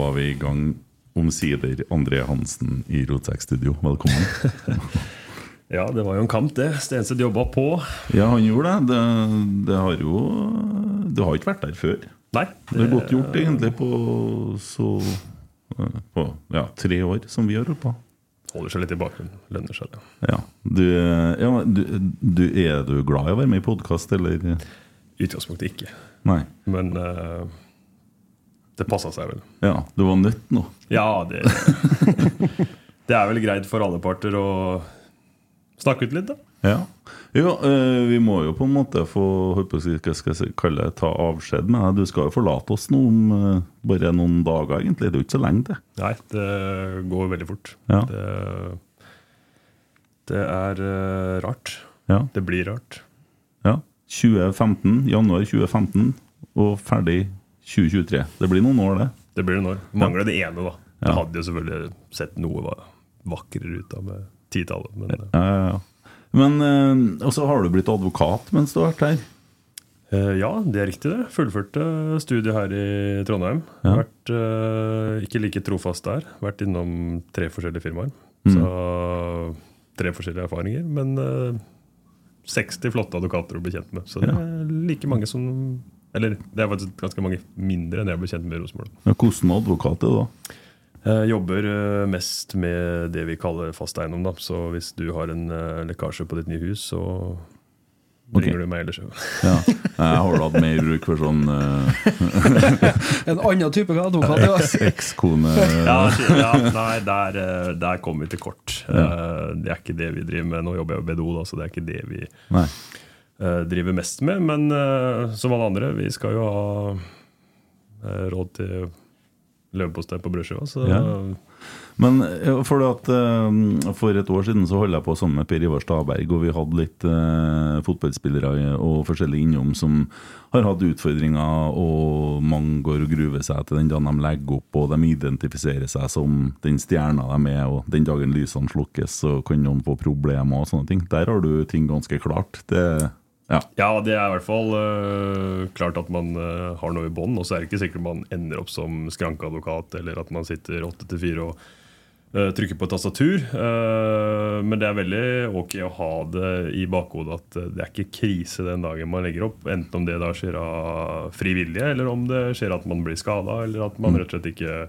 Var vi i gang. Omsider André Hansen i Rotsekk-studio. Velkommen. Ja, det var jo en kamp, det. Stenseth jobba på. Ja, han gjorde det. det. Det har jo Du har ikke vært der før. Nei. Det er godt gjort, egentlig, på så På ja, tre år som vi har holdt på. Holder seg litt i bakgrunnen. Lønner seg, det. Ja. Du, ja, du, du, er du glad i å være med i podkast, eller? I utgangspunktet ikke. Nei. Men eh, det passa seg vel. Ja, du var nødt nå? Ja, det Det er vel greit for alle parter å snakke ut litt, da. Ja. Jo, eh, vi må jo på en måte få hva skal jeg kalle det, ta avskjed med deg. Du skal jo forlate oss nå om eh, bare noen dager, egentlig. Det er jo ikke så lenge det. Nei, det går veldig fort. Ja. Det, det er eh, rart. Ja. Det blir rart. ja. 2015, januar 2015, og ferdig 2023. Det blir noen år, det. Det blir det år. Mangler det ene, da. Det hadde jo selvfølgelig sett noe va- vakrere ut da med titallet. Men Ja, ja, ja. Men eh, Og så har du blitt advokat mens du har vært her. Eh, ja, det er riktig det. Fullførte studiet her i Trondheim. Ja. Vært eh, ikke like trofast der. Vært innom tre forskjellige firmaer. Mm. Så tre forskjellige erfaringer. Men eh, 60 flotte advokater å bli kjent med. Så det er like mange som Eller det er faktisk ganske mange mindre enn jeg ble kjent med i Rosenborg. Ja, hvordan advokat er du da? Jeg jobber eh, mest med det vi kaller fast eiendom. Da. Så hvis du har en eh, lekkasje på ditt nye hus, så Ok. okay. du meg ellers. Ja. Jeg har hatt mer bruk for sånn eh, En annen type advokat. Ja. ekskone Ja, nei, der, eh, der kom vi til kort. Ja. Det er ikke det vi driver med. Nå jobber jeg jo BDO, da, så det er ikke det vi Nei. Eh, driver mest med. Men uh, som alle andre, vi skal jo ha uh, råd til leverpostei på brødskiva. Så Ja. Men for, at, uh, for et år siden så holdt jeg på sammen med Per Ivar Staberg, og vi hadde litt fotballspillere og forskjellige innom som har hatt utfordringer, og mange går og gruver seg til den dagen de legger opp, og de identifiserer seg som den stjerna de er, og den dagen lysene slukkes, så kan noen få problemer og sånne ting. Der har du ting ganske klart. Det, ja. Ja, det er i hvert fall uh, klart at man uh, har noe i bånn. Og så er det ikke sikkert man ender opp som skrankeadvokat, eller at man sitter åtte til fire og uh, trykker på et tastatur. Men det er veldig ok å ha det i bakhodet at det er ikke krise den dagen man legger opp. Enten om det da skjer av fri vilje, eller om det skjer at man blir skada, eller at man rett og slett ikke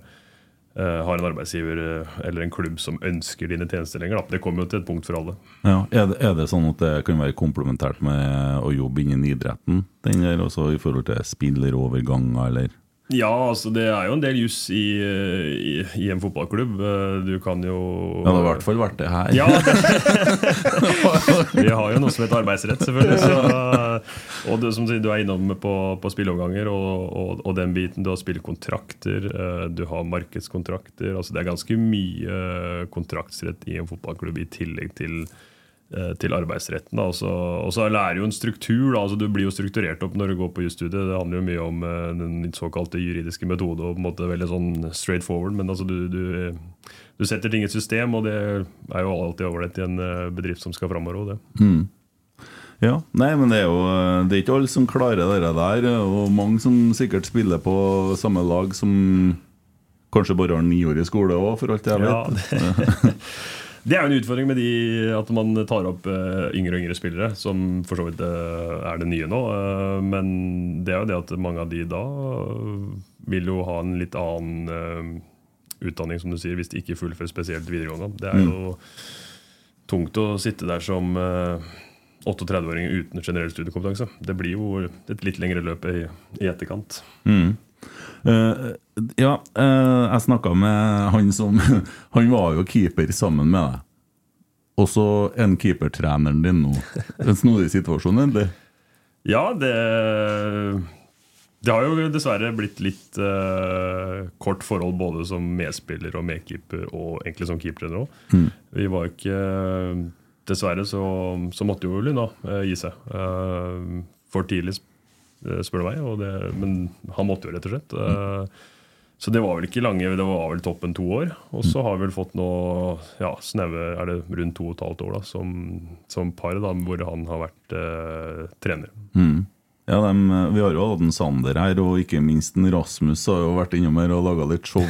har en arbeidsgiver eh, eller en klubb som ønsker dine tjenester lenger. Da. Det kommer jo til et punkt for alle. Ja, er det, er det sånn at det kan være komplementært med å jobbe innen idretten? Den der også i forhold til spilleroverganger, eller? Ja, altså det er jo en del juss i, i, i en fotballklubb. Eh, Du kan jo Ja, det har i hvert fall vært det her. Ja, Vi har jo noe som heter arbeidsrett, selvfølgelig. Så, og du, som sier, du er innom på, på spilleoverganger og, og, og den biten. Du har spillekontrakter, eh, du har markedskontrakter. altså Det er ganske mye kontraktsrett i en fotballklubb i tillegg til eh, til arbeidsretten. Og så og så lærer jo en struktur. Da. Altså, du blir jo strukturert opp når du går på jusstudiet. Det handler jo mye om eh, den såkalte juridiske metode og på en måte veldig sånn straight forward. Men altså, du, du, eh, du setter ting i et system, og det er jo alltid ålreit i en eh, bedrift som skal framover. Det. Ja, nei, men det er jo Det er ikke alle som klarer det der, og mange som sikkert spiller på samme lag som kanskje bare har ni år i skole òg, for alt jeg Ja, vet. det, det er jo en utfordring med de at man tar opp eh, yngre og yngre spillere, som for så vidt eh, er det nye nå. eh, men det er jo det at mange av de da vil jo ha en litt annen utdanning, som du sier, hvis de ikke fullfører spesielt videregående. Det er jo tungt å sitte der som eh, 38-åring uten generell studiekompetanse. Det blir jo et litt lengre løp i, etterkant. Eh, ja, uh, jeg snakka med han som Han var jo keeper sammen med deg. Og så er han keepertreneren din nå. En snodig situasjon, egentlig. Ja, det Det har jo dessverre blitt litt uh, kort forhold både som medspiller og medkeeper, og egentlig som keepertrener òg. Vi var ikke Dessverre så, så måtte jo Lyna da gi seg. for tidlig, spør du meg. Og det, men han måtte jo, rett og slett. Mm. så det var vel ikke lange, det var vel toppen to år. Og så har vi vel fått nå ja, snaue er det rundt to og et halvt år da, som, som par, da, hvor han har vært eh, trener. Ja, dem, Vi har jo hatt en Sander her, og ikke minst en Rasmus har jo vært innom her og laga litt show.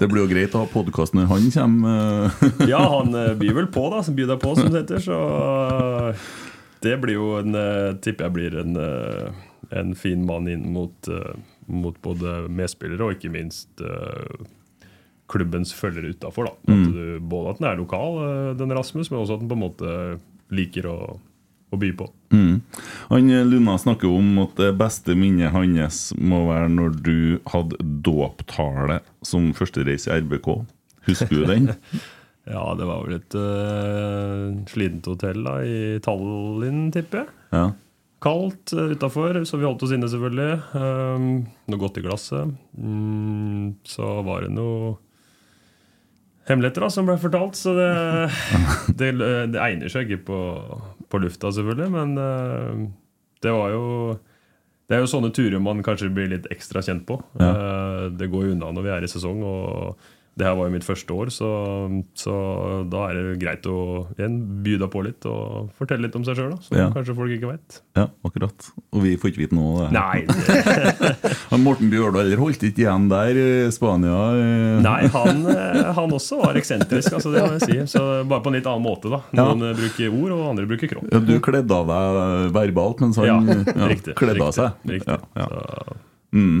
det blir jo greit å ha podkast når han kommer. ja, han eh, byr vel på, da. Byr deg på, som det heter. Så eh, det blir jo en eh, Tipper jeg blir en, en fin mann inn mot, mot både medspillere og ikke minst klubbens følgere utafor. Mm. Både at den er lokal, den Rasmus, men også at den på en måte liker å å by på. Mm. Han eh, Luna snakker om at det beste minnet hans må være når du hadde dåptale som førstereis i RBK. Husker du den? ja, det var vel et uh, slitent hotell da, i Tallinn, tipper jeg. Ja. Kaldt uh, utafor, så vi holdt oss inne, selvfølgelig. Um, noe godt i glasset. Mm, så var det noe hemmeligheter da, som ble fortalt. Så det, det, det egner seg ikke på, på lufta, selvfølgelig. Men uh, det var jo Det er jo sånne turer man kanskje blir litt ekstra kjent på. Ja. Uh, det går jo unna når vi er i sesong. og det her var jo mitt første år, så, så, da er det greit å igjen by deg på litt og fortelle litt om seg sjøl. Som ja. kanskje folk ikke vet. Ja, akkurat. Og vi får ikke vite noe av det. Nei, det... Morten Bjørdal holdt ikke igjen der i Spania? Nei, han, eh, han, også var eksentrisk, altså, det må jeg si. Så bare på en litt annen måte. da. Noen ja. bruker ord, og andre bruker kropp. Ja, du kledde av deg verbalt, mens han ja, riktig, kledde av seg. Riktig. Ja, mm.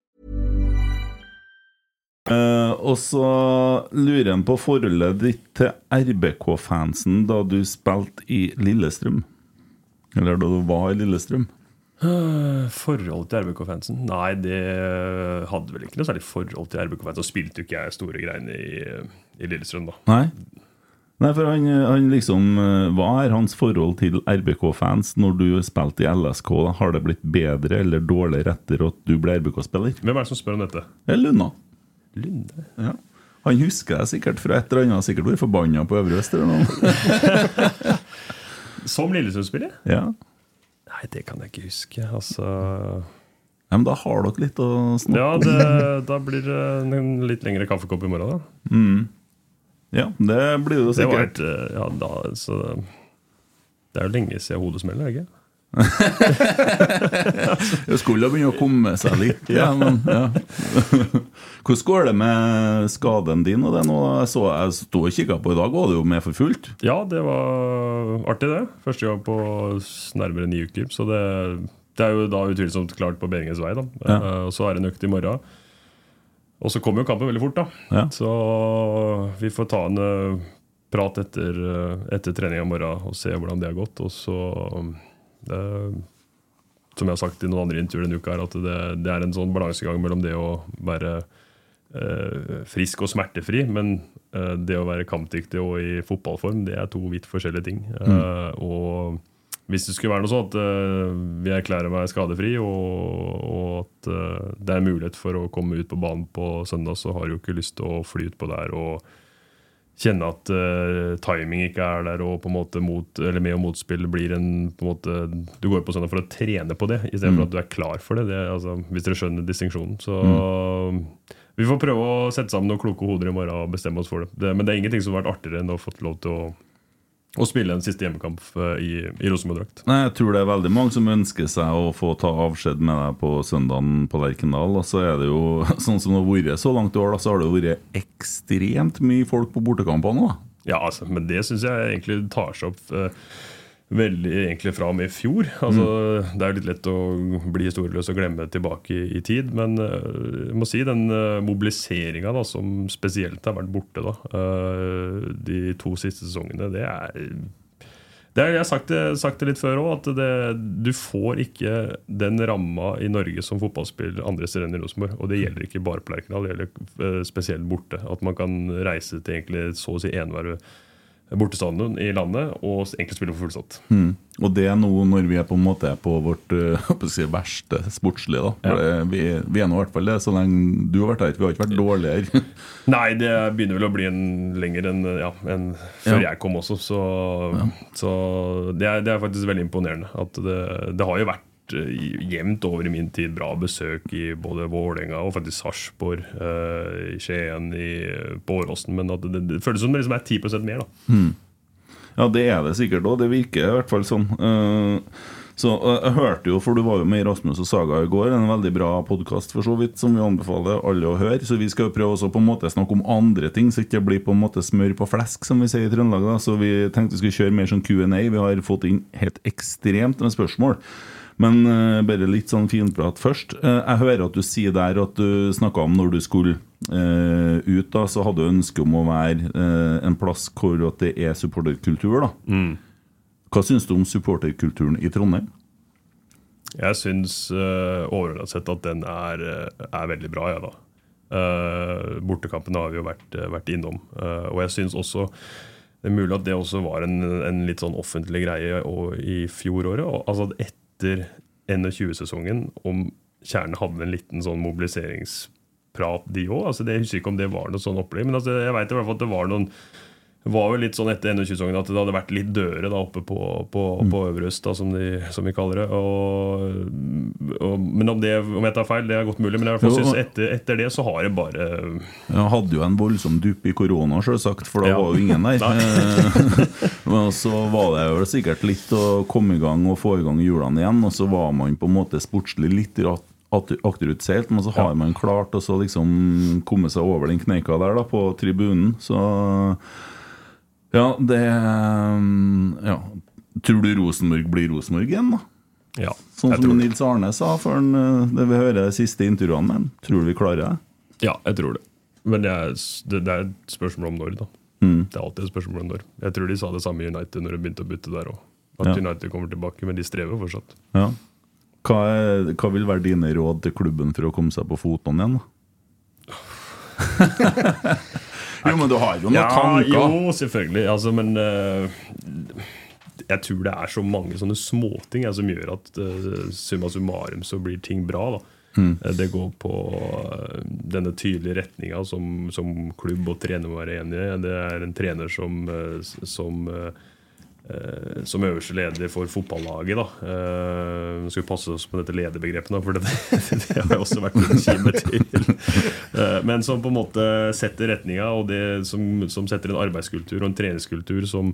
Uh, og så lurer han på forholdet ditt til RBK-fansen da du spilte i Lillestrøm. Eller da du var i Lillestrøm. Uh, forhold til RBK-fansen? Nei, det hadde vel ikke noe særlig forhold til RBK-fansen. Så spilte jo ikke jeg store greiene i, i Lillestrøm, da. Nei. Nei, for han, han, liksom Hva er hans forhold til RBK-fans når du spilte i LSK? Har det blitt bedre eller dårligere etter at du ble RBK-spiller? Hvem er det som spør om dette? Det er Lunna. Lunde? Ja. Han husker deg sikkert fra et eller annet. Sikkert vært forbanna på Øvre Øst eller noe. som Lillesund-spiller? Ja. Nei, det kan jeg ikke huske. Altså ja, Men da har dere litt å snakke om. Ja, det, da blir det en litt lengre kaffekopp i morgen, da. Mm. Ja, det blir det sikkert. Det, et, ja, da, så, det er jo lenge siden hodet smeller, ikke det skulle begynne å komme seg litt. Ja, men, ja. Hvordan går det med skaden din? Og det nå? Jeg så jeg sto og kikka på i dag, var det jo med for fullt? Ja, det var artig, det. Første gang på nærmere ni uker. Så det, det er jo da utvilsomt klart på bedringens vei. ja. uh, Og så er det en økt i morgen. Og så kommer jo kampen veldig fort, da. Så vi får ta en uh, prat etter, uh, etter trening i morgen og se hvordan det har gått. Og så uh, Som jeg har sagt i noen andre intervjuer denne uka, er at det, det, er en sånn balansegang mellom det å være frisk og smertefri, men det å være kampdyktig og i fotballform, det er to vidt forskjellige ting. Mm. og hvis det skulle være noe sånn at uh, vi erklærer meg skadefri, og, og at uh, det er mulighet for å komme ut på banen på søndag, så har jeg jo ikke lyst til å fly ut på der og kjenne at uh, timing ikke er der, og på en måte mot, eller med og motspill blir en på en måte, Du går på søndag for å trene på det, istedenfor Mm. at du er klar for det. det altså, hvis dere skjønner distinksjonen. Så vi får prøve å sette sammen noen kloke hoder i morgen og bestemme oss for det. det men det er ingenting som har vært artigere enn å ha fått lov til å, å spille en siste hjemmekamp eh, i, i Rosenborg-drakt. Jeg tror det er veldig mange som ønsker seg å få ta avskjed med deg på søndagen på Lerkendal. Og så er det jo sånn som det har vært så langt i år, da, så har det jo vært ekstremt mye folk på bortekampene. da. Ja, altså, men det syns jeg egentlig tar seg opp eh, veldig egentlig fra og med i fjor. Altså, Det er jo litt lett å bli historieløs og glemme tilbake i, i tid, men eh, jeg må si den uh, mobiliseringa som spesielt har vært borte da, eh, de to siste sesongene, det er det er, jeg har sagt det, sagt det litt før òg, at det, du får ikke den ramma i Norge som fotballspiller andre steder enn i Rosenborg. Og det gjelder ikke bare på Lerkendal, det gjelder eh, spesielt borte. At man kan reise til egentlig så å si enhver bortestadion i landet og egentlig spille for fullsatt. Mm. Og det er nå når vi er på en måte på vårt eh, si, verste sportslige. da. Det, vi, vi er nå i hvert fall det, så lenge du har vært her. Vi har ikke vært dårligere. Nei, det begynner vel å bli en lenger enn ja, en, før Ja. jeg kom også. Så, så det, er, det er faktisk veldig imponerende. At det, det har jo vært eh, jevnt over i min tid bra besøk i både Vålerenga og faktisk Sarpsborg, eh, i Skien, i, på Åråsen. Men at det, det føles som det liksom er 10% mer. da Ja, det er det sikkert òg. Det virker i hvert fall sånn. Eh, så eh, Jeg hørte jo, for du var jo med i Rasmus og Saga i går, en veldig bra podkast som vi anbefaler alle å høre. Så vi skal jo prøve også på en måte snakke om andre ting, så ikke det blir på en måte smør på flesk, som vi sier i Trøndelag. Så vi tenkte vi skulle kjøre mer sånn Q&A. Vi har fått inn helt ekstremt med spørsmål. Men uh, bare litt sånn finprat først. Uh, jeg hører at du sier der at du snakka om når du skulle uh, ut, da, så hadde du ønske om å være en plass hvor det er supporterkultur. da. Hva syns du om supporterkulturen i Trondheim? Jeg syns uh, overordnet sett at den er, er veldig bra, jeg, da. Uh, bortekampen har vi jo vært, vært innom. Og jeg syns også det er mulig at det også var en, en litt sånn offentlig greie i fjoråret. Altså at etter 21-sesongen, om Kjernen hadde en liten sånn mobiliseringsprat, de òg. Altså, jeg husker ikke om det var noe sånn opplegg, men altså, jeg veit i hvert fall at det var noen var jo litt sånn etter 21-sesongen at det hadde vært litt døre da oppe på, på, på Øverøst, da, som, de, som vi kaller det. Og, og, men om, det, om jeg tar feil, det er godt mulig. Men jeg Jo, synes etter, etter det så har det bare Jeg hadde jo en voldsom dupp i korona, selvsagt, for da Ja. var jo ingen der. Men så var det jo sikkert litt å komme i gang og få i gang hjulene igjen, og så var man på en måte sportslig litt ratt akterutseilt, men så har man klart å liksom komme seg over den kneika der da, på tribunen. Så ja, det ja. Tror du Rosenborg blir Rosenborg igjen, da? Ja, Sånn som. Nils Arne sa før eh, det vi hører de siste intervjuene med ham. Tror du vi klarer det? Ja, jeg tror det. Men det er, det, det er et spørsmål om når, da. Mm. Det er alltid et spørsmål om når. Jeg tror de sa det samme i United når de begynte å bytte der òg. At Ja. United kommer tilbake, men de strever fortsatt. Ja. Hva, er, hva vil være dine råd til klubben for å komme seg på fotene igjen? da? jo, men du har jo noen Ja, tanker. jo, selvfølgelig. Altså, men uh, jeg tror det er så mange sånne småting som gjør at uh, summa summarum så blir ting bra. da. Mm. Eh, Det går på denne tydelige retninga som, som klubb og trener må være enige i. Det er en trener som, som eh, som øverste leder for fotballaget. da Uh, skal vi passe oss på dette lederbegrepet, for det, det har jeg også vært en kime til. Eh, Men som på en måte setter retninga, og det som, som setter en arbeidskultur og en treningskultur som,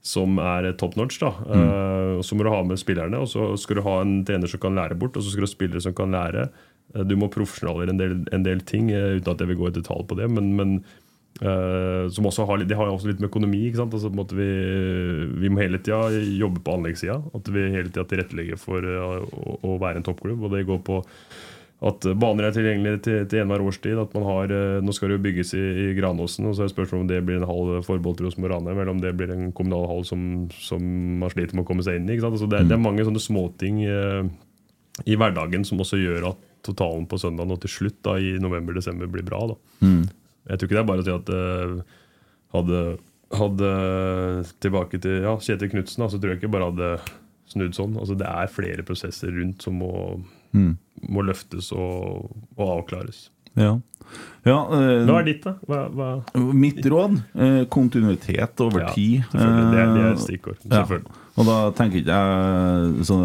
som er top notch. da Eh, og Så må du ha med spillerne, og så skal du ha en trener som kan lære bort, og så skal du ha spillere som kan lære. Eh, Du må profesjonalisere en del, en del ting, eh, uten at jeg vil gå i detalj på det. men, men Eh, som også har, det har også litt med økonomi. ikke sant? Altså, vi, vi må hele tida jobbe på anleggssida. At vi hele tida tilrettelegger for uh, å, å være en toppklubb. Og det går på at baner er tilgjengelige til, til enhver årstid. At man har, uh, Nå skal det jo bygges i, i Granåsen, og så er det spørsmål om det blir en hall forbeholdt Rosenborg Ranheim, eller om det blir en kommunal hall som, som man sliter med å komme seg inn i. Altså, det, det er mange sånne småting i hverdagen som også gjør at totalen på søndag og til slutt da, i november-desember blir bra. da. Mm. Jeg tror ikke det er bare å si at uh, hadde, hadde tilbake til ja, Kjetil Knutsen, så tror jeg ikke bare hadde snudd sånn. Altså, det er flere prosesser rundt som må, Mm. må løftes og, og avklares. Ja. ja eh, Hva er ditt, da? Hva, hva? Mitt råd? Eh, kontinuitet over Ja, tid. selvfølgelig. Det er- det er et stikkord, ja. Og da tenker ikke jeg så,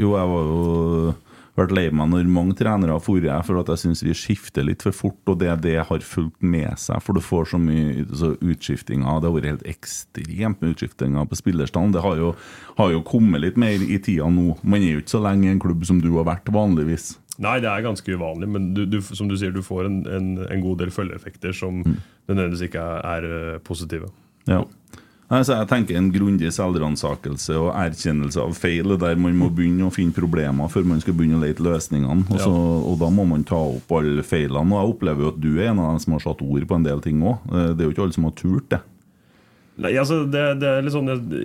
Jo, jeg var jo vært lei meg når mange trenere har jeg for at jeg syns vi skifter litt for fort, og det er det har fulgt med seg. For du får så mye så utskiftinger. Det har vært helt ekstremt med utskiftinger på spillerstanden. Det har jo, har jo kommet litt mer i tida nå. Man er jo ikke så lenge i en klubb som du har vært vanligvis. Nei, det er ganske uvanlig, men du, du, som du sier, du får en, en, en god del følgeeffekter som nødvendigvis ikke er, er eh, positive. Ja. Nei, så jeg tenker En grundig selvransakelse og erkjennelse av feil er der man må begynne å finne problemer før man skal begynne å lete løsningene. Og, så, og Da må man ta opp alle feilene. Og Jeg opplever jo at du er en av dem som har satt ord på en del ting òg. Det er jo ikke alle som har turt det. Nei, altså, det, det er litt sånn Det,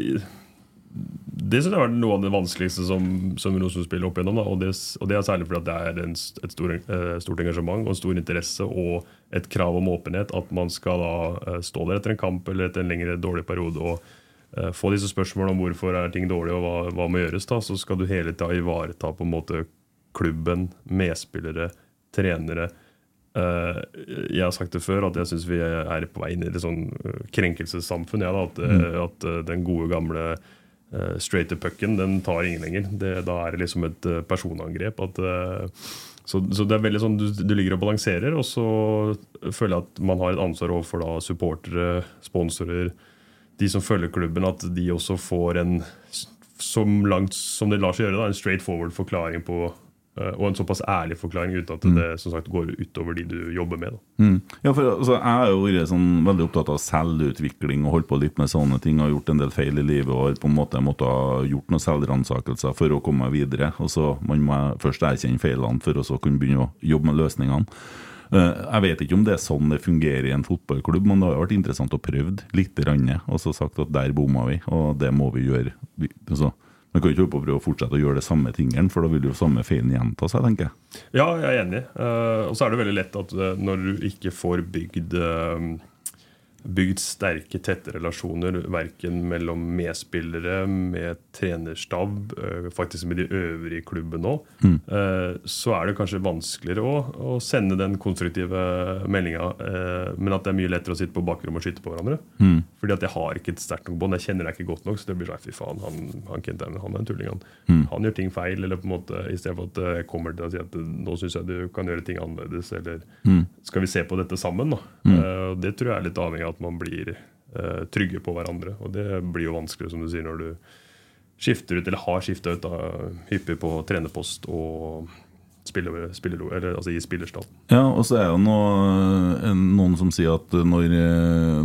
det synes jeg har vært noe av det vanskeligste som, som Rosenborg spiller opp igjennom. Og, det, og det er særlig fordi det er en, et stor, eh, stort engasjement og en stor interesse og et krav om åpenhet. At man skal da eh, stå der etter en kamp eller etter en lengre dårlig periode og eh, få disse spørsmålene om hvorfor er ting dårlig og hva, hva må gjøres. da, Så skal du hele tida ivareta på en måte klubben, medspillere, trenere. Eh, jeg har sagt det før, at jeg syns vi er på vei inn i et sånn krenkelsessamfunn. Ja, at, mm. at den gode, gamle uh, straight to pucken, den tar ingen lenger. Det, da er det liksom et personangrep. At, så, så det er veldig sånn du, du ligger og balanserer, og så føler jeg at man har et ansvar overfor da supportere, sponsorer, de som følger klubben, at de også får en som langt som det lar seg gjøre, da, en straight forward forklaring på og en såpass ærlig forklaring uten at det som sagt går utover de du jobber med. Mm. Ja, for altså, Jeg har jo vært sånn, veldig opptatt av selvutvikling og holdt på litt med sånne ting. Har gjort en del feil i livet og har på en måte måttet ha gjort noen selvransakelser for å komme meg videre. Og så Man må først erkjenne feilene for å kunne begynne å jobbe med løsningene. Eh, Jeg vet ikke om det er sånn det fungerer i en fotballklubb, men det har vært interessant å prøve litt, og så sagt at der bomma vi, og det må vi gjøre. Vi, altså, man kan ikke holde å prøve å fortsette å gjøre det samme tingene, for da vil jo samme feilen gjenta seg, tenker jeg. Ja, jeg er enig. Eh, og så er det veldig lett at eh, når du ikke får bygd eh, Bygd sterke, tette relasjoner verken mellom medspillere, med trenerstab, eh, faktisk med de øvrige i klubben nå, mm. så er det kanskje vanskeligere å, å sende den konstruktive meldinga. eh, Men at det er mye lettere å sitte på bakrommet og skyte på hverandre. Fordi at jeg har ikke et sterkt nok bånd. Jeg kjenner deg ikke godt nok. Så det blir sånn fy faen, han, han Kent han er en tulling. Han. han gjør ting feil. Eller på en måte i stedet for at eh, jeg kommer til å si at eh, nå syns jeg du kan gjøre ting annerledes. Eller skal vi se på dette sammen? da? Eh, det tror jeg er litt avhengig av at man blir eh, trygge på hverandre. Og det blir jo vanskelig, som du sier, når du skifter ut, eller har skifta ut da, hyppig på trenerpost og spiller, spiller, eller, altså i spillerstall. Ja, og så er det noe, noen som sier at når,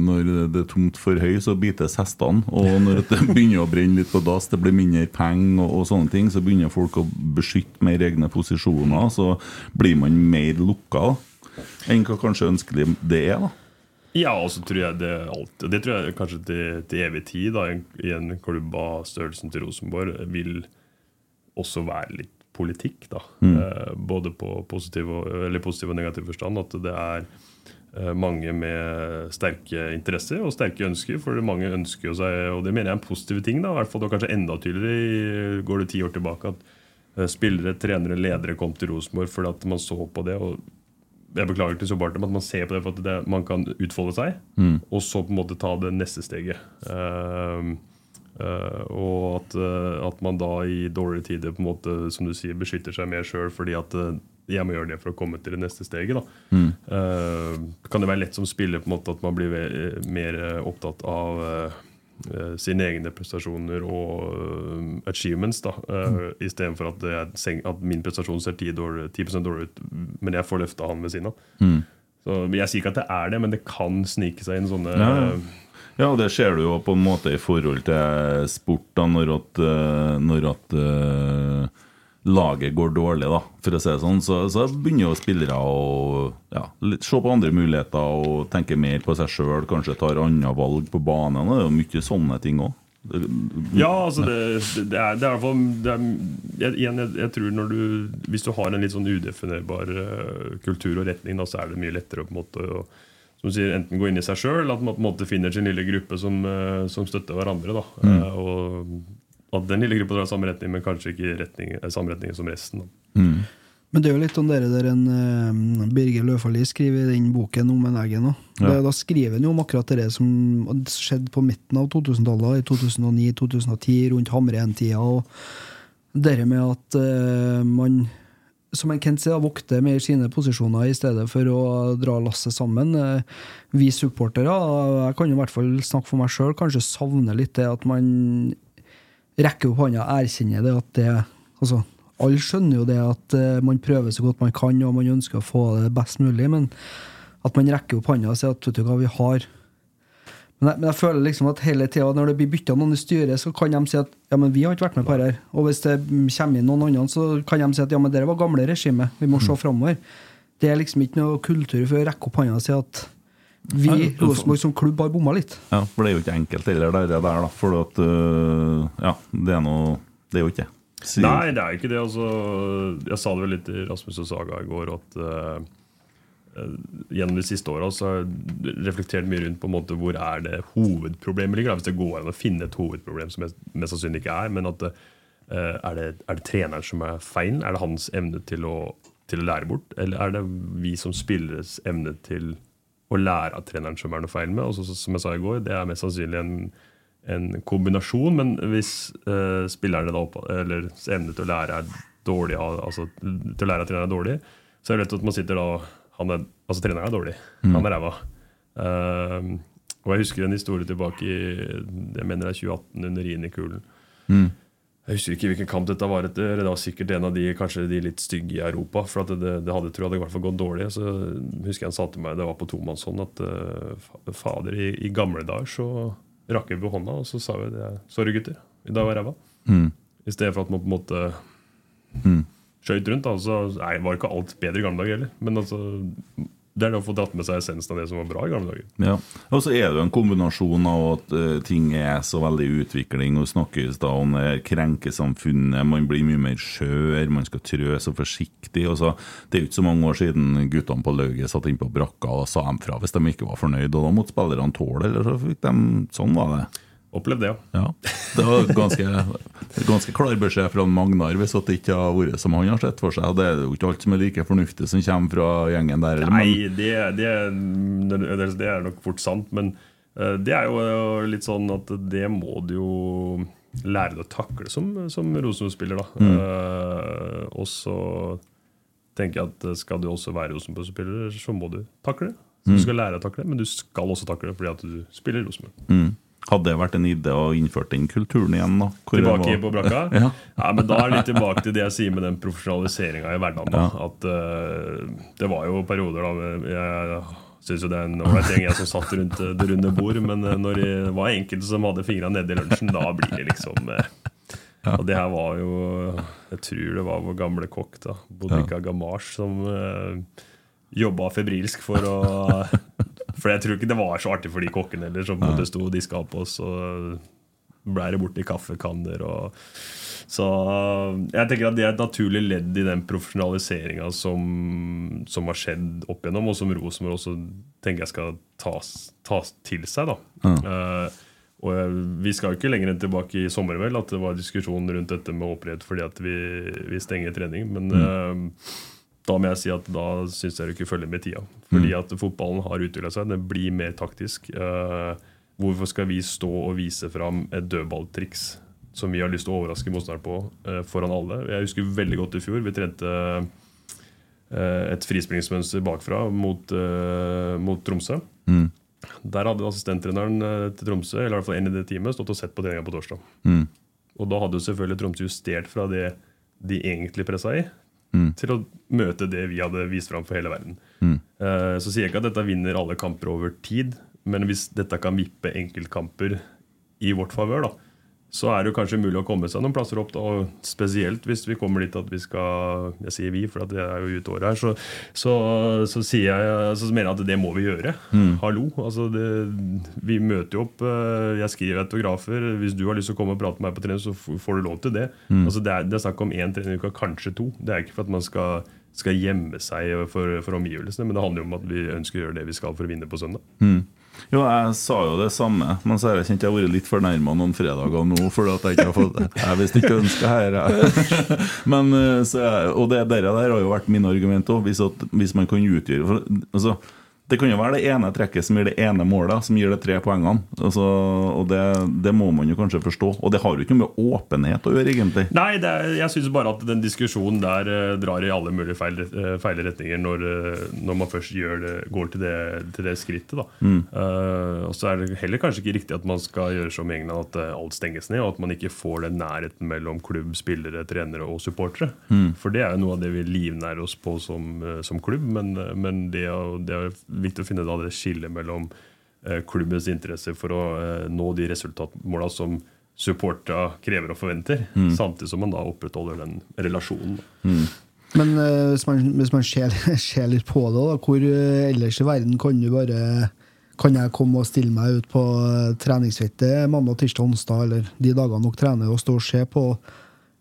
når det er tomt for høy, så bites hestene. Og når det begynner å brenne litt på dass, det blir mindre penger og, og sånne ting, så begynner folk å beskytte mer egne posisjoner. Så blir man mer lukka enn hva kanskje ønskelig det er. da. Ja, og så tror jeg det alltid Det tror jeg kanskje til, til evig tid da, i en- klubb av størrelsen til Rosenborg vil også være litt politikk. da eh, Både på positiv og, eller positiv og negativ forstand. At det er eh, mange med sterke interesser og sterke ønsker. For mange ønsker jo seg, og det mener jeg er en positiv ting. da I hvert fall det var kanskje enda tydeligere går det ti år tilbake at eh, spillere, trenere, ledere kom til Rosenborg fordi at man så på det. og jeg beklager til supporterne, at man ser på det for at det, man kan utfolde seg, og så på en måte ta det neste steget. Uh, uh, og at, uh, at man da i dårligere tider på en måte, som du sier, beskytter seg mer sjøl fordi at eh, jeg må gjøre det for å komme til det neste steget. da. Eh, kan det være lett som spiller på en måte at man blir mer opptatt av sine egne prestasjoner og eh, achievements, da, mm. istedenfor at, at min prestasjon ser 10, dårlig, 10 dårlig ut, men jeg får løfta han ved siden av. Så Jeg sier ikke at det er det, men det kan snike seg inn sånne Ja, ja. Det ser du jo på en måte i forhold til sport, da, når at, eh, når at eh, laget går dårlig, da, for å si det sånn, så, så begynner jo spillere å ja, se på andre muligheter og tenke mer på seg sjøl, kanskje tar andre valg på banen. Det er jo mye sånne ting òg. Ja, altså det, det, er, i hvert fall igjen, jeg, jeg tror når du Hvis du har en litt sånn udefinerbar eh, kultur og retning, da, så er det mye lettere å på en måte å, som du sier, enten gå inn i seg sjøl, eller at man på en måte finner sin lille gruppe som, eh, som støtter hverandre. Da. Eh, og at den lille gruppa drar i samme retning, men kanskje ikke i retning, eh, samme retning som resten. Da. Men det er jo litt om dere der en uh, Birger Løfaldli skriver i den boken om en egen Da. Ja. Da- Da skriver han jo om akkurat det som skjedde på midten av 2000-tallet, i 2009-2010, rundt Hamren-tida. og det med at uh, man, som en Kent sier, vokter mer sine posisjoner i stedet for å dra lasset sammen. Vi supportere, jeg kan jo i hvert fall snakke for meg sjøl, kanskje savner litt det at man rekker opp hånda og erkjenner det at det altså, Alle skjønner jo det at eh, man prøver så godt man kan, og man ønsker å få det best mulig, men at man rekker opp hånda og sier at vet du hva, vi har men jeg, men jeg føler liksom at hele tida når det blir bytta noen i styret, så kan de si at ja, men vi har ikke vært med på det her. Og hvis det mm, kommer inn noen andre, så kan de si at ja, men dere var gamle regimet. Vi må se framover. Det er liksom ikke noe kultur for å rekke opp hånda og si at vi, Rosenborg som klubb, har bomma litt. Ja, for det er jo ikke enkelt heller, det der, da. For at øh, Ja, det er noe Det er jo ikke det. Nei, det er jo ikke det. Altså, jeg sa det vel litt i Rasmus og Saga i går at eh, eh, gjennom de siste åra har jeg reflektert mye rundt på en måte hvor er det hovedproblemet ligger. Hvis det går an å finne et hovedproblem som mest, mest sannsynlig ikke er. Men at uh, er, det, er det treneren som er feil? Er det hans evne til å, til å lære bort? Eller er det vi som spilleres evne til å lære av treneren som er noe feil med? Og så, så, som jeg sa i går, det er mest sannsynlig en en kombinasjon, men hvis uh, spillerne da opp, eller evne til å lære er dårlig, altså til å lære av treneren er dårlig, så er det lett at man sitter da han er, Altså treneren er dårlig, Mm. han er ræva. Uh, og jeg husker en historie tilbake i jeg mener det er 2018, under Rini-kulen. Mm. Jeg husker ikke hvilken kamp dette var etter. Det var sikkert en av de kanskje de litt stygge i Europa. For at det, det hadde tror jeg hadde i hvert fall gått dårlig. Så husker jeg han sa til meg, det var på tomannshånd, at uh, fa- fader, i, i gamle dager så rakk vi på hånda, og så sa vi det. Sorry, gutter. I dag var ræva. Mm. I stedet for at man på en måte Mm. skøyt rundt. Altså, nei, var ikke alt bedre i gamle dager heller. Men altså, det er det å få dratt med seg essensen av det som var bra i gamle dager. Ja. Og så er det jo en kombinasjon av at uh, ting er så veldig i utvikling. og snakkes da om det krenkesamfunnet, man blir mye mer skjør, man skal trø så forsiktig. og så Det er jo ikke så mange år siden guttene på lauget satt inn på brakka og sa dem fra hvis de ikke var fornøyd. Og da måtte spillerne tåle eller så fikk de Sånn var det. Opplevd det, ja. Ja. Det var ganske, ganske klar beskjed fra Magnar hvis det ikke har vært som han har sett for seg. Det er jo ikke alt som er like fornuftig som kommer fra gjengen der. Nei, det, det, det, det er nok fort sant, men eh, det er jo litt sånn at det må du jo lære deg å takle som, som Rosenborg-spiller. da. Mm. Uh, og så tenker jeg at eh, skal du også være Rosenborg-spiller, så må du takle. Så Mm. Du skal lære deg å takle men du skal også takle fordi at du spiller Rosenborg. Mm. Hadde det vært en idé å innføre den kulturen igjen? da? Tilbake på brakka? ja. Ja, men Da er det litt tilbake til det jeg sier med den profesjonaliseringa i hverdagen. da. At uh, Det var jo perioder da Jeg syns jo det er en ålreit gjeng jeg som satt rundt eh, det runde bord, men eh, når det var enkelte som hadde fingra nedi lunsjen, da blir det liksom eh, Og det her var jo Jeg tror det var vår gamle kokk, da, Bodvika Gamache, som uh, jobba febrilsk for å For jeg tror ikke det var så artig for de kokkene heller, som en sto og diska på oss. og ble det borti kaffekanner og Så jeg tenker at det er et naturlig ledd i den profesjonaliseringa som, som har skjedd opp igjennom, og som Rosenborg også tenker jeg skal tas, tas til seg. da Eh, og Vi skal jo ikke lenger enn tilbake i sommer vel at det var diskusjon rundt dette med åpenhet fordi at vi, vi stenger trening. Men eh, da må jeg si at da syns jeg du ikke følger med tida. Fordi at fotballen har utvikla seg. Det blir mer taktisk. Uh, hvorfor skal vi stå og vise fram et dødballtriks som vi har lyst til å overraske motstanderen på uh, foran alle? Jeg husker veldig godt i fjor. Vi trente uh, et frispringsmønster bakfra mot, mot Tromsø. Mm. Der hadde assistenttreneren til Tromsø eller i hvert fall en i det teamet, stått og sett på treninga på torsdag. Mm. Og da hadde jo selvfølgelig Tromsø justert fra det de egentlig pressa i, Mm. til å møte det vi hadde vist fram for hele verden. Mm. Uh, Så sier jeg ikke at dette vinner alle kamper over tid, men hvis dette kan vippe enkeltkamper i vårt favør, da, så er det jo kanskje mulig å komme seg noen plasser opp. Da, og spesielt hvis vi kommer dit at vi skal Jeg sier vi, for at det er jo ut året her. Så, så, så sier jeg så mener jeg at det må vi gjøre. Mm. Hallo. altså det, Vi møter jo opp. eh, Jeg skriver autografer. Hvis du har lyst til å komme og prate med meg på trening, så får du lov til det. Mm. Altså det, er, det er snakk om én trening i uka, kanskje to. Det er ikke for at man skal, skal gjemme seg for, for omgivelsene, men det handler jo om at vi ønsker å gjøre det vi skal for å vinne på søndag. Mm. Jo, jeg sa jo det samme, men så har jeg kjent jeg har vært litt fornærma noen fredager nå fordi at jeg ikke har fått det. Jeg visste ikke ønska dette. Men, eh, så og det der, har jo vært mine argument òg, hvis, hvis man kan utgjøre for, altså, Det kan jo være det ene trekket som gir det ene målet, som gir de tre poengene. Altså, og det, det må man jo kanskje forstå. Og det har jo ikke noe med åpenhet å gjøre, egentlig. Nei, det er, jeg syns bare at den diskusjonen der eh, drar i alle mulige feil, feil retninger når, eh, når man først det, går til det, til det skrittet. Da. Mm. Uh, og så er det heller kanskje ikke riktig at man skal gjøre som i England, at eh, alt stenges ned, og at man ikke får den nærheten mellom klubb, spillere, trenere og supportere. Mm. For det er jo noe av det vi livnærer oss på som, eh, som klubb, men, eh, men det, å, det er viktig å finne da det skillet mellom eh, klubbens interesse for å eh, nå de resultatmåla som supporta krever og forventer, Mm. samtidig som man da opprettholder den relasjonen. Men eh, hvis man, hvis man ser, ser litt på det, da, hvor ellers i verden kan du bare kan jeg komme og stille meg ut på treningsfeltet mandag, tirsdag, onsdag, eller de dagene dere trener, og stå og se på?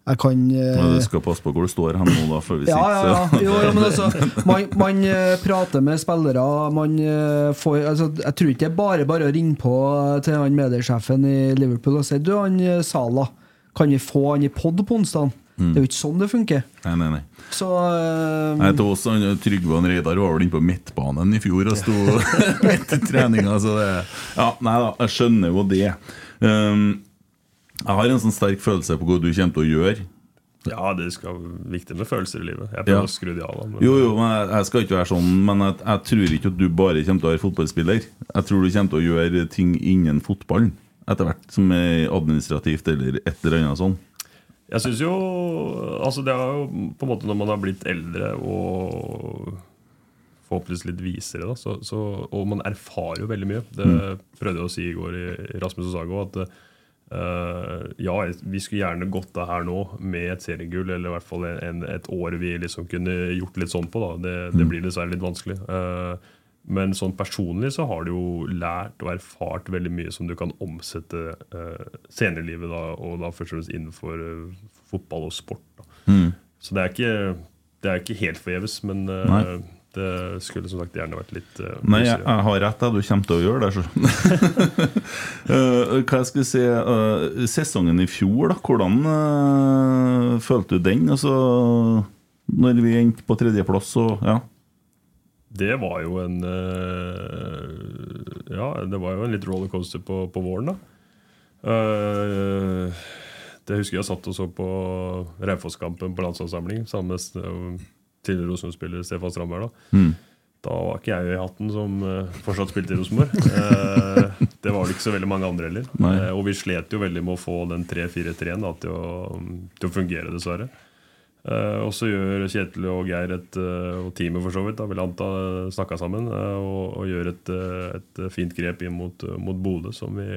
Jeg kan eh, Men Du skal passe på hvor du står hen nå, da, før vi ja, ja, ja. Jo, altså, man, man eh, prater med spillere. Man eh, får altså, Jeg tror ikke det er bare bare å ringe på til han mediesjefen i Liverpool og si Du, han Sala, kan vi få han i pod på onsdag? Mm. Det er jo ikke sånn det funker. Nei, nei, nei. Så uh, Nei, til oss, han, Trygve og Reidar var vel inne på midtbanen i fjor og sto midt i treninga. Så det, ja, nei da, jeg skjønner jo det. Um, jeg har en sånn sterk følelse på hva du kommer til å gjøre. Ja, det skal være viktig med følelser i livet. Jeg prøver Ja. å skru de av. men- Jo, jo, men jeg, skal ikke være sånn, men jeg, jeg tror ikke at du bare kommer til å være fotballspiller. Jeg tror du kommer til å gjøre ting innen fotballen etter hvert, som er administrativt eller et eller annet sånn. Jeg synes jo Altså det er jo på en måte når man har blitt eldre og forhåpentligvis litt visere, da, så, så, og man erfarer jo veldig mye. Det Mm. prøvde jeg å si i går i i Rasmus og Sago. At eh, ja, vi skulle gjerne gått av her nå med et seriegull, eller i hvert fall en, et år vi liksom kunne gjort litt sånn på. Det, det Mm. blir dessverre litt vanskelig. Uh, men sånn personlig så har du jo lært og erfart veldig mye som du kan omsette uh, senere i livet, da, og da først og fremst innenfor fotball og sport. Mm. Så det er ikke, det er ikke helt forgjeves, men. Det skulle som sagt gjerne vært litt uh, Nei, jeg, jeg har rett, jeg. Du kommer til å gjøre det. Så. Eh, hva jeg skulle si uh, Sesongen i fjor, da. Hvordan eh, følte du den? Altså, når vi endte på tredjeplass, og ja. Det var jo en eh, Ja, det var jo en litt rollercoaster på, på våren, da. Eh, det husker jeg satt og så på Raufoss-kampen på landslagssamling sammen med eh, tidligere Rosenborg-spiller Stefan Strandberg. Da. Mm. da var ikke jeg i hatten som uh, fortsatt spilte i Rosenborg. uh, det var det ikke så veldig mange andre heller. Eh, og vi slet jo veldig med å få den 3-4-3-en til, til å fungere, dessverre. Og så gjør Kjetil og Geir et, og teamet for så vidt da, vil anta snakka sammen og, og gjør et, et fint grep inn mot, mot Bodø som vi,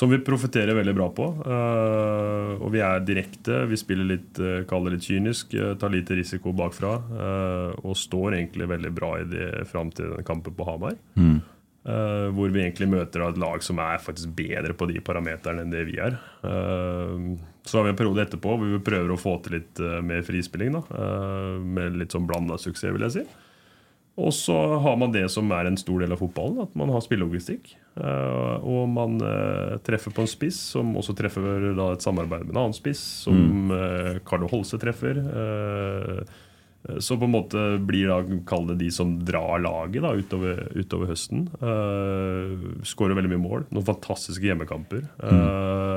som vi profitterer veldig bra på. Eh, og vi er direkte. Vi spiller litt, uh, kaller det litt kynisk, eh, tar lite risiko bakfra. eh, og står egentlig veldig bra i det fram til den kampen på Hamar. Mm. Eh, hvor vi egentlig møter et lag som er faktisk bedre på de parameterne enn det vi er. Eh, så har vi en periode etterpå hvor vi prøver å få til litt eh, mer frispilling. Da, eh, med litt sånn blanda suksess, vil jeg si. Og så har man det som er en stor del av fotballen, at man har spillelogistikk. Eh, og man eh, treffer på en spiss som også treffer da, et samarbeid med en annen spiss, som mm. Carlo Holse treffer. Eh, så på en måte blir da kall det de som drar laget da, utover, utover høsten. Skårer veldig mye mål. Noen fantastiske hjemmekamper. Eh,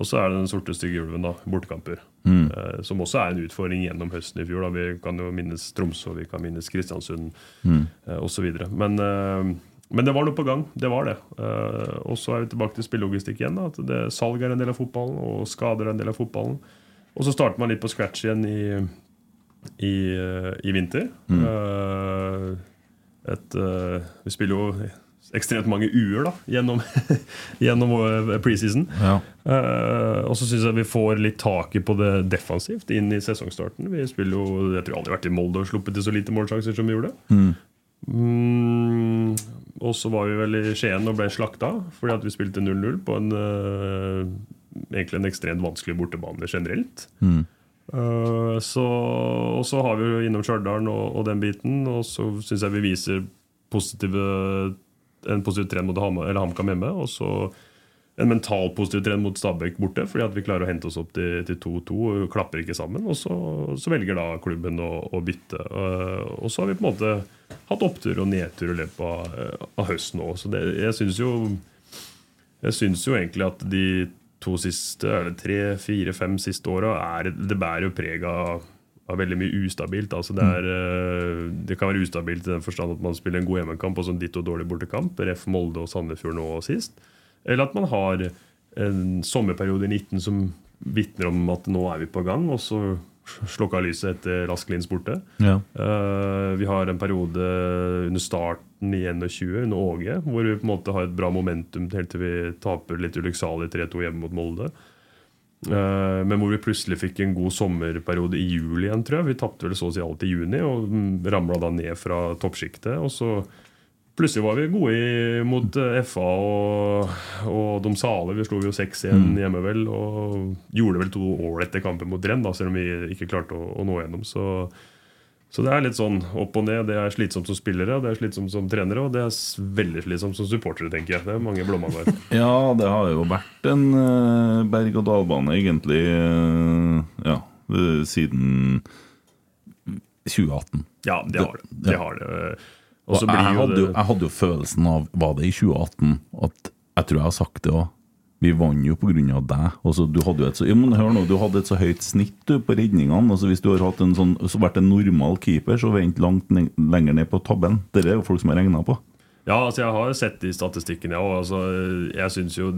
og så er det den sorte, stygge ulven, da, bortekamper. Mm. Eh, som også er en utfordring gjennom høsten i fjor. Da. Vi kan jo minnes Tromsø, vi kan minnes Kristiansund Mm. eh, osv. Men, eh, men det var noe på gang. Det var det. Eh, og så er vi tilbake til spillelogistikk igjen. Da, at det, salg er en del av fotballen, og skader er en del av fotballen. Og så starter man litt på scratch igjen i, i, eh, i vinter. Mm. Eh, et, eh, vi spiller jo ekstremt mange uer da, gjennom, gjennom eh, preseason. Ja. Uh, og så syns jeg vi får litt taket på det defensivt inn i sesongstarten. Vi spiller jo, Jeg tror aldri vært i Molde og sluppet til så lite målsjanser som vi gjorde. Mm. Mm, og så var vi vel i Skien og ble slakta fordi at vi spilte 0-0 på en uh, egentlig en ekstremt vanskelig bortebane generelt. Mm. Uh, så, og så har vi jo innom Stjørdal og, og den biten, og så syns jeg vi viser positive en positiv trend mot Ham- HamKam hjemme. Og så en mental positiv trend mot Stabæk borte, fordi at vi klarer å hente oss opp til til 2-2 og klapper ikke sammen. Og så, så velger da klubben å, å bytte. Og, og så har vi på en måte hatt opptur og nedtur i løpet av, eh, av høsten òg. Så det, jeg syns jo jeg syns jo egentlig at de to siste, eller tre, fire, fem siste åra Det bærer jo preg av, av veldig mye ustabilt. Altså det, er, eh, det kan være ustabilt i den forstand at man spiller en god hjemmekamp og sånn ditt og dårlig bortekamp. Ref. Molde og Sandefjord nå og sist. Eller at man har en sommerperiode i 19 som vitner om at nå er vi på gang, og så slokka lyset etter Rasklins borte. Ja. Uh, vi har en periode under starten i 21, under Åge, hvor vi på en måte har et bra momentum helt til vi taper litt ulykksalig 3-2 hjemme mot Molde. Eh, men hvor vi plutselig fikk en god sommerperiode i juli igjen, tror jeg. Vi tapte vel så å si alt i juni og ramla da ned fra toppsjiktet. Og så plutselig var vi gode i, mot eh, FA og, og Domsale. Vi slo jo 6-1 hjemme, vel. Og gjorde vel to ålreite kamper mot Renn, da, selv om vi ikke klarte å, å nå gjennom. Så, så det er litt sånn opp og ned. Det er slitsomt som spillere, det er slitsomt som trenere, og det er veldig slitsomt som supportere, tenker jeg. Det er mange blåmann der. Ja, det har jo vært en eh, berg-og-dal-bane, egentlig, eh, ja, eh, siden 2018. Ja, det har det. det, har det. Jeg, hadde jo, jeg hadde jo følelsen av Var det i 2018 at Jeg tror jeg har sagt det òg. Vi vant jo pga. deg. Altså, så du hadde jo et så, ja, men hør nå, du hadde et så høyt snitt du, på redningene. Altså, hvis du har en sånn, så vært en normal keeper, så vent langt ned, lenger ned på tabben. Det er jo folk som har regna på. Ja, altså jeg har sett de statistikken, jeg òg. Altså, jeg syns jo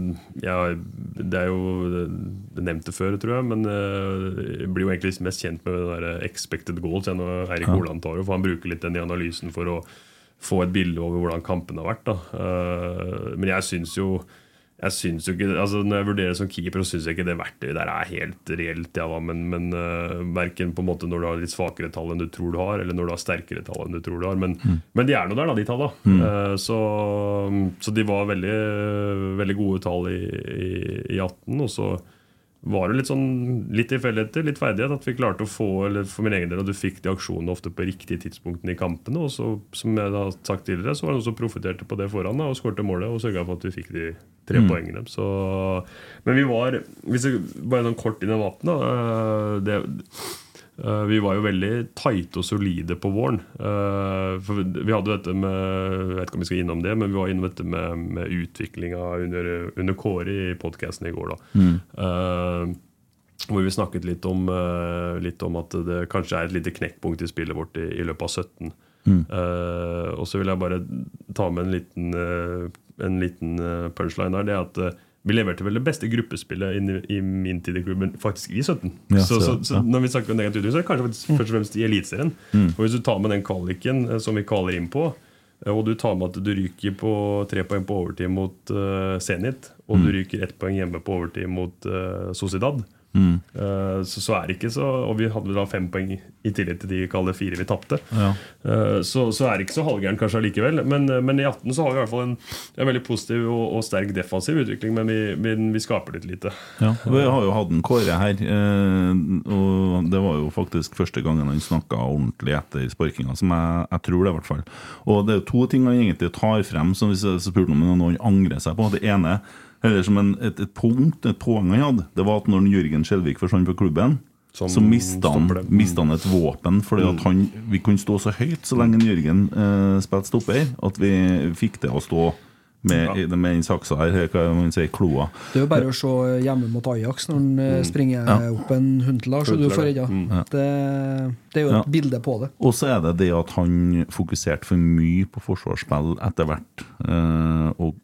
jeg, Det er jo det nevnte før, tror jeg, men eh, jeg blir jo egentlig mest kjent med det der expected goals jeg når Eirik Ja. Holand tar det, for han bruker litt den i analysen for å få et bilde over hvordan kampen har vært. Da. Eh, Men jeg syns jo jeg synes jo ikke, altså Når jeg vurderer som keeper, så syns jeg ikke det verktøyet der er helt reelt. Ja, men men uh, verken på en måte når du har litt svakere tall enn du tror du har, eller når du har sterkere tall enn du tror du har. Men, men de er nå der, da, de tallene. Uh, så, så de var veldig, veldig gode tall i, i, i 18. Og så var det litt sånn litt tilfeldigheter, litt ferdighet, at vi klarte å få eller for min egen del, at du fikk de aksjonene ofte på riktige tidspunktene i kampene. Og så, som jeg har sagt tidligere, så var det noen som profitterte på det foran da, og skårte målet og sørga for at vi fikk de tre Mm. poengene. Så, men vi var hvis jeg, Bare sånn kort inn i da. eh, Det, vi var jo veldig tighte og solide på våren. Eh, For vi hadde dette med Jeg vet ikke om vi skal innom det, men vi var innom dette med, med utviklinga under, under Kåre i podkasten i går. da Eh, hvor vi snakket litt om, eh, litt om at det kanskje er et lite knekkpunkt i spillet vårt i, i løpet av 17. Eh, og så vil jeg bare ta med en liten, eh, en liten eh, punchline her. Det er at eh, vi leverte vel det beste gruppespillet i, i min tid i klubben faktisk i 17. Ja, så, så, så- når vi snakker om negativ utvikling, så er det kanskje faktisk først og fremst i Eliteserien. Og hvis du tar med den kvaliken eh, som vi kvaler inn på, eh, og du tar med at du ryker på tre poeng på overtid mot uh, Zenit, og du ryker ett poeng hjemme på overtid mot uh, Sociedad, eh, så, så er det ikke så Og vi hadde da fem poeng i tillegg til de kalde fire vi tapte. Ja. Eh, Så, så er det ikke så halvgærent kanskje allikevel. Men, eh, men i 18 så har vi i hvert fall en, en veldig positiv og, og sterk defensiv utvikling, men vi, vi, vi skaper litt lite. Ja, Vi har jo hatt en Kåre her, og det var jo faktisk første gangen han snakka ordentlig etter sparkinga, som jeg, jeg tror det, i hvert fall. Og det er jo to ting han egentlig tar frem, som hvis jeg spurte om det er noe han angrer seg på. Det ene, eller som en, et, et punkt, et poeng han hadde, det var at når Jørgen Skjelvik forsvant fra klubben, Som så mista han. Mm. han et våpen, fordi at han, vi kunne stå så høyt så lenge Jørgen eh, spilte stopper, at vi fikk det å stå med, Ja. med den saksa her, hva man sier, kloa. Det er jo bare å se hjemme mot Ajax når han mm. springer Ja. opp en hundelag, så du får redda. Det, det er jo et Ja. bilde på det. Og så er det det at han fokuserte for mye på forsvarsspill etter hvert. eh, og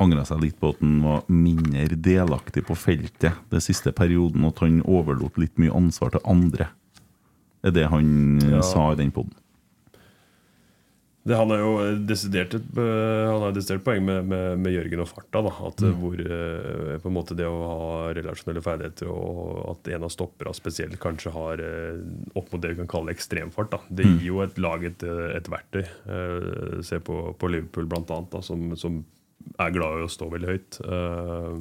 angra seg litt på at han var mindre delaktig på feltet den siste perioden. og At han overlot litt mye ansvar til andre. Det er det han Ja. sa i den poden. Det, han har jo desidert et, eh, han har desidert poeng med, med, med Jørgen og farta. Da, at Mm. hvor eh, på en måte det å ha relasjonelle ferdigheter, og at en av stopperne spesielt kanskje har eh, opp mot det vi kan kalle ekstremfart. Da. Det Mm. gir jo et lag et, et verktøy. Se på, på Liverpool blant annet, da, som, som er glad i å stå veldig høyt. Uh,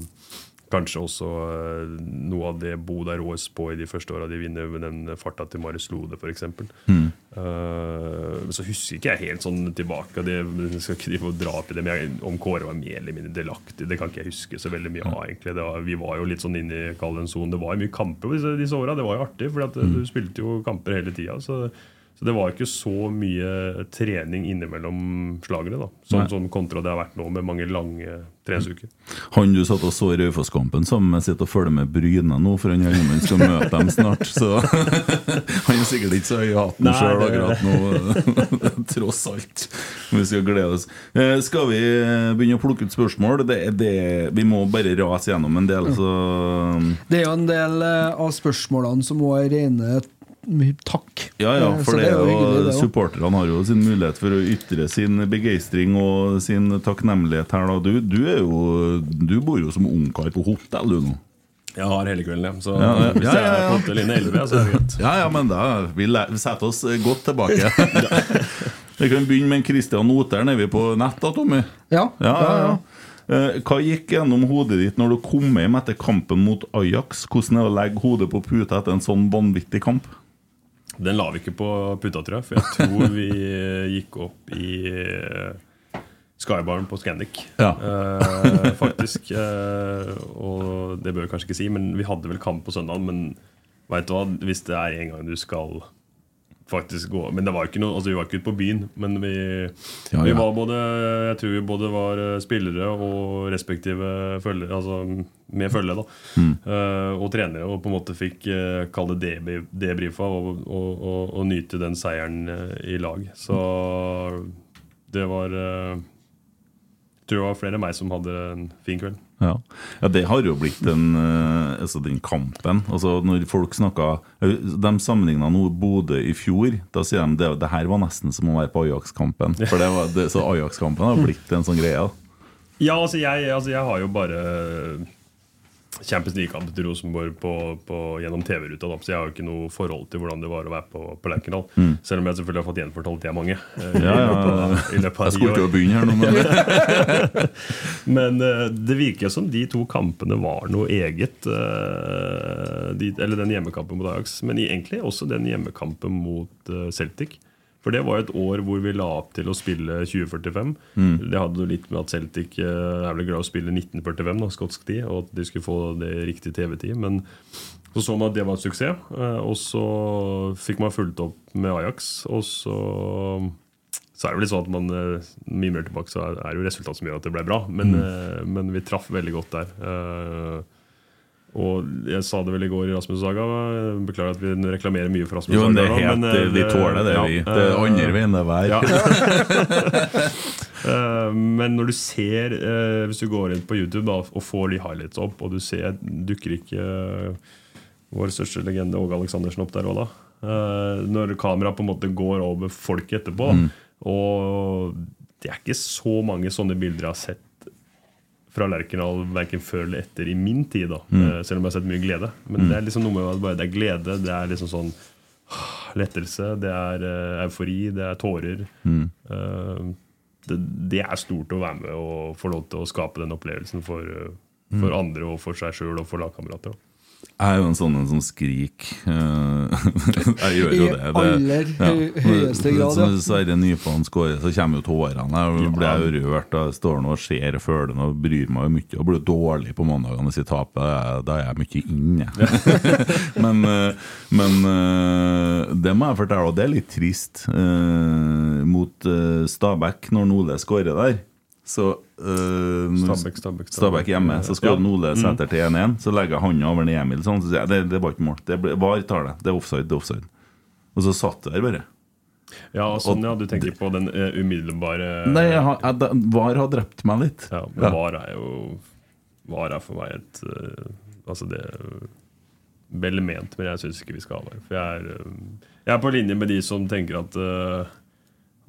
kanskje også uh, noe av det Bodø rås på i de første åra de vinner med den farta til Marius Lode, f.eks. Mm. Uh, så husker ikke jeg helt sånn tilbake. Det, jeg skal ikke og dra opp i det, men jeg, Om Kåre var mer eller mindre delaktig, det kan ikke jeg huske så veldig mye av. egentlig. Var, vi var jo litt sånn inne i kall sonen. Det var mye kamper disse, disse åra. Det var jo artig, for Mm. du spilte jo kamper hele tida. Så, det var ikke så mye trening innimellom slagene, da. Sånn, sånn kontra det har vært nå, med mange lange treningsuker. Han du satt og så i Raufoss-kampen sammen med, sitter og følger med Bryne nå, for han Gjengemann skal møte dem snart. Så han er sikkert ikke så høy i hatten sjøl akkurat nå, tross alt. Vi skal glede oss. Eh, Skal vi begynne å plukke ut spørsmål? Det, det, vi må bare rase gjennom en del, så Det er jo en del eh, av spørsmålene som må er rene mye takk. Ja, ja, Eh, for det, det er jo, hyggelig, supporterne har jo sin mulighet for å ytre sin begeistring og sin takknemlighet her. Da. Du, du, er jo, du bor jo som ungkar på hotell, du nå. Jeg har hele kvelden, jeg. Så Ja, ja, hvis jeg ja, er på hotell inne 11, så er det greit. Ja, ja, men da vi setter oss godt tilbake. Vi kan begynne med en Oteren. Er vi på nett, da, Tommy. Ja, Ja, ja, ja. Eh, Hva gikk gjennom hodet ditt når du kom hjem etter kampen mot Ajax? Hvordan er det å legge hodet på puta etter en sånn vanvittig kamp? Den la vi ikke på puta, tror jeg. For jeg tror vi gikk opp i eh, Skybaren på Scandic. Ja. Eh, faktisk. Eh, og det bør jeg kanskje ikke si, men vi hadde vel kamp på søndag. Men vet du hva, hvis det er en gang du skal faktisk gå Men det var ikke noe, altså vi var ikke ute på byen, men vi, Ja, vi var både Jeg tror vi både var eh, spillere og respektive følgere, altså med følge, da. Mm. Uh, og trenere, og på en måte fikk uh, kalle det debri- debrifa og, og, og, og nyte den seieren uh, i lag. Så det var eh, Jeg tror det var flere enn meg som hadde en fin kveld. Ja. ja, det har jo blitt en eh, Altså den kampen. Altså Når folk snakker De sammenligna nå Bodø i fjor. Da sier de det, det her var nesten som å være på Ajax-kampen. For det var, det, Så Ajax-kampen har blitt en sånn greie. Ja, altså jeg, altså jeg har jo bare Champions League-kamp til Rosenborg på, på, gjennom TV-ruta. Så jeg har jo ikke noe forhold til hvordan det var å være på, på Lerkendal. Selv om jeg selvfølgelig har fått gjenfortalt det er mange. eh, Ja, ja, ja, av- i løpet av Jeg skulle til å begynne her nå, men Men eh, det virker som de to kampene var noe eget. eh, de, eller den hjemmekampen mot Ajax, men egentlig også den hjemmekampen mot eh, Celtic. For det var et år hvor vi la opp til å spille 2045. Det hadde jo litt med at Celtic eh, er vel glad i å spille 1945, da, skotsk tid, og at de skulle få det riktig TV-tid. Men så så man at det var et suksess, eh, og så fikk man fulgt opp med Ajax. Og så så er det vel litt sånn at man eh, mye mer tilbake så er det jo resultatet som gjør at det ble bra. Men, mm. men vi traff veldig godt der. Og jeg sa det vel i går i Rasmus Saga. Beklager at vi reklamerer mye for Rasmus Jo, men det Saga. er helt, men, eh, vi tåler det, ja, vi. Det er andre veien det er ja. Eh, Men når du ser eh, Hvis du går inn på YouTube da, og får de highlights opp, og du ser dukker ikke vår største legende Åge Aleksandersen opp der òg, da? Når kameraet på en måte går over folk etterpå. Mm. Og det er ikke så mange sånne bilder jeg har sett fra Lerkendal verken før eller etter i min tid. da Mm. Eh, Selv om jeg har sett mye glede. Men det er liksom noe med at bare det er glede. Det er liksom sånn ah, lettelse. Det er eh, eufori. Det er tårer. Mm. Eh, det, det er stort å være med og få lov til å skape den opplevelsen for, eh, for Mm. andre og for seg sjøl og for lagkamerater. Er jo en sånn en som skriker. Eh, jeg gjør jo det. det. I aller høy- høyeste grad, ja. Så Sverre Nypan skårer, så kommer jo tårene. Jeg blir jo rørt. Jeg står nå og ser og føler og bryr meg jo mye. Og blir dårlig på mandagene hvis jeg taper. Da er- er jeg mye inne. men eh, men eh, det må jeg fortelle, og det er litt trist. eh, mot Stabæk, når Nole skårer der. Så eh, Stabæk, Stabæk, Stabæk. Stabæk hjemme, så skårer Ja. Nole Mm. til 1-1. Så legger jeg hånda over Emil sånn, så sier jeg det, det var ikke mål. Det VAR tar det. Det er offside, det er offside. Og så satt jeg der bare. Ja, sånn, ja, du tenker på den uh, umiddelbare Nei, jeg, har- jeg, VAR har drept meg litt. Ja, men VAR er jo VAR er for meg et uh, Altså, det er vel ment, men jeg syns ikke vi skal ha VAR. For jeg er, uh, jeg er på linje med de som tenker at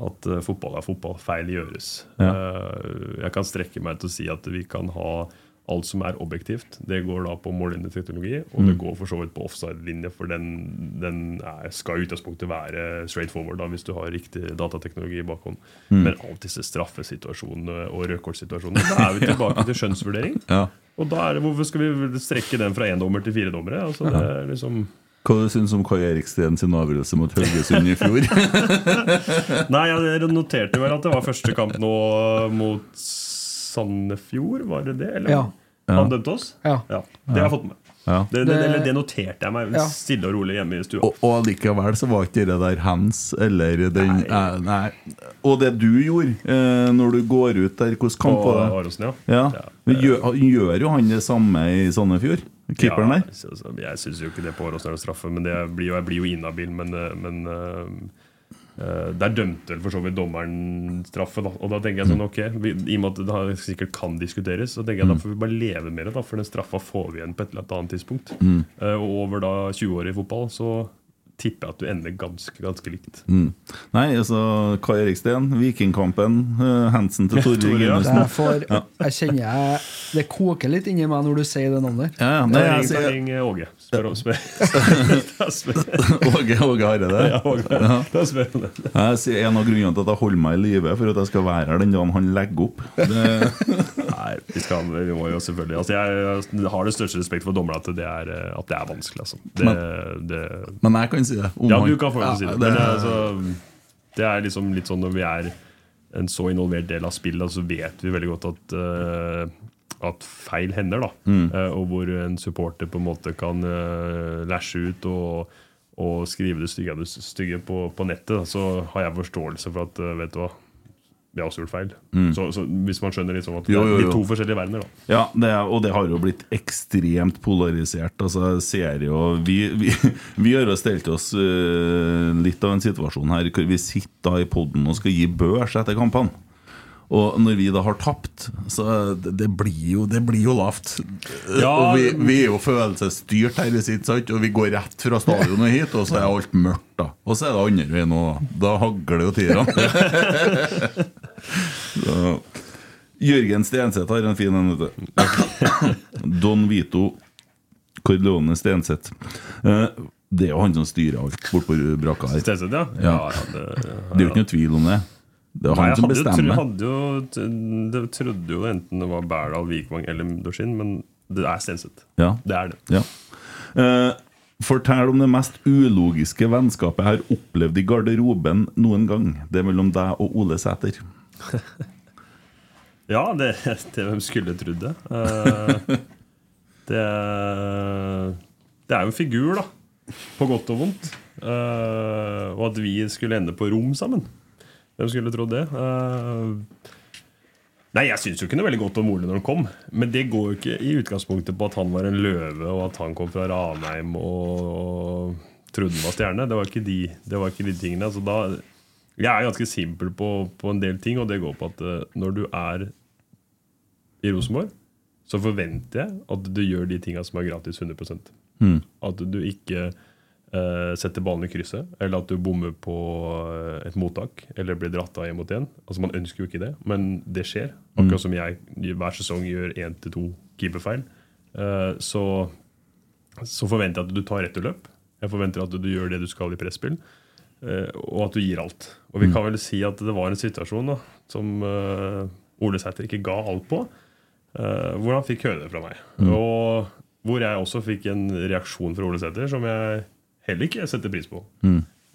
at eh, fotball er fotball. Feil gjøres. Eh, jeg kan strekke meg til å si at vi kan ha alt som er objektivt. Det går da på mållinje teknologi, og det Mm. går for så vidt på offside-linje, for den, den er, skal i utgangspunktet være straight forward da, hvis du har riktig datateknologi i bakhånd. Mm. Men alt disse straffesituasjonene og rødkortsituasjonene, da er vi tilbake til skjønnsvurdering. Ja. Og da er det, Hvorfor skal vi strekke den fra én dommer til fire dommere? Altså, det er liksom Hva du syns du om Kai Eriksten sin avgjørelse mot Haugesund i fjor? Nei, jeg noterte vel at det var første kamp nå mot Sandefjord, var det det? Eller? Ja. Han dømte oss? Ja. Det har jeg fått med. Ja. Det, det, Det- det noterte jeg meg Ja. stille og rolig hjemme i stua. Og, og likevel så var ikke det der hands eller den Nei. eh, nei. Og det du gjorde eh, når du går ut der, hvordan kamp var det? Aronsen, ja. Ja. Ja. Men Gjør, gjør jo han det samme i Sandefjord? Keeperen der? Ja, Jeg syns jo ikke det på Åråsen er noe straffe, men det blir jo, jeg blir jo inhabil. Men, eh, men eh, eh, der dømte vel for så vidt dommeren straffe. Da. Og da tenker jeg sånn, ok, vi, I og med at det sikkert kan diskuteres, så tenker jeg da får vi bare leve med det. da, For den straffa får vi igjen på et eller annet tidspunkt. Eh, og over da 20 år i fotball så tipper jeg at du ender ganske ganske likt. Mm. Nei, altså Kai Eriksten, Vikingkampen, uh, Hansen til Tore ja. Det Gundersen. er jeg kjenner jeg Det koker litt inni meg når du sier det navnet. Ja, ja, Nei, nei, jeg ring Åge. Spør om spør. Åge, Åge Hareide. Ja, Åge. Da spør om det. Jeg sier En av grunnene til at jeg holder meg i live, for at jeg skal være her den dagen han legger opp. Nei, vi, skal, vi må jo selvfølgelig altså Jeg har den største respekt for dommerne at det er, eh, at det er vanskelig. Altså. Det, det, men jeg kan si det. om ja, du kan få lov til si det. Men det, altså, det er liksom litt sånn når vi er en så involvert del av spillet, så vet vi veldig godt at uh, at feil hender. da Eh, Og hvor en supporter på en måte kan uh, læsje ut og, og skrive det stygge, stygge på, på nettet. da, Så har jeg forståelse for at eh, vet du hva, vi har også gjort feil. Så, så Hvis man skjønner liksom at det Jo, jo, er jo. to forskjellige verdener. da Ja, det er, og det har jo blitt ekstremt polarisert. Altså, ser jo Vi, vi, vi har jo stelt oss uh, litt av en situasjon her hvor vi sitter i poden og skal gi børs etter kampene. Og når vi da har tapt, så det, blir, jo, det blir jo lavt. Ja. Og vi, vi er jo følelsesstyrt her, i sant? og vi går rett fra stadionet hit, og så er alt mørkt. da Og så er det andre veien òg. Da hagler jo tida. Jørgen Stenseth har en fin en, vet du. Don Vito Corleone Stenseth. Eh, Det er jo han som styrer alt bortpå brakka her. Stenseth, ja. Ja. ja, det, Det er jo ikke noe tvil om det. Det var Nei, han jeg som bestemmer. det trodde jo enten det var Berdal, Vikvang eller Dorsin, men det er Stenseth. Ja. Det er det. Ja. Eh, fortell om det mest ulogiske vennskapet jeg har opplevd i garderoben noen gang. Det er mellom deg og Ole Sæter. Ja, det, det hvem skulle trodd det. Eh, det. Det er jo en figur, da. På godt og vondt. Eh, og at vi skulle ende på rom sammen. Hvem skulle trodd det? Uh, nei, jeg syns jo ikke noe veldig godt om Ole når han kom. Men det går jo ikke i utgangspunktet på at han var en løve, og at han kom fra Ranheim og, og trodde han var stjerne. Det var ikke de, det var ikke de tingene. Altså, da, jeg er ganske simpel på, på en del ting, og det går på at uh, når du er i Rosenborg, så forventer jeg at du gjør de tinga som er gratis 100% At du ikke setter ballen i krysset, eller at du bommer på eh, et mottak, eller blir dratt av én mot én. Altså, man ønsker jo ikke det, men det skjer. Akkurat som jeg hver sesong gjør én til to keeperfeil. Eh, så, så forventer jeg at du tar rett og løp. Jeg forventer at du gjør det du skal i presspill. Eh, og at du gir alt. Og vi kan vel si at det var en situasjon da, som eh, Ole Sæter ikke ga alt på, eh, hvor han fikk høre det fra meg. Og hvor jeg også fikk en reaksjon fra Ole Sæter som jeg heller ikke setter pris på.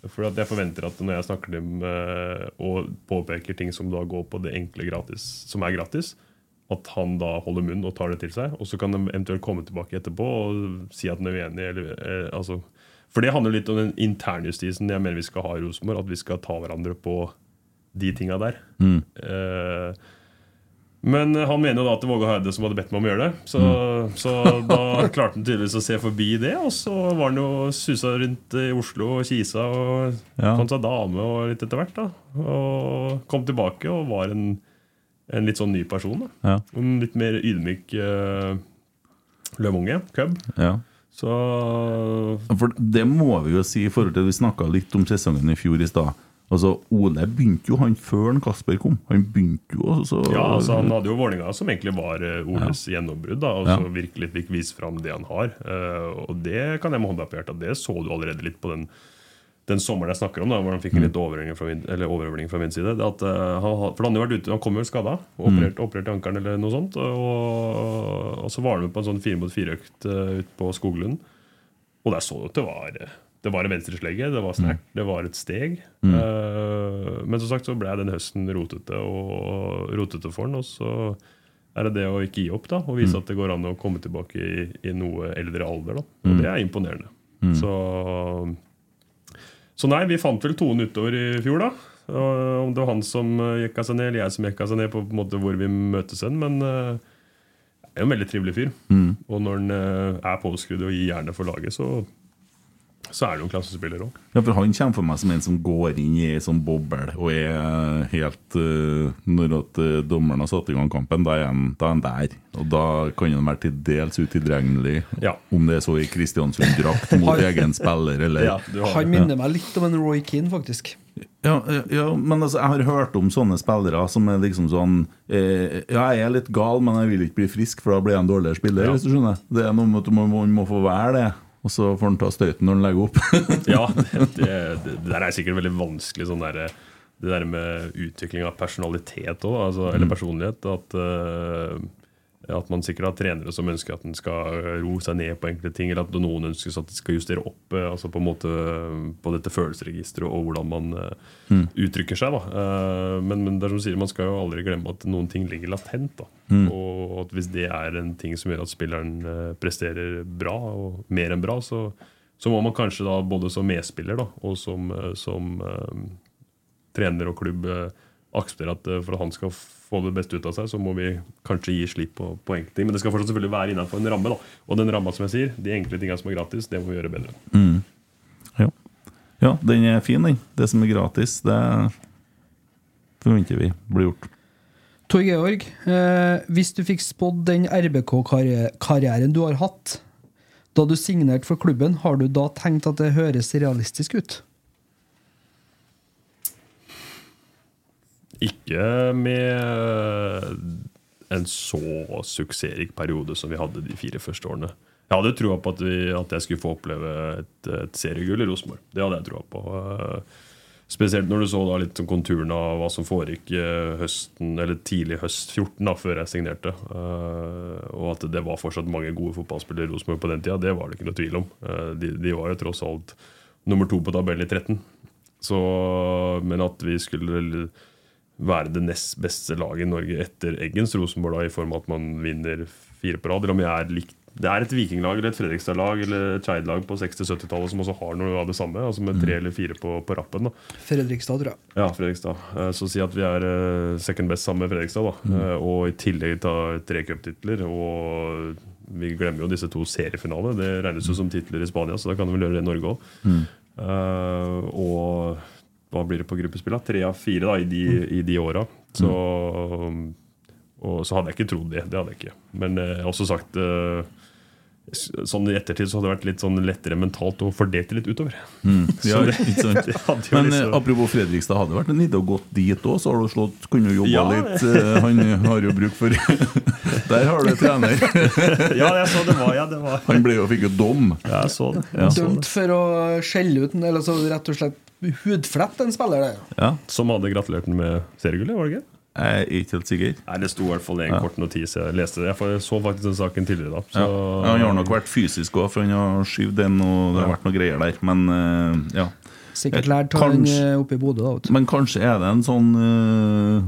For at jeg forventer at når jeg snakker dem eh, og påpeker ting som da går på det enkle gratis, som er gratis, at han da holder munn og tar det til seg. Og så kan de eventuelt komme tilbake etterpå og si at han er uenig. Eller, eh, altså. For det handler litt om den internjustisen jeg mener vi skal ha i Rosenborg. At vi skal ta hverandre på de tinga der. Eh, men han mener jo da at det var Åge Heide som hadde bedt meg om å gjøre det. Så, så da klarte han tydeligvis å se forbi det. Og så var han jo susa rundt i Oslo og kisa og Ja. fant seg dame og litt etter hvert. da Og kom tilbake og var en, en litt sånn ny person. da Ja. En litt mer ydmyk uh, lømunge. Cub. Ja. Så For det må vi jo si i forhold til Vi snakka litt om sesongen i fjor i stad. Altså, Ole begynte jo han før han Kasper kom. Han begynte jo altså Ja, altså Han hadde jo Vålerenga, som egentlig var eh, Oles gjennombrudd. da, Og Ja. så virkelig fikk vise fram det han har. Uh, og det kan jeg med hånda på hjertet. Det så du allerede litt på den, den sommeren jeg snakker om, da, hvor han fikk en litt overhøvling fra fra min side det at, uh, han, For han hadde vært ute, han kom jo skada. Operert, operert i ankelen eller noe sånt. Og, og så var han med på en sånn fire mot fire-økt uh, ute på Skoglund. Og der så du at det var Det var en venstreslegge, det var snert, det var et steg. Eh, men som sagt så ble den høsten rotete og rotete for den. Og så er det det å ikke gi opp da og vise at det går an å komme tilbake i, i noe eldre alder. da Og det er imponerende. Så så nei, vi fant vel tonen utover i fjor, da. Og Om det var han som jekka seg ned, eller jeg som jekka seg ned, på en måte hvor vi møtes hen. Men eh, er jo en veldig trivelig fyr. Og når han uh, er påskrudd og gir jernet for laget, så, så er det jo en klassespiller òg. Ja, for Han kommer for meg som en som går inn i ei sånn boble og er helt uh, Når at uh, dommeren har satt i gang kampen, da er han, da er han der. Og da kan han være til dels utilregnelig. Ja. Om det er så i Kristiansund-drakt mot egen spiller, eller ja, Han minner meg litt om en Roy Keane, faktisk. Ja, ja, men altså, jeg har hørt om sånne spillere som er liksom sånn eh, Ja, jeg er litt gal, men jeg vil ikke bli frisk, for da blir jeg en dårligere spiller. Ja. hvis du skjønner Det er noe med at man må, man må få være det, og så får han ta støyten når han legger opp. Ja, det, det, det der er sikkert veldig vanskelig sånn der, Det der med utvikling av personalitet òg, altså, eller personlighet. At, eh, at man sikkert har trenere som ønsker at en skal ro seg ned på enkelte ting, eller at noen ønsker at de skal justere opp eh, altså på, en måte, på dette følelsesregisteret og hvordan man mm. uttrykker seg. Eh, men, men det er som sier, man skal jo aldri glemme at noen ting ligger latent. Da. Og at hvis det er en ting som gjør at spilleren eh, presterer bra, og mer enn bra, så, så må man kanskje da både som medspiller da, og som, eh, som um, trener og klubb eh, akseptere at eh, for at han skal få det beste ut av seg, så må vi kanskje gi slipp på, på enkelte ting. Men det skal fortsatt selvfølgelig være innenfor en ramme. da. Og den ramma som jeg sier, de enkle tingene som er gratis, det må vi gjøre bedre. ja. ja, den er fin, den. Det som er gratis, det forventer vi blir gjort. Tor Georg, eh, hvis du fikk spådd den RBK-karrieren du har hatt da du signerte for klubben, har du da tenkt at det høres realistisk ut? Ikke med en så suksessrik periode som vi hadde de fire første årene. Jeg hadde troa på at, vi, at jeg skulle få oppleve et, et seriegull i Rosenborg. Det hadde jeg troa på. Eh, Spesielt når du så da litt konturene av hva som foregikk eh, høsten, eller tidlig høst 14, da, før jeg signerte. Eh, og at det var fortsatt mange gode fotballspillere i Rosenborg på den tida, det var det ikke noe tvil om. De, de var jo tross alt nummer to på tabellen i 13. Så, men at vi skulle være det nest beste laget i Norge etter Eggens Rosenborg, da, i form av at man vinner fire på rad. Eller om jeg er likt det er et vikinglag eller et Fredrikstad-lag eller et Skeid-lag på 60-70-tallet som også har noe av det samme. altså Med tre eller fire på, på rappen. da Fredrikstad, tror jeg. ja, Fredrikstad. Eh, Så si at vi er eh, second best sammen med Fredrikstad. da Mm. Og i tillegg ta tre cuptitler. Og vi glemmer jo disse to seriefinalene. Det regnes jo som titler i Spania, så da kan vi vel gjøre det i Norge òg. Og hva blir det på gruppespillet? Tre av fire da i de, i de åra. Så, og så hadde jeg ikke trodd det. Det hadde jeg ikke. Men eh, jeg har også sagt eh, s- Sånn I ettertid så hadde det vært litt sånn lettere mentalt å fordele det litt utover. Ja, det- ikke sant? det Men liksom- apropos Fredrikstad, hadde det vært en idé å gå dit òg, så har du slått, kunne jo jobba Ja. litt. eh, Han har jo bruk for Der har du trener. Ja, jeg så det var, ja, det var. Han ble jo, fikk jo dom. Ja, jeg så det. Jeg så Dømt det. for å skjelle ut en, eller så rett og slett hudflett en spiller. Det. Ja, Som hadde gratulert ham med seriegullet, var det ikke? Jeg er ikke helt sikker. Nei, Det sto i hvert fall en Ja. kort notis. Jeg leste det. Jeg så faktisk den saken tidligere da. Så, Ja. Han har nok vært fysisk òg, for han har skyvd den, og det har vært noe greier der. Men eh, ja. Sikkert Eh, lært av den eh, oppe i Bodø. Men kanskje er det en sånn uh,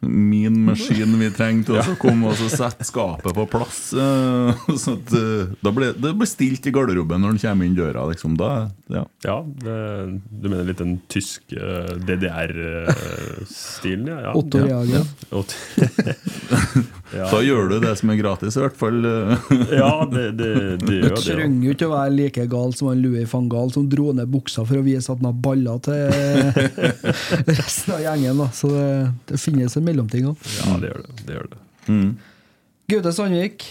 min maskin vi trengte, til å komme og så sette skapet på plass. eh, så at, eh, da ble, det ble stilt i garderoben når han kommer inn døra. Liksom. Da, ja. Ja, det, Du mener litt den tyske DDR-stilen? Ja, ja. Otto Jager. Ja. da gjør du det som er gratis, i hvert fall. eh. ja, det, det, det gjør det. Du Trenger jo ikke å være like gal som han Louis van Gahl som dro ned buksa for å vise at han har baller til resten av gjengen. Da. Så det, det finnes en mellomting òg. ja, det gjør det. det, gjør det. Mm. Gaute Sandvik,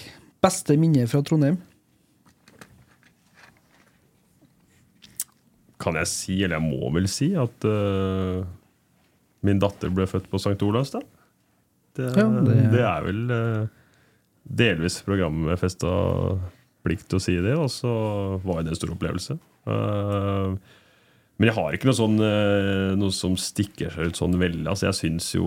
beste minne fra Trondheim? Kan jeg si, eller jeg må vel si, at uh, min datter ble født på St. Olavs da? Det, Ja, det- det er vel uh, delvis programmet med festa plikt til å si det, og så var det en stor opplevelse. Eh, Men jeg har ikke noe, sånn, eh, noe som stikker seg ut sånn veldig. Altså, jeg syns jo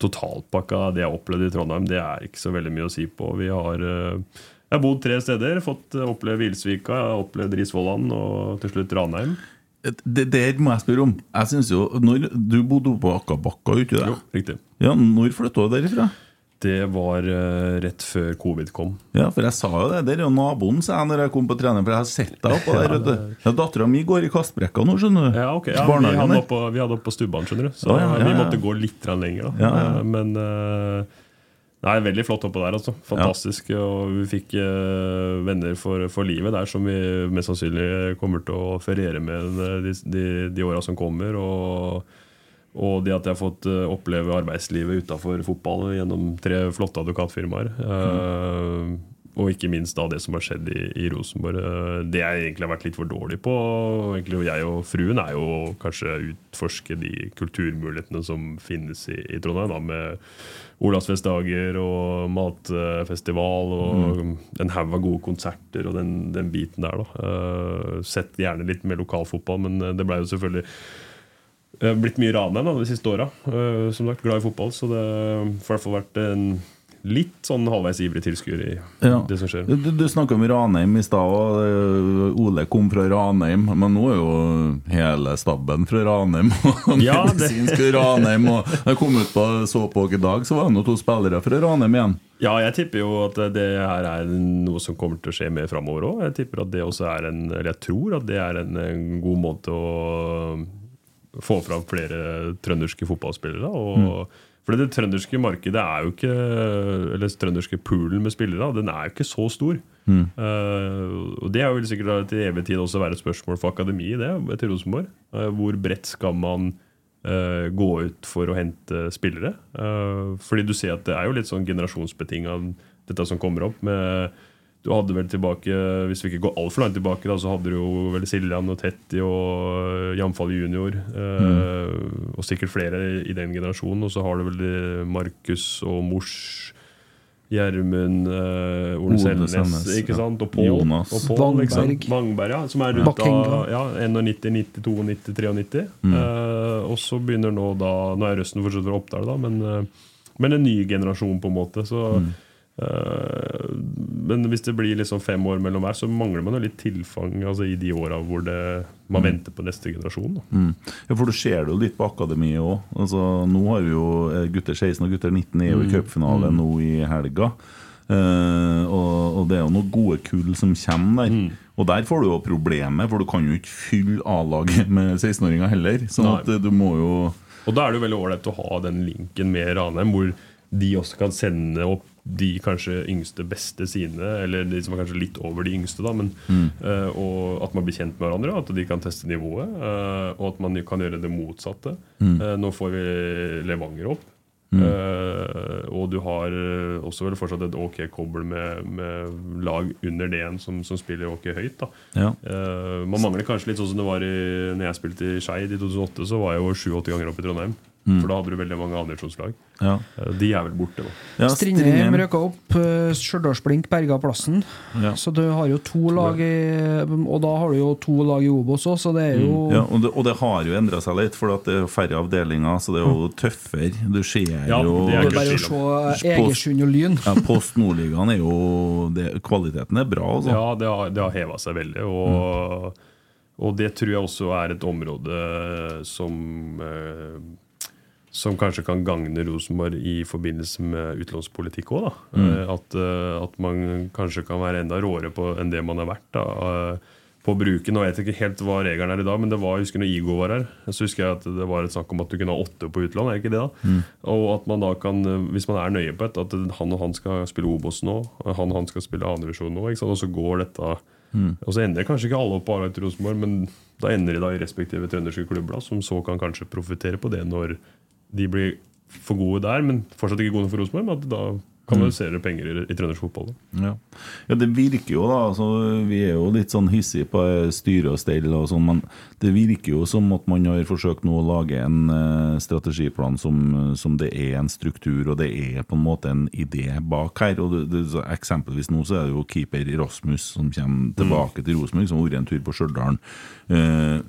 totalpakka av det jeg opplevde i Trondheim, det er ikke så veldig mye å si på. Vi har eh, jeg har bodd tre steder. Fått eh, oppleve Vilsvika, jeg har opplevd Risvollan og til slutt Ranheim. Det der må jeg spørre om. Jeg synes jo, når Du bodde på Akkabakka, gjorde du det? Jo, riktig. Ja, Når flytta du derifra? Det var uh, rett før covid kom. Ja, for jeg sa jo det. Der er jo naboen, sa jeg når jeg kom på trening. For jeg har sett deg oppå der. Ja, Dattera mi går i kastbrekka nå, skjønner du. Ja, ok. Ja, vi hadde oppe, vi hadde oppe på stubben, skjønner du. Så ja, ja, vi måtte gå litt lenger. da Ja, ja. Eh, Men eh, Nei, veldig flott oppå der, altså. Fantastisk. Og vi fikk uh, venner for, for livet der som vi mest sannsynlig kommer til å feriere med de, de, de åra som kommer. Og, og det at jeg har fått eh, oppleve arbeidslivet utafor fotball gjennom tre flotte advokatfirmaer. eh, og ikke minst da det som har skjedd i, i Rosenborg. Uh, Det jeg egentlig har vært litt for dårlig på, egentlig, jeg og fruen, er jo kanskje å utforske de kulturmulighetene som finnes i, i Trondheim. da med Olavsfestdager og matfestival og en haug av gode konserter og den, den biten der. da Uh, Sett gjerne litt med lokalfotball, men det ble jo selvfølgelig eh, blitt mye Ranheim de siste åra. Eh, Som sagt, glad i fotball, så det har i hvert fall vært en litt sånn halvveis ivrig tilskuer i Ja. det som skjer. Du, du snakka om Ranheim i stad, og Ole kom fra Ranheim. Men nå er jo hele stabben fra Ranheim. Og Ja, det- medisinsk Ranheim og Jeg kom ut på så på i dag, så var det to spillere fra Ranheim igjen. Ja, jeg tipper jo at det her er noe som kommer til å skje mer framover òg. Jeg tipper at det også er en Eller jeg tror at det er en, en god måte å få fram flere trønderske fotballspillere. Og, For det trønderske markedet er jo ikke Eller trønderske poolen med spillere, den er jo ikke så stor. Eh, og Det er jo sikkert til evig tid også være et spørsmål for akademiet, det, til Rosenborg. Uh, hvor bredt skal man uh, gå ut for å hente spillere? Fordi du ser at det er jo litt sånn generasjonsbetinga, dette som kommer opp. med du hadde vel tilbake, Hvis vi ikke går altfor langt tilbake, da, så hadde du jo vel Siljan og Tetti og Jamfall junior. Eh, Og sikkert flere i den generasjonen. Og så har du vel Markus og Mors, Gjermund, eh, Ole Selnes, ikke ja. sant? og Pål. Jonas. Og sant? Wangberg. Wangberg, ja, som er rundt av ja, 91, 92, 90, 93. Eh, og så begynner nå da Nå er Røsten fortsatt fra Oppdal, da, men, men en ny generasjon, på en måte. Så Eh, men hvis det blir liksom fem år mellom hver, så mangler man jo litt tilfang altså i de åra hvor det, man venter på neste generasjon. Mm. Ja, for Du ser det jo litt på akademiet òg. Altså, nå har vi jo eh, gutter 16 og gutter 19 er jo i cupfinale nå i helga. Uh, og, og det er jo noen gode kull som kommer der. Og der får du jo problemet, for du kan jo ikke fylle A-laget med 16-åringer heller. Sånn Nei. at eh, du må jo Og da er det jo veldig ålreit å ha den linken med Ranheim, hvor de også kan sende opp de kanskje yngste beste sine, eller de som er kanskje litt over de yngste. da, men, eh, Og at man blir kjent med hverandre, at de kan teste nivået. Uh, og at man kan gjøre det motsatte. Eh, nå får vi Levanger opp. Eh, og du har også vel fortsatt et ok kobbel med, med lag under det igjen som, som spiller ok høyt. da Ja. Man mangler kanskje litt sånn som det var i, når jeg spilte i Skeid i 2008. Så var jeg jo sju-åtte ganger opp i Trondheim. For da hadde du veldig mange andredivisjonslag. Ja. Uh, de er vel borte nå. Ja, Strindheim røkka opp, uh, Stjørdalsblink berga plassen. Ja. Så du har jo to lag i Og da har du jo to lag i Obos òg, så det er jo Ja, og, det, og det har jo endra seg litt, for at det er jo færre avdelinger, så det er jo tøffere. Du ser Ja, jo det Det er bare å se Egersund og Lyn. ja, Post Nordligaen er jo det, Kvaliteten er bra, altså. Ja, det har, det har heva seg veldig. Og, og det tror jeg også er et område som eh, som kanskje kan gagne Rosenborg i forbindelse med utlånspolitikk òg. At, eh, at man kanskje kan være enda råere på enn det man har vært. Da, eh, på bruken, og Jeg vet ikke helt hva regelen er i dag, men det var, jeg husker når Igo var her, så husker jeg at det var et snakk om at du kunne ha åtte på utlån. er det ikke det da? Og at man da kan, eh, hvis man er nøye på et, at han og han skal spille Obos nå, han og han skal spille andredivisjon nå, og så går dette Og så ender kanskje ikke alle opp på A-laget til Rosenborg, men da ender de da i respektive trønderske klubber, som så kan kanskje profitere på det når de blir for gode der, men fortsatt ikke gode nok for Rosenborg. Men at da kanaliserer penger i, i trøndersk fotball. Ja. ja, det virker jo, da. Altså, vi er jo litt sånn hissige på styre og stell og sånn, men det virker jo som at man har forsøkt nå å lage en uh, strategiplan som, som det er en struktur, og det er på en måte en idé bak her. Og det, det, eksempelvis nå så er det jo keeper Rasmus som kommer tilbake til Rosenborg, som har vært en tur på Stjørdal. Eh,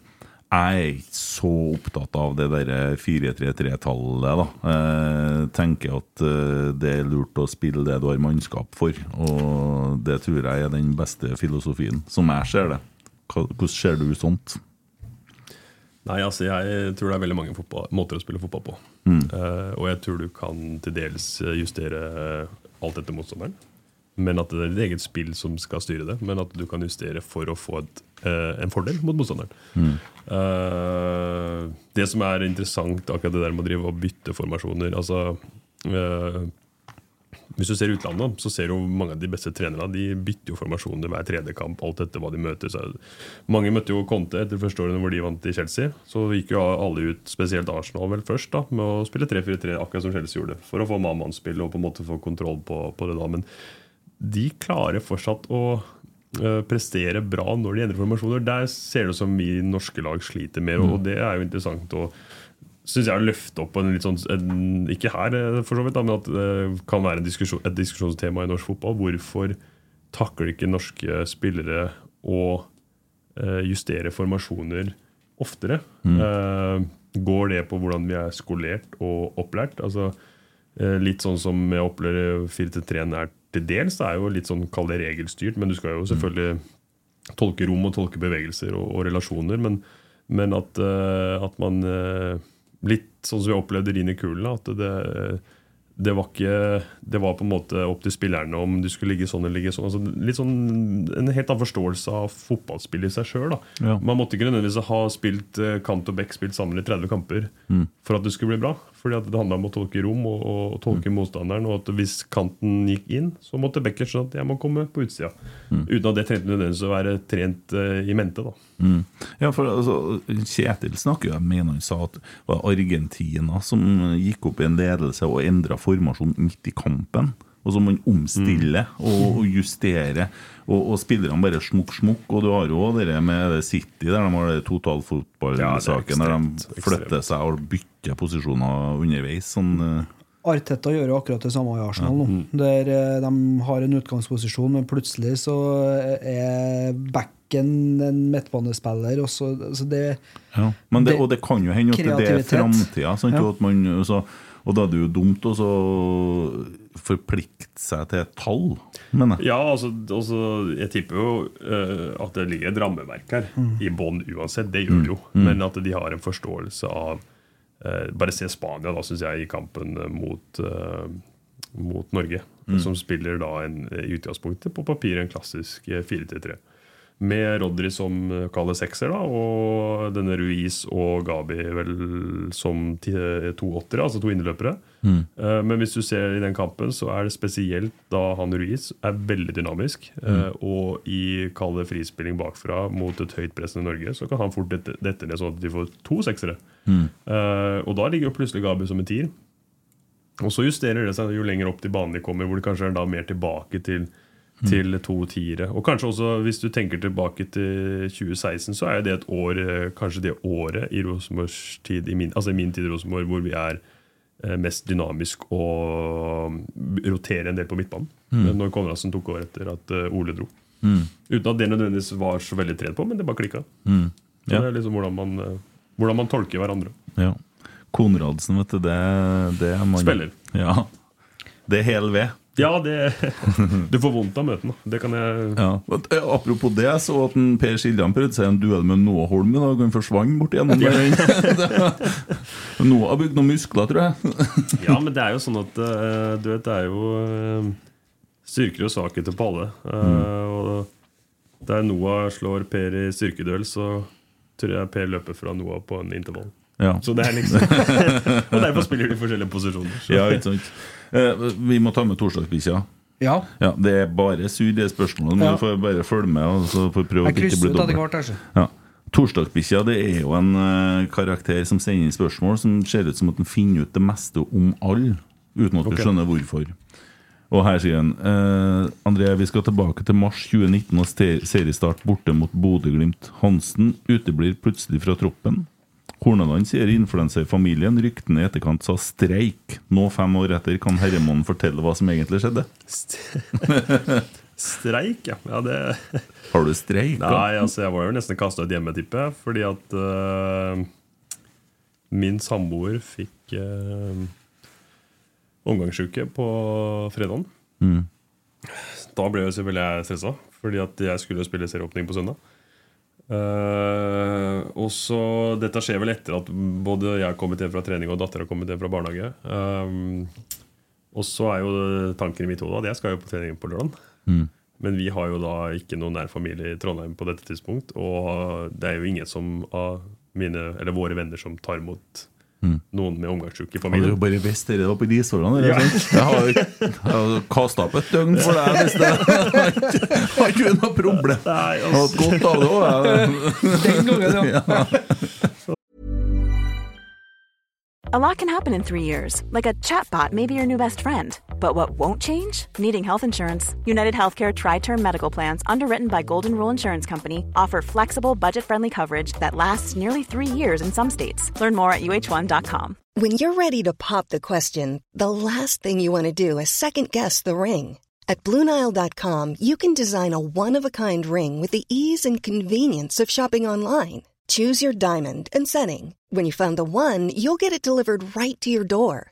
jeg er ikke så opptatt av det der 4-3-3-tallet. da. Jeg tenker at eh, det er lurt å spille det du har mannskap for. Og det tror jeg er den beste filosofien, som jeg ser det. Hvordan ser du sånt? Nei, altså Jeg tror det er veldig mange fotball, måter å spille fotball på. Mm. Uh, og jeg tror du kan til dels justere alt etter motstanderen. Men at det er ditt eget spill som skal styre det. Men at du kan justere for å få et, eh, en fordel mot motstanderen. Mm. Uh, det som er interessant, akkurat det der med å drive og bytte formasjoner altså uh, Hvis du ser utlandet, så ser du mange av de beste trenerne De bytter jo formasjoner hver tredje kamp, alt etter hva de møter. Så mange møtte jo Conte etter første årene hvor de vant i Chelsea. Så gikk jo alle ut, spesielt Arsenal vel først, da, med å spille 3-4-3, akkurat som Chelsea gjorde. For å få mann-mann-spill og på en måte få kontroll på, på det da. Men de klarer fortsatt å eh, prestere bra når de endrer formasjoner. Der ser det ut som vi norske lag sliter mer, og det er jo interessant å synes jeg løfte opp en litt sånn en, Ikke her, eh, for så vidt, da, men at det kan være en diskusjon, et diskusjonstema i norsk fotball. Hvorfor takler ikke norske spillere å eh, justere formasjoner oftere? Mm. går det på hvordan vi er skolert og opplært? Altså eh, Litt sånn som jeg opplever 4-3-en er til dels. Er jo litt sånn kall det regelstyrt, men du skal jo selvfølgelig tolke rom og tolke bevegelser og, og relasjoner. Men, men at, uh, at man uh, Litt sånn som vi opplevde Rine Kulen, at det, det var ikke Det var på en måte opp til spillerne om du skulle ligge sånn eller ligge sånn. Altså, litt sånn En helt annen forståelse av fotballspill i seg sjøl. Ja. Man måtte ikke nødvendigvis ha spilt eh, kant og back spilt sammen i 30 kamper Mm. for at det skulle bli bra. Fordi at det handla om å tolke rom og, og tolke motstanderen. Og at hvis kanten gikk inn, så måtte Becker skjønne at jeg må komme på utsida. Uten at det trengte nødvendigvis å være trent uh, i mente. da Mm. Ja, for altså, Kjetil snakker jo, jeg mener han sa at det var Argentina som gikk opp i en ledelse og endra formasjon midt i kampen. Og så må man omstille og, og justere, og, og spillerne bare smukk, smukk. Og du har jo det med City, der de har det totalfotballsaken, der de ekstremt, flytter seg og bytter posisjoner underveis. Sånn, eh, Arteta gjør jo akkurat det samme i Arsenal nå. Der eh, de har en utgangsposisjon, men plutselig så er backen en midtbanespiller. Og så, så det, Ja, men det, Det- og det kan jo hende at det er framtida. Sånn, Ja. at man- så- Og da er det jo dumt å så forplikte seg til et tall, mener jeg. Ja, altså, altså Jeg tipper jo uh, at det ligger et rammeverk her i bånn uansett. Det gjør det jo. Men at de har en forståelse av uh, Bare se Spania, da, syns jeg, i kampen mot, uh, mot Norge. Som spiller da en, i utgangspunktet på papiret en klassisk eh, 4-3-3. Med Rodri som eh, kaller sekser, da, og denne Ruiz og Gabi vel som to åttere, altså to innløpere. Mm. Men hvis du ser i den kampen, så er det spesielt da han Ruiz er veldig dynamisk. Mm. Og i kalde frispilling bakfra mot et høyt pressende Norge, så kan han fort dette, dette ned sånn at de får to seksere. Mm. Og da ligger jo plutselig Gabi som en tier. Og så justerer det seg jo lenger opp til banen de kommer, hvor det kanskje er da mer tilbake til, til to tiere. Og kanskje også, hvis du tenker tilbake til 2016, så er det et år, eh, kanskje det året i Rosenborgs tid, i min, altså i min tid i Rosenborg, hvor vi er eh, mest dynamisk og roterer en del på midtbanen. Når Konradsen tok over etter at eh, Ole dro. Uten at det nødvendigvis var så veldig trent på, men det bare klikka. Så Ja. det er liksom hvordan man, hvordan man tolker hverandre. Ja. Konradsen, vet du, det, det er man Spiller. Ja. Det er hel ved. Ja, det, du får vondt av møtene. Det kan jeg Ja. Eh, Apropos det, så at en Per Siljan prøvde seg i en duell med Noah Holm i dag. Han forsvant bort igjennom der. Noah har bygd noen muskler, tror jeg. Ja, men det er jo sånn at eh, Du vet, det er jo eh, styrker og svakheter på alle. Mm. Og der Noah slår Per i styrkeduell, så tror jeg Per løper fra Noah på en intervall. Ja. Så det er liksom Og derfor spiller de forskjellige posisjoner. Så. Ja, ikke sant. Eh, vi må ta med torsdagsbikkja. ja. Ja, det er bare sur, det spørsmålet. Men Ja. du får bare følge med. Og så får prøve Jeg ikke hvert. Altså. Ja. Torsdagsbikkja det er jo en uh, karakter som sender inn spørsmål som ser ut som at den finner ut det meste om alle, uten at okay. du skjønner hvorfor. Og her sier han uh, André, vi skal tilbake til mars 2019 og seriestart borte mot Bodø-Glimt. Hansen uteblir plutselig fra troppen. Horneland sier influensa i familien. Ryktene i etterkant sa streik. Nå, fem år etter, kan herremannen fortelle hva som egentlig skjedde. Streik, ja. ja det... Har du streika? Nei, altså jeg var jo nesten kasta ut hjemme, tipper jeg. Fordi at uh, min samboer fikk uh, omgangsuke på fredagen. Mm. Da ble jo selvfølgelig jeg stressa, fordi at jeg skulle spille serieåpning på søndag. Eh, og så, Dette skjer vel etter at både jeg har kommet hjem fra trening og dattera har kommet hjem fra barnehage. Um, og så er jo tanken i mitt hode at jeg skal jo på trening på lørdag. Mm. Men vi har jo da ikke noen nær familie i Trondheim på dette tidspunkt. Og det er jo ingen som av mine, eller våre venner som tar imot Mm. noen med omgangssyke i Hadde du familien. bare visst det var på Risvollan? Ja. Jeg har, kasta opp et døgn for deg. Hvis det har ikke noe problem. Nei, Jeg har hatt godt av det òg. Den gangen, ja. A lot can happen in three years, like a chatbot may be your new best friend. But what won't change? Needing health insurance. United Healthcare Tri Term Medical Plans, underwritten by Golden Rule Insurance Company, offer flexible, budget friendly coverage that lasts nearly three years in some states. Learn more at uh1.com. When you're ready to pop the question, the last thing you want to do is second guess the ring. At Bluenile.com, you can design a one of a kind ring with the ease and convenience of shopping online. Choose your diamond and setting. When you find the one, you'll get it delivered right to your door.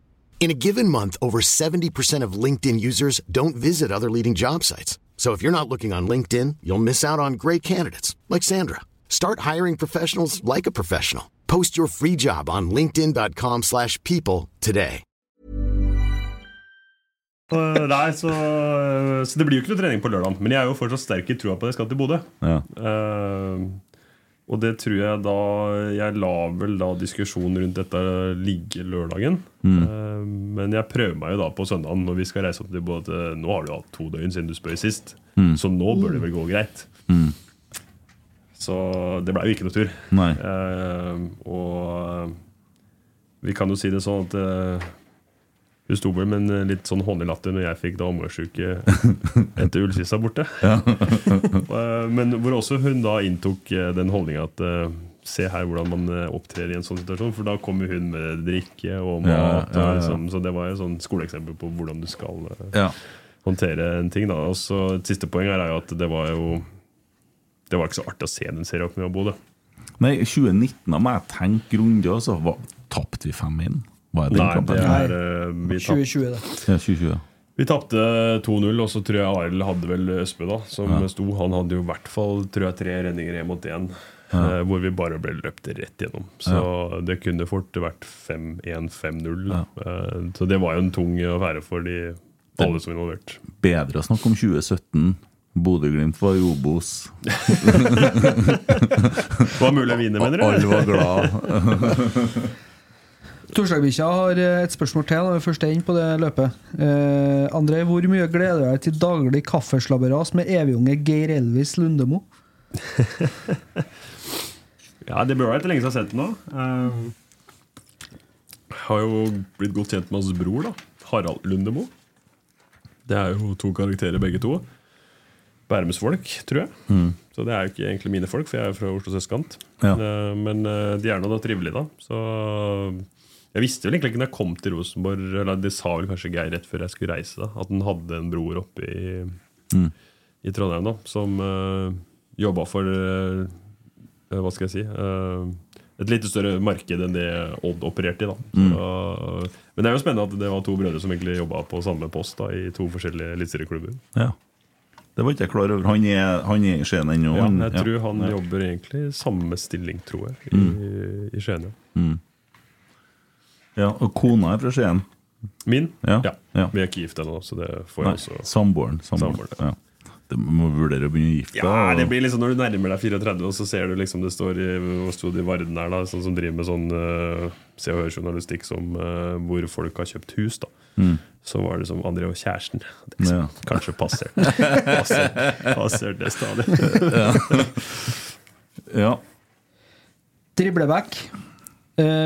In a given month, over 70% of LinkedIn users don't visit other leading job sites. So if you're not looking on LinkedIn, you'll miss out on great candidates like Sandra. Start hiring professionals like a professional. Post your free job on linkedin.com/people slash people today. Uh, Nei, så, så det blir jo ikke noe trening på lørdag. Men jeg er jo fortsatt sterk i trua på at jeg skal til Bodø. Ja. Eh, og det tror jeg da Jeg la vel da diskusjonen rundt dette ligge lørdagen. Mm. Eh, men jeg prøver meg jo da på søndagen når vi skal reise opp til både Nå har du hatt to døgn siden du spør sist, Mm. så nå bør det vel gå greit. Mm. Så det ble jo ikke noe tur. Eh, og eh, vi kan jo si det sånn at eh, hun sto vel med en litt sånn hånd i latter når jeg fikk da omgangsuke etter Ullkista borte. Eh, Men hvor også hun da inntok eh, den holdninga at eh, Se her hvordan man eh, opptrer i en sånn situasjon. For da kommer hun med drikke og mat. Ja, ja. Liksom, så det var jo sånn skoleeksempel på hvordan du skal eh, håndtere en ting. da Og så Et siste poeng her er jo at det var jo Det var ikke så artig å se den serien opp med å bo, det. Nei, 2019 da må jeg tenke grundig. Altså. Tapte vi 5-1? Var det den Nei, kampen? det er eh, vi tap- 2020, det. Ja, 2020. Vi tapte 2-0, og så tror jeg Arild hadde vel Østbø, da, som Ja. sto. Han hadde jo i hvert fall tror jeg, tre redninger én mot én, Ja. eh, hvor vi bare ble løpt rett gjennom. Så det kunne fort vært 5-1-5-0. Eh, så det var jo en tung affære for de alle som er involvert. Bedre å snakke om 2017. Bodø-Glimt var i Obos. Var mulig å vinne, mener du? Alle var glad. Torsdagbikkja har eh, et spørsmål til når vi først er inne på det løpet. Eh, André, hvor mye gleder du deg til daglig kaffeslabberas med evigunge Geir Elvis Lundemo? Ja, det bør være etter lenge siden jeg har sett ham nå. Eh, har jo blitt godt kjent med hans bror, da. Harald Lundemo. Det er jo to karakterer, begge to. Bærumsfolk, tror jeg. Mm. Så det er jo ikke egentlig mine folk, for jeg er fra Oslos østkant. Ja. Eh, Men eh, de er nå da trivelige, da. Så jeg visste vel egentlig ikke når jeg kom til Rosenborg, eller det sa vel kanskje Geir rett før jeg skulle reise, da, at han hadde en bror oppe i, Mm. i Trondheim da, som uh, jobba for eh, eh, Hva skal jeg si? Uh, et litt større marked enn det Odd opererte i. da Mm. Uh, Men det er jo spennende at det var to brødre som egentlig jobba på samme post da i to forskjellige eliteserieklubber. Ja. Det var ikke jeg klar over. Han er, han er i Skien ennå? Ja, jeg tror han ja. jobber egentlig i samme stilling, tror jeg, i, i Skien. ja. Mm. Ja, og kona er fra Skien. Min? Ja. ja. Vi er ikke gift ennå, så det får Nei, også. Samboeren. samboeren. Ja. Det må vurdere å begynne å gifte Ja, det blir liksom Når du nærmer deg 34, og så ser du liksom det står i Hva sto det i Varden her, da? Sånn som driver med sånn uh, Se og Hør-journalistikk som uh, hvor folk har kjøpt hus, da. Mm. Så var det som André og kjæresten. Det liksom, Ja. Kanskje passert. passert. passer det stadig. ja. ja. Eh,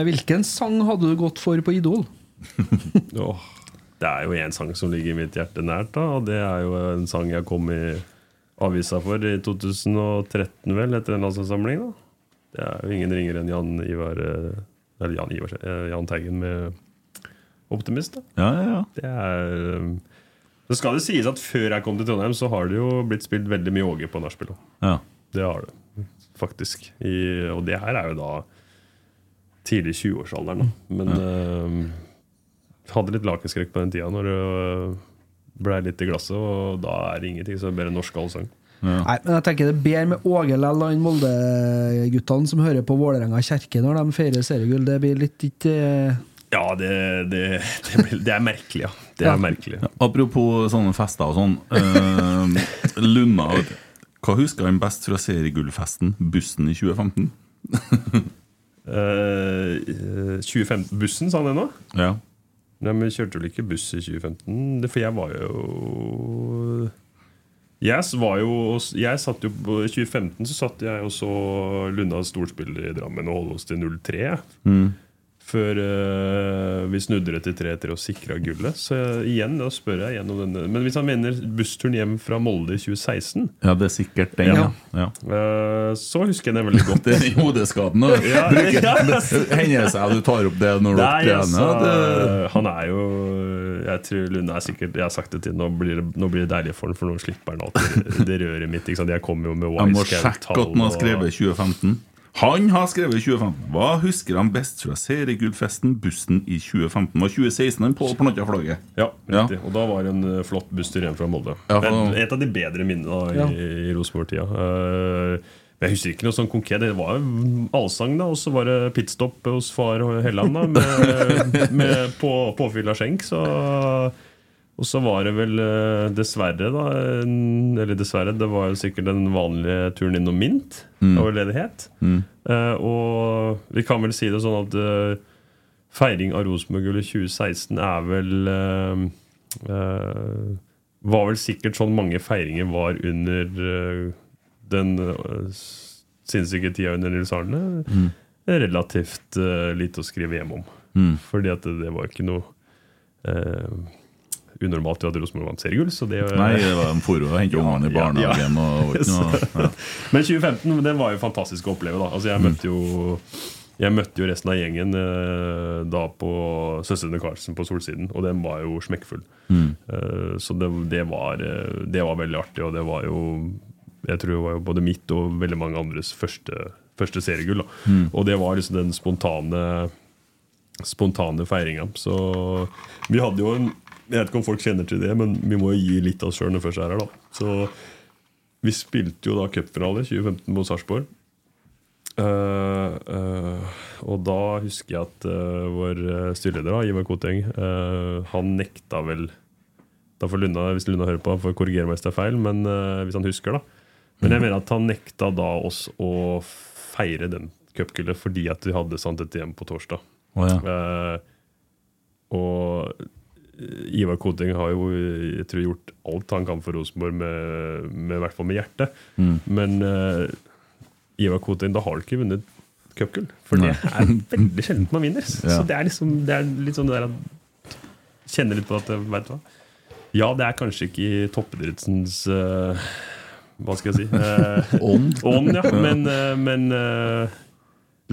hvilken sang hadde du gått for på Idol? oh, det er jo en sang som ligger mitt hjerte nært, da, og det er jo en sang jeg kom i avisa for i 2013, vel, etter en landslagssamling. Det er jo ingen ringere enn Jan Ivar eh, Eller Jan Ivar, eh, Jan Teigen med 'Optimist'. da. Ja, ja, ja. Det er Så skal det sies at før jeg kom til Trondheim, så har det jo blitt spilt veldig mye Åge på nachspiel. Ja. Det har det, faktisk. I, og det her er jo da tidlig 20-årsalderen. da. Men uh, hadde litt lakenskrekk på den tida når det uh, blei litt i glasset, og da er det ingenting som er bedre enn norsk allsang. Nei, men jeg tenker det er bedre med Åge Lell enn Molde-guttene som hører på Vålerenga kjerke når de feirer seriegull. Det blir litt ikke eh, Ja, det, det, det, blir- det er merkelig, ja. Det er Ja. merkelig. Apropos sånne fester og sånn. Uh, Lunna, hva husker han best fra seriegullfesten, bussen i 2015? Eh, eh, 2015 Bussen, sa han det nå? Ja. Nei, men vi kjørte vel ikke buss i 2015? Det, for jeg var jo Jeg var jo Jeg satt jo på, I 2015 så satt jeg og så Lundas storspiller i Drammen og holdt oss til 0-3. Mm. Før uh, vi snudde det til 3-3 og sikra gullet. Så igjen, da spør jeg igjen om denne Men hvis han mener bussturen hjem fra Molde i 2016, ja, det er sikkert den. Ja. Ja. Uh, så husker jeg den veldig godt. Det den hodeskaden. Ja. Hender det seg at du tar opp det når Nei, dere altså, trener? Det, Han er jo Jeg tror Lunde er sikkert Jeg har sagt det til Nå blir det, nå blir det deilig for han For nå slipper han alt det røret mitt. Jeg kommer jo med jeg må sjekke at han har skrevet 2015. Han har skrevet 2015. Hva husker han best fra seriegullfesten, bussen i 2015? Det var 2016 han Pål planta flagget. Ja, Ja. Og da var det en eh, flott busstur hjem fra Molde. Ja, for- Et, et av de bedre minnene da, i, Ja. i Rosenborg-tida. Uh, jeg husker ikke noe sånn konkret. Det var allsang, da, og så var det pitstop hos far Helland da, med, med på, påfyll av skjenk. Så, og så var det vel eh, dessverre, da Eller dessverre, det var jo sikkert den vanlige turen innom Mint. Mm. av ledighet. Eh, og vi kan vel si det sånn at uh, feiring av Rosenborg-gullet i 2016 er vel uh, Var vel sikkert sånn mange feiringer var under den uh, sinnssyke tida under Nils Arne. Mm. Relativt lite å skrive hjem om. Mm. Fordi at det, det var ikke noe unormalt jo at Rosenborg seriegull. Nei, det var en foro å hente ungene i barnehagen. ja, ja. Og, ja. Men 2015 det var jo fantastisk å oppleve. da Altså Jeg møtte jo Jeg møtte jo resten av gjengen eh, da på Søstrene Karlsen på Solsiden, og den var jo smekkfull. Mm. Eh, så det, det, var, eh, det var veldig artig, og det var jo Jeg tror det var jo både mitt og veldig mange andres første, første seriegull. Mm. Og det var liksom den spontane Spontane feiringa. Så vi hadde jo en Jeg vet ikke om folk kjenner til det, men vi må jo gi litt av oss sjøl når vi først er her. da Så vi spilte jo da cupfinale 2015 mot Sarpsborg. Uh, uh, og da husker jeg at uh, vår styreleder, Ivar Koteng, han nekta vel da får Lunda, Hvis Lunda hører på, får korrigere meg hvis det er feil, men hvis han husker, da. Men jeg mener at han nekta da oss å feire den cupgullet fordi at vi hadde et hjem på torsdag. Oh, ja. Og Ivar Koting har jo jeg tror, gjort alt han kan for Rosenborg, med, med, i hvert fall med hjertet. Mm. Men uh, Ivar Koting, da har du ikke vunnet cupgull. For det er veldig sjelden man vinner. Ja. Så det er liksom det er litt sånn det der at Kjenner litt på at Vet du hva? Ja, det er kanskje ikke i toppidrettsens uh, Hva skal jeg si? eh, Ånd. Uh, ja. Men, eh, men eh,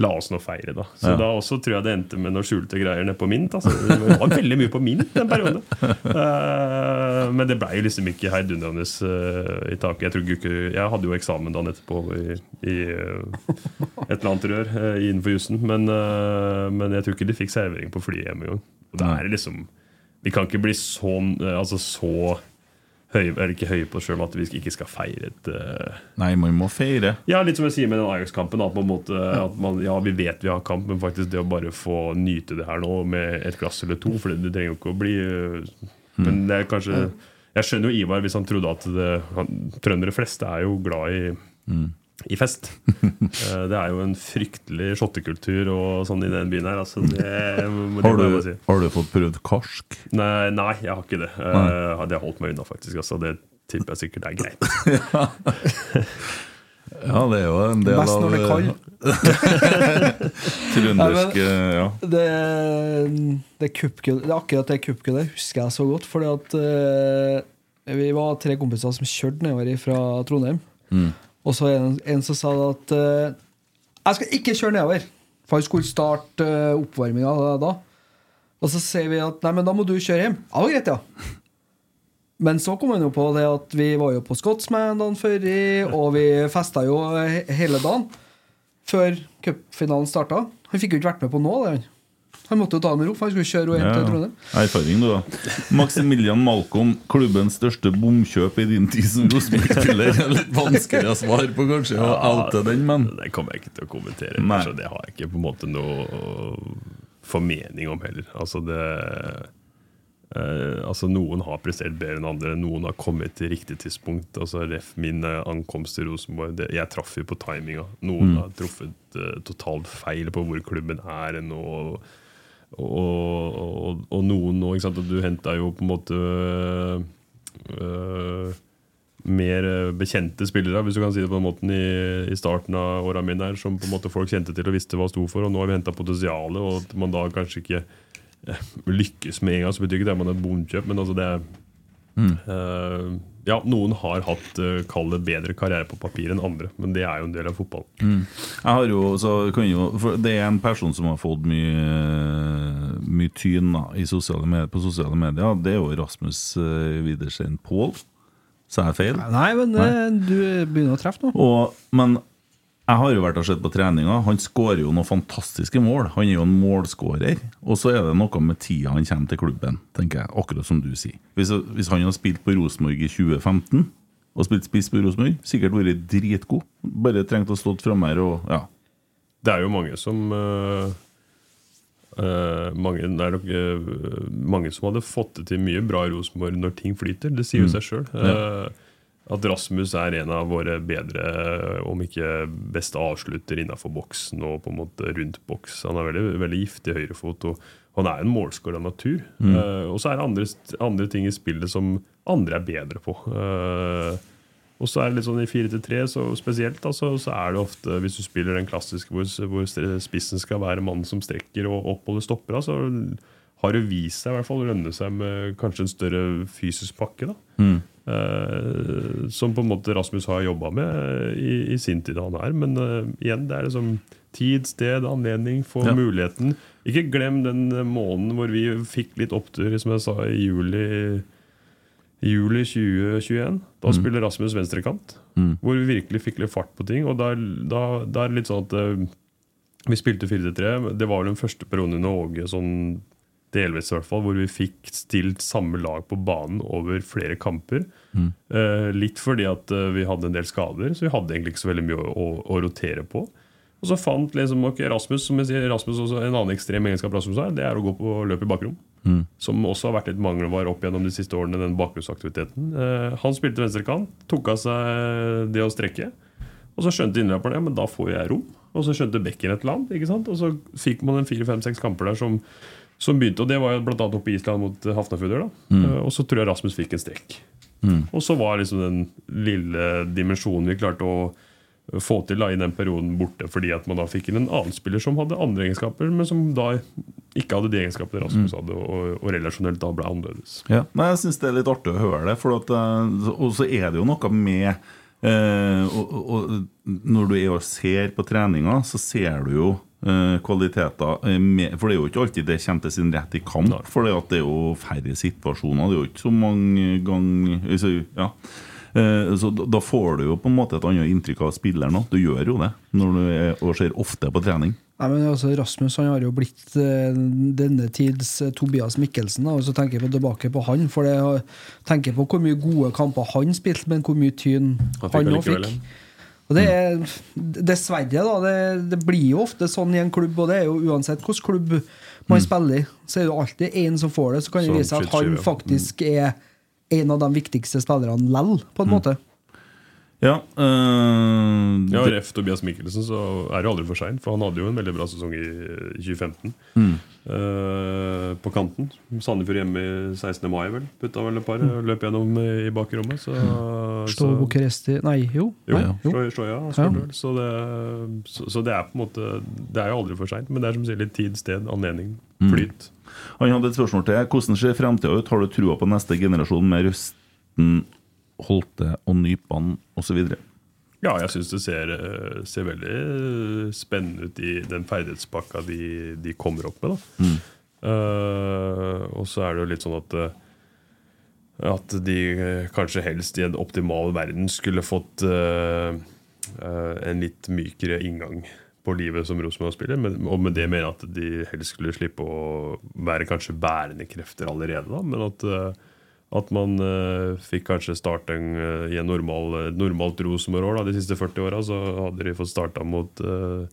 La oss nå feire, da. Så Ja. da også tror jeg det endte med noen skjulte greier nede på Mint. Altså. Det var veldig mye på Mint den perioden. Uh, men det blei liksom ikke heidundrende uh, i taket. Jeg, tror ikke, jeg hadde jo eksamen dagen etterpå i, i uh, et eller annet rør innenfor jussen. Men, men jeg tror ikke de fikk servering på flyet hjemme engang. Da er liksom Vi kan ikke bli sånn, altså så høye, eller ikke høye på oss sjøl at vi ikke skal feire et uh... Nei, man må feire. Ja, litt som jeg sier med den Ajax-kampen. At, på en måte, at man, ja, vi vet vi har kamp, men faktisk det å bare få nyte det her nå med et glass eller to For det, det trenger jo ikke å bli eh, Men det er kanskje Jeg skjønner jo Ivar hvis han trodde at det, han, trøndere fleste er jo glad i i fest. Eh, det er jo en fryktelig shottekultur og sånn i den byen her. Altså det, det Har du, si. har du fått prøvd karsk? Nei, nei, jeg har ikke det. Eh, Nei. det har holdt meg unna, faktisk. Altså, det tipper jeg sikkert er greit. Ja, det er jo en del Best av når det er eh, Ja. Det, det, cupgull- det er akkurat det cupgullet husker jeg så godt. Fordi at uh, vi var tre kompiser som kjørte nedover fra Trondheim. Mm. Og så en, en som sa at uh, Jeg skal ikke kjøre nedover! For han skulle starte uh, oppvarminga da. Og så sier vi at nei, men da må du kjøre hjem. Ja, det var greit, ja. Men så kom han jo på det at vi var jo på Scotsman dagen før, og vi festa jo hele dagen før cupfinalen starta. Han fikk jo ikke vært med på noe, det, han. Han måtte jo ta med ro, for han skulle kjøre hjem til Trondheim. Erfaring, du, da. Maximilian Malcolm, klubbens største bomkjøp i din tid som Rosenborg-spiller. Er Litt vanskelig å svare på, kanskje, å oute den, men Det kommer jeg ikke til å kommentere. Nei. Så det har jeg ikke på en måte noe formening om heller. Altså det Uh, altså Noen har prestert bedre enn andre. Noen har kommet til riktig tidspunkt. Altså Ref min eh, ankomst til Rosenborg. Det, jeg traff jo på timinga. Noen Mm. har truffet uh, totalt feil på hvor klubben er nå. Og, og, og, og noen nå, ikke sant. Du henta jo på en måte øh, mer øh, bekjente spillere, hvis du kan si det på den måten, i, i starten av åra mine, her, som på en måte folk kjente til og visste hva sto for. Og nå har vi henta potensialet, og at man da kanskje ikke eh, lykkes med en gang, så betyr ikke det at man er et men altså det er Mm. eh, Ja, noen har hatt uh, bedre karriere på papir enn andre, men det er jo en del av fotballen. Mm. Jeg har jo, så kan jo for Det er en person som har fått mye Mye tyn da, i sosiale medier, på sosiale medier. Det er jo Rasmus uh, Widersen Pål. Sa jeg feil? Nei, men Nei. du begynner å treffe nå. Og, men jeg har jo vært og sett på treninga. Han skårer jo noen fantastiske mål. Han er jo en målskårer. Og så er det noe med tida han kommer til klubben, tenker jeg. Akkurat som du sier. Hvis, hvis han hadde spilt på Rosenborg i 2015, og spilt spiss på Rosenborg, sikkert vært dritgod. Bare trengt å stått framme her og ja. Det er jo mange som øh, øh, mange, det er nok, øh, mange som hadde fått det til mye bra i Rosenborg når ting flyter. Det sier jo Mm. seg sjøl. At Rasmus er en av våre bedre, om ikke beste avslutter innafor boksen og på en måte rundt boks. Han er veldig, veldig giftig høyrefot, og han er en målskårer av natur. Mm. Uh, og så er det andre, andre ting i spillet som andre er bedre på. Uh, og så er det litt sånn i 4-3 så spesielt, da, så, er det ofte, hvis du spiller den klassiske hvor, hvor spissen skal være mannen som strekker og oppholder stopper, så har det vist seg i hvert fall å lønne seg med kanskje en større fysisk pakke. da. Mm. Eh, som på en måte Rasmus har jobba med i, i sin tid han er. Men uh, igjen, det er liksom tid, sted, anledning, få Ja. muligheten. Ikke glem den eh, måneden hvor vi fikk litt opptur, som jeg sa, i juli, i juli 2021. Da Mm. spiller Rasmus venstrekant, Mm. hvor vi virkelig fikk litt fart på ting. Og da, da, da er det litt sånn at uh, vi spilte 4-3. Det var vel den første perioden under Åge sånn delvis i hvert fall, hvor vi fikk stilt samme lag på banen over flere kamper. Mm. Eh, litt fordi at eh, vi hadde en del skader, så vi hadde egentlig ikke så veldig mye å, å, å rotere på. Og så fant liksom, okay, Rasmus som jeg sier, Rasmus også, en annen ekstrem egenskap Rasmus har, det er å gå på løp i bakrom. Mm. Som også har vært litt mangelvare opp gjennom de siste årene, den bakgrunnsaktiviteten. Eh, han spilte venstrekant, tok av seg det å strekke. Og så skjønte innløperen ja, men da får jeg rom. Og så skjønte bekken et eller annet. ikke sant? Og så fikk man en fire-fem-seks kamper der som, som begynte. Og det var bl.a. oppe i Island mot eh, Hafnarfjordur. Mm. Eh, og så tror jeg Rasmus fikk en strekk. Mm. Og så var liksom den lille dimensjonen vi klarte å få til da i den perioden borte, fordi at man da fikk inn en annen spiller som hadde andre egenskaper, men som da ikke hadde de egenskapene Rasmus Mm. hadde, og, og relasjonelt da ble annerledes. Ja, Nei, Jeg syns det er litt artig å høre det. For eh, og så er det jo noe med eh, og, og, Når du er og ser på treninga, så ser du jo eh, kvaliteter eh, For det er jo ikke alltid det kommer til sin rett i kamp. For det er jo færre situasjoner. Det er jo ikke så mange ganger ja. Eh, Så da- får du jo på en måte et annet inntrykk av spilleren òg. Du gjør jo det når du er, og ser ofte på trening. Nei, men altså, Rasmus han har jo blitt eh, denne tids eh, Tobias Mikkelsen. Og så tenker jeg på tilbake på han. For det, tenker på hvor mye gode kamper han spilte, men hvor mye tyn Han fikk han òg fikk. Og det er Dessverre, da. Det, det blir jo ofte sånn i en klubb, og det er jo uansett hvilken klubb man spiller i, så er det alltid én som får det. Så kan det vise seg at han faktisk er en av de viktigste spillerne lell, på en måte. Ja, øh, Ja, Ref Tobias Mikkelsen, så er det aldri for seint. For han hadde jo en veldig bra sesong i eh, 2015. Mm. Uh, på kanten. Sandefjord hjemme i 16. mai, vel. Putta vel et par. Løp gjennom i bakrommet. Så, Stå så Bucuresti Nei, jo. jo, Nei, jo. Slå- Slåja ja, vel. Så det, så, så det er på en måte Det er jo aldri for seint. Men det er som sier litt tid, sted, anledning, Mm. flyt. Han hadde et spørsmål til. Hvordan ser framtida ut? Har du trua på neste generasjon med Røsten, Holte og Nypan osv.? Ja, jeg syns det ser, eh, ser veldig spennende ut i den ferdighetspakka de, de kommer opp med. da Mm. Uh, og så er det jo litt sånn at eh, At de eh, kanskje helst i en optimal verden skulle fått uh, uh, en litt mykere inngang på livet som Rosenborg-spiller. Men, og med det mener jeg at de helst skulle slippe å være kanskje bærende krefter allerede. da, Men at, eh, at man uh, fikk kanskje starte eh, i en normal, normalt Rosenborg-år de siste 40 åra. Så hadde de fått starta mot uh,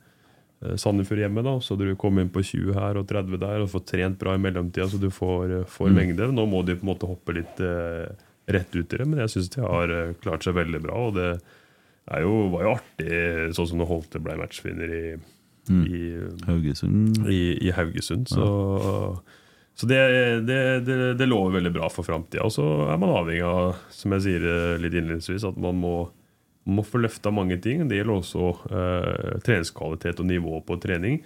Sandefjord hjemme. da, Så du kom inn på 20 her og 30 der og får trent bra i mellomtida, så du får, eh, får Mm. mengde. Nå må de på en måte hoppe litt eh, rett ut i det, men jeg syns de har eh, klart seg veldig bra. og det er jo, var jo artig, sånn som når Holte ble matchvinner i, Mm. i, Haugesund. i, i Haugesund. Så, så det, det, det, det lover veldig bra for framtida. Og så er man avhengig av, som jeg sier eh, litt innledningsvis, at man må, må få løfta mange ting. Det gjelder også eh, treningskvalitet og nivå på trening.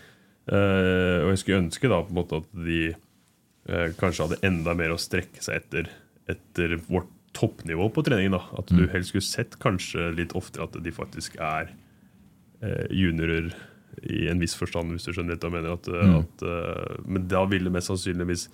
Eh, og jeg skulle ønske da på en måte at de eh, kanskje hadde enda mer å strekke seg etter etter vårt toppnivå på trening. da At du helst skulle sett kanskje litt oftere at de faktisk er eh, juniorer i en viss forstand, hvis du skjønner litt hva jeg mener. At, eh, Mm. at, eh, men da ville mest sannsynlig hvis,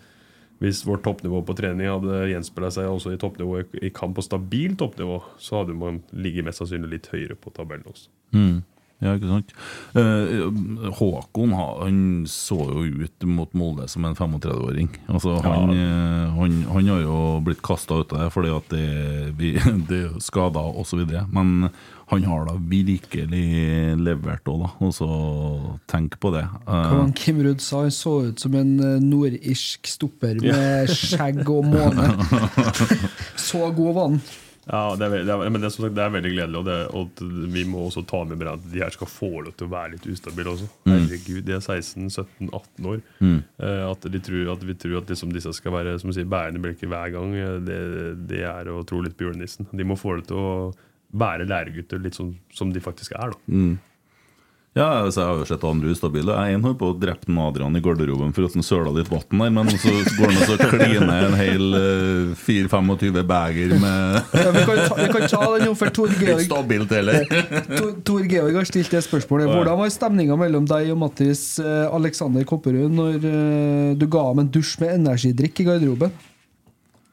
hvis vårt toppnivå på trening hadde gjenspeila seg også i toppnivå i, kamp på stabilt toppnivå, så hadde man ligget mest sannsynlig litt høyere på tabellen også. Mm. Ja, ikke sant? Eh, Håkon han så jo ut mot Molde som en 35-åring. Altså, han, eh, han, han har jo blitt kasta ut av det fordi at det, vi, det er skader osv. Men han har da virkelig levert òg, da. Og så tenk på det. Hva Eh, Kim Rudd sa? Han så ut som en eh, nordirsk stopper med skjegg og måne. Så god var han. Ja, det er, det er, men det er, som sagt, det er veldig gledelig, og, det, og vi må også ta med at de her skal få lov til å være litt ustabile også. Mm. Herregud, de er 16-17-18 år. Mm. Uh, at, de tror, at vi tror at liksom disse skal være som sier, bærende bjelker hver gang, eh, det, det er å tro litt på julenissen. De må få det til å være læregutter litt sånn som de faktisk er. da mm. Ja, altså, jeg har jo sett andre ustabile. Jeg en holdt på å drepe Adrian i garderoben for at han søla litt vann der, men så går han og så kliner en hel uh, 4-25 beger med Ja, vi, kan ta, vi kan ta den nå, for Tor Georg Stabilt heller. Tor, Tor Georg har stilt det spørsmålet. Hvordan var stemninga mellom deg og Mattis uh, Alexander Kopperud når uh, du ga ham en dusj med energidrikk i garderoben?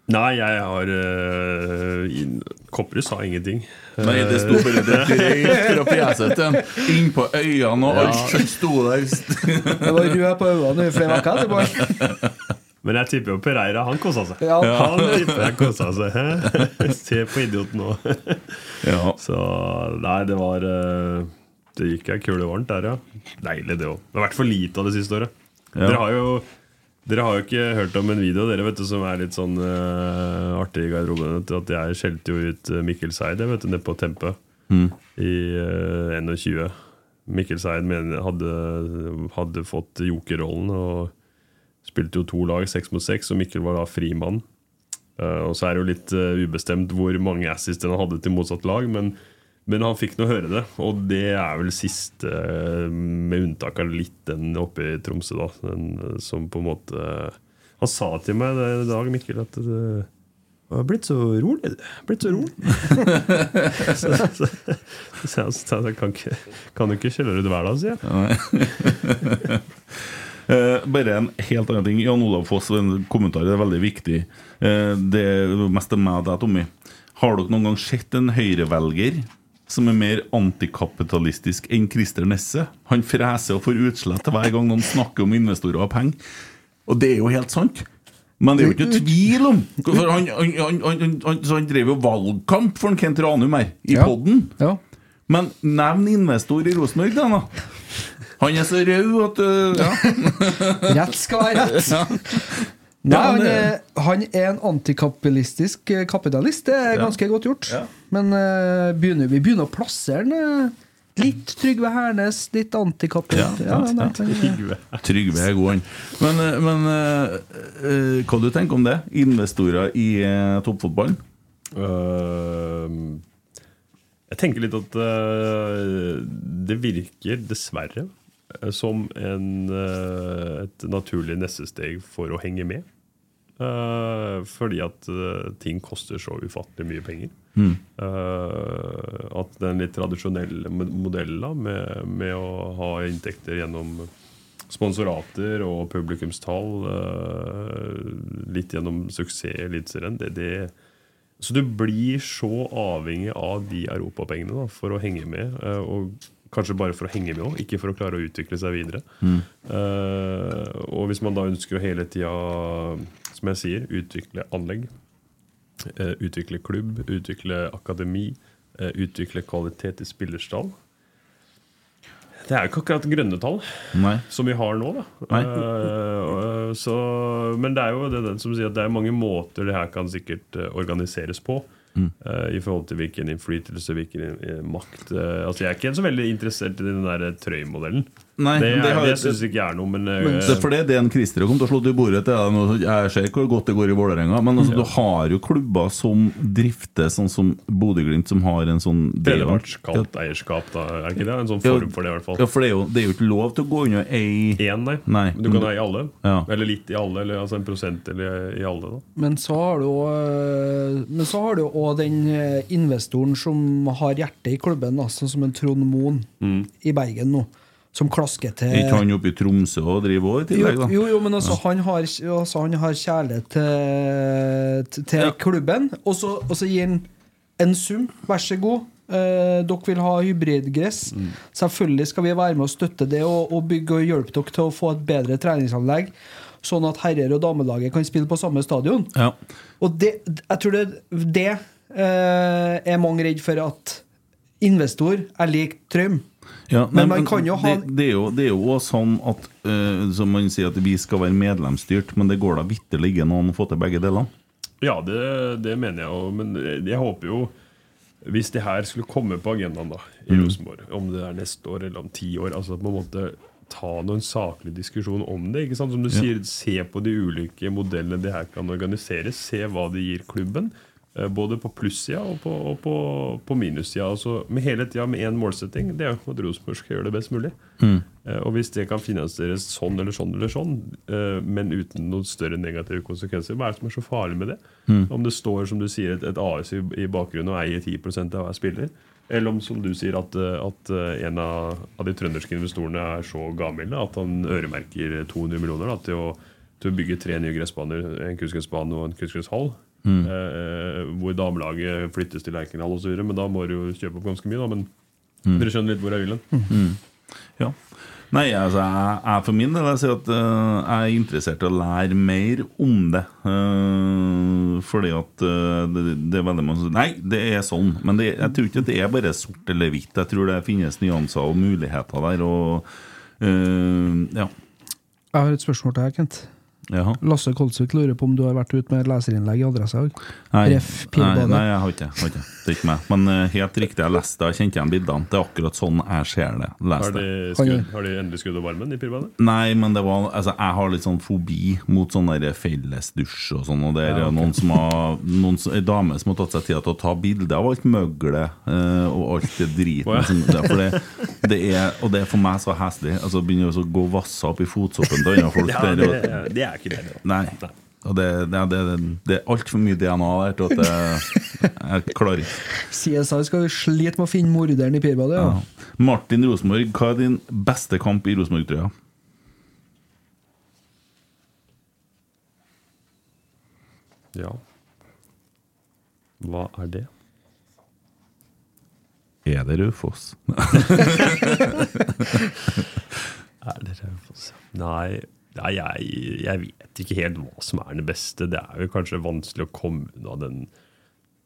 Nei, jeg har uh, Kopperud sa ingenting. Nei, det sto bare det fra fjeset til. Inn på øynene og alt som sto der. Det var rød på øynene i flere uker etterpå. Men jeg tipper jo Pereira, han kosa seg. Ja. Han tipper jeg kosa seg. Se på idioten nå. Ja. Så nei, det var eh, Det gikk ei kule varmt der, ja. Deilig, det òg. Det har vært for lite av det siste året. Ja. Dere har jo dere har jo ikke hørt om en video dere vet du, som er litt sånn uh, artig i garderoben. At jeg skjelte jo ut eh, Mikkel Seid nede på Tempe Mm. i uh, 21. Mikkel Seid hadde, hadde fått jokerrollen og spilte jo to lag, seks mot seks, og Mikkel var da frimann. Uh, og så er det jo litt eh, ubestemt hvor mange assist han hadde til motsatt lag, men, men han fikk nå høre det. Og det er vel siste, eh, med unntak av litt den oppe i Tromsø, da, den, eh, som på en måte Han sa til meg i dag, Mikkel, at det har blitt så rolig. du. Blitt så rolig. så, så, så, jeg sa jeg kan, ikke, kan du ikke skjelle ut hver dag, sier jeg. Eh, bare en helt annen ting. Jan Olav Foss, en kommentar det er veldig viktig. Eh, det er mest til meg og deg, Tommy. Har dere noen gang sett en høyrevelger som er mer antikapitalistisk enn Christer Nesse. Han freser og får utslett hver gang noen snakker om investorer og penger. Og det er jo helt sant. Men det er jo ikke tvil om for han, han, han, han, han, han drev jo valgkamp for en Kent Ranum her, i Ja. podden. Ja. Men nevn investor i Rosenborg, da. da. Han er så rød at uh, ja. Rett skal være rett. Ja. Nei, han er, han er en antikapitalistisk eh, kapitalist. Det er Ja. ganske godt gjort. Ja. Men uh, begynner, vi begynner å plassere den Uh, litt Trygve Hernes, litt antikapitalist. Ja, ja, ja. Trygve er god, han. Men, eh, men uh, uh, hva du tenker om det? Investorer i uh, toppfotballen? Jeg tenker litt at det virker dessverre som en, et naturlig neste steg for å henge med. Øh, fordi at øh, ting koster så ufattelig mye penger. Mm. Øh, at den litt tradisjonelle modellen med, med å ha inntekter gjennom sponsorater og publikumstall, litt gjennom suksess i Eliteserien, det, det så du blir så avhengig av de europapengene for å henge med. eh, Og kanskje bare for å henge med òg, ikke for å klare å utvikle seg videre. Mm. Uh, og hvis man da ønsker å hele tida, som jeg sier, utvikle anlegg, uh, utvikle klubb, utvikle akademi, uh, utvikle kvalitet i spillerstall Det er jo ikke akkurat grønne tall Nei. som vi har nå, da. Så, men det er jo det, det som sier at det er mange måter det her kan sikkert organiseres på. Eh, I forhold til hvilken innflytelse, hvilken eh, makt uh, Altså Jeg er ikke så veldig interessert i den der Trøy-modellen. Nei, det, det det syns ikke jeg er noe, men, eh, Men det er for det er en Christer har kommer til å slå til i bordet til deg nå. Jeg ser hvor godt det går i Vålerenga, men altså, du har jo klubber som drifter sånn som Bodø-Glimt, som har en sånn Tredjepartskaldt eierskap, da, er ikke det? En sånn form for det, i hvert fall. Ja, for det er jo, det er jo ikke lov til å gå og eie Én, nei. Nei. Men du kan eie alle. Ja. Eller litt i alle, eller altså en prosent eller i alle. da Men så har du også- Men så har du òg den eh, investoren som har hjertet i klubben, da, sånn som en Trond Moen Mm. i Bergen nå. Som klasker til Er ikke han oppe i Tromsø og driver òg, i tillegg? da? jo, jo, men altså, han, har, altså, han har kjærlighet til, til, ja. klubben, og så, og så gir han en sum. Vær så god. Eh, dere vil ha hybridgress. Mm. Selvfølgelig skal vi være med og støtte det og, og bygge og hjelpe dere til å få et bedre treningsanlegg, sånn at herrer- og damelaget kan spille på samme stadion. Ja. Og det, jeg tror det, det eh, er mange redd for at investor er lik Trøim. Ja, Men man kan jo ha- det, det er jo, det er jo også sånn at uh, Som man sier at vi skal være medlemsstyrt, men det går da vitterlig an å få til begge delene? Ja, det, det mener jeg jo. Men jeg håper jo Hvis det her skulle komme på agendaen da i Mm. Rosenborg, om det er neste år eller om ti år altså på en måte ta noen saklig diskusjon om det. ikke sant? Som du Ja. sier, Se på de ulike modellene det her kan organiseres. Se hva det gir klubben. Eh, Både på plussida og på, og på, på minussida. Altså, med hele tida med én målsetting. Det er jo at Rosenborg skal gjøre det best mulig. Mm. Eh, Og hvis det kan finansieres sånn eller sånn, eller sånn eh, men uten noen større negative konsekvenser, hva er det som er så farlig med det? Mm. Om det står som du sier et, et AS i, i bakgrunnen og eier 10% av hver spiller, eller om som du sier at, at en av, av de trønderske investorene er så gavmilde at han øremerker 200 millioner da, til, å, til å bygge tre nye gressbaner, en kunstgressbane og en kunstgresshall. Mm. Eh, hvor damelaget flyttes til Lerkendal osv. Men da må du jo kjøpe opp ganske mye. Da, men Mm. dere skjønner litt hvor jeg vil hen? Mm. Ja. Nei, altså, jeg, jeg for min del jeg sier at uh, jeg er interessert i å lære mer om det. Uh, fordi at uh, det, det er veldig mange som Nei, det er sånn. Men det, jeg tror ikke det er bare sort eller hvitt. Jeg tror det finnes nyanser og muligheter der. Og eh, ja. Jeg har et spørsmål til deg, Kent. Jaha. Lasse Kolsvik lurer på om du har vært ute med leserinnlegg i Adressa òg? Nei, nei, nei, jeg har ikke, det. Det er ikke meg. Men uh, helt riktig, jeg leste det, jeg kjente igjen bildene. Det er akkurat sånn jeg ser det. Har det. de, skudd, har de endelig skudd opp varmen i pirbadet? Nei, men det var Altså, jeg har litt sånn fobi mot sånn fellesdusj og sånn, og det er Ja, okay. noen som har noen, En dame som har tatt seg tid til å ta bilde av alt møglet uh, og alt det driten Oh, ja. som- det, det, er, Og det er for meg så heslig. Altså, Begynner å gå og vasse opp i fotsoppen til andre folk. Ja, det, det er ikke det. det. Nei. Og det, det, det, det er altfor mye DNA der til at jeg, jeg klarer ikke. CSI skal jo slite med å finne morderen i Pirbadet. Ja. Ja. Martin Rosenborg, hva er din beste kamp i Rosenborg-trøya? Ja. Hva er det? Er det Raufoss? Er det Raufoss? Nei, nei jeg, jeg vet ikke helt hva som er det beste. Det er jo kanskje vanskelig å komme unna den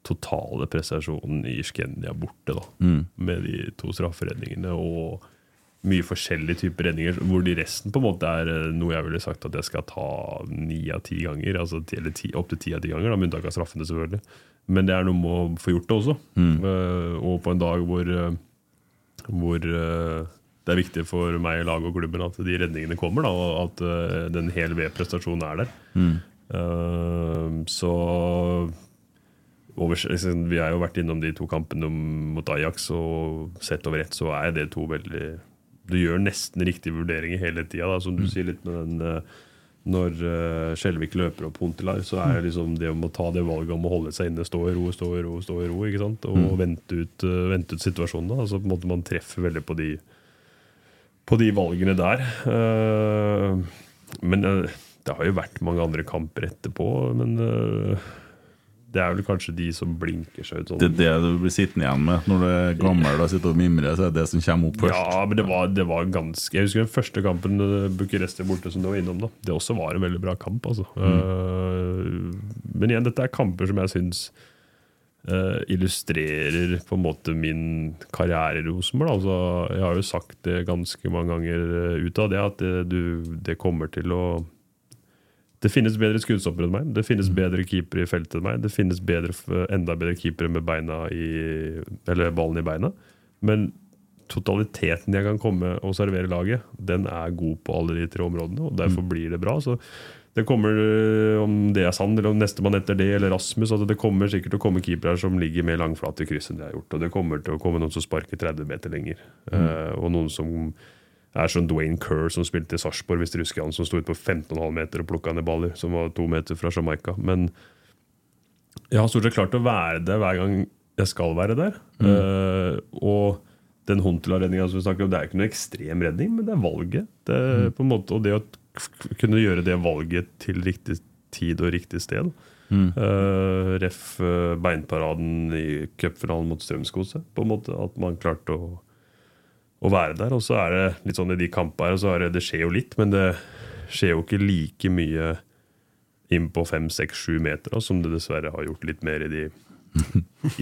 totale prestasjonen i Skendia borte, da. Mm. Med de to strafferedningene og mye forskjellige typer redninger. Hvor de resten på en måte er eh, noe jeg ville sagt at jeg skal ta ni av ti ganger. Altså, eller ti, opptil ti av ti ganger, da, med unntak av straffene, selvfølgelig. Men det er noe med å få gjort det også. Mm. Uh, og på en dag hvor, eh, hvor eh, det er viktig for meg, laget og klubben at de redningene kommer, da, og at uh, den hel V-prestasjonen er der. Mm. Uh, så over, liksom, Vi har jo vært innom de to kampene mot Ajax, og sett over ett så er det to veldig Du gjør nesten riktige vurderinger hele tida, som du sier litt med den uh, Når uh, Skjelvik løper opp Hontelar, så er det liksom det om å ta det valget om å holde seg inne, stå i ro, stå i ro, stå i ro, ikke sant? og Mm. vente, ut, uh, vente ut situasjonen. Da. Altså på en måte Man treffer veldig på de, på de valgene der. Eh, men eh, det har jo vært mange andre kamper etterpå. Men eh, det er vel kanskje de som blinker seg ut sånn. Det er det du blir sittende igjen med når du er gammel og sitter og mimrer. Så er det det som kommer opp først. Ja, men det var, det var ganske Jeg husker den første kampen Bucuresti borte som du var innom. da Det også var en veldig bra kamp. Altså. Mm. men igjen, dette er kamper som jeg syns illustrerer på en måte min karriere i Rosenborg. Altså, jeg har jo sagt det ganske mange ganger eh, ut av det, at det, du, det kommer til å det finnes bedre skuddstoppere enn meg. Det finnes bedre keepere i feltet enn meg. Det finnes bedre, enda bedre keepere med beina i, eller ballen i beina. Men totaliteten jeg kan komme og servere laget, den er god på alle de tre områdene. Og derfor blir det bra. Så det kommer, øh, om det er sant, eller om nestemann etter det, eller Rasmus altså Det kommer sikkert til å komme keepere som ligger mer langflate i kryss enn de har gjort. Og det kommer til å komme noen som sparker 30 meter lenger. Eh, og noen som er som Dwayne Kerr som spilte i Sarpsborg, hvis dere husker han som sto ute på 15,5 meter og plukka ned baller, som var to meter fra Jamaica. Men jeg har stort sett klart å være det hver gang jeg skal være der. Eh, og den Huntela-redninga som vi snakker om, det er ikke noe ekstrem redning, men det er valget. Det mm. måte, og det å kunne gjøre det valget til riktig tid og riktig sted. Mm. Uh, ref eh, beinparaden i cupfinalen mot Strømskose. På en måte At man klarte å, å være der. Og så er det litt sånn i de kampene her, så er det, det skjer jo litt, men det skjer jo ikke like mye inn på fem, seks, sju meter, da, som det dessverre har gjort litt mer i de,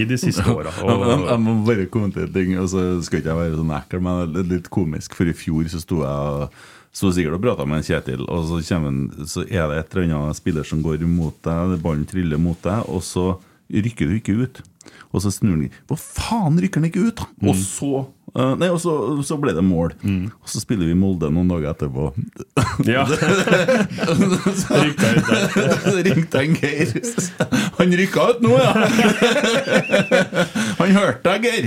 i de siste åra. Jeg, må bare kommentere en ting, og så skal ikke jeg være sånn ekkel, men det er litt komisk. For i fjor så sto jeg sto sikkert og prata med en Kjetil, og så, kommer han, så er det et eller annet spiller som går mot deg, ballen triller mot deg, og så rykker du ikke ut. Og så snur han Hva faen rykker han ikke ut, da? Og så uh, Nei, og så, så ble det mål. Og så spiller vi Molde noen dager etterpå. Ja. Så ringte en Geir. Han rykka ut nå, ja! Han hørte deg, Geir!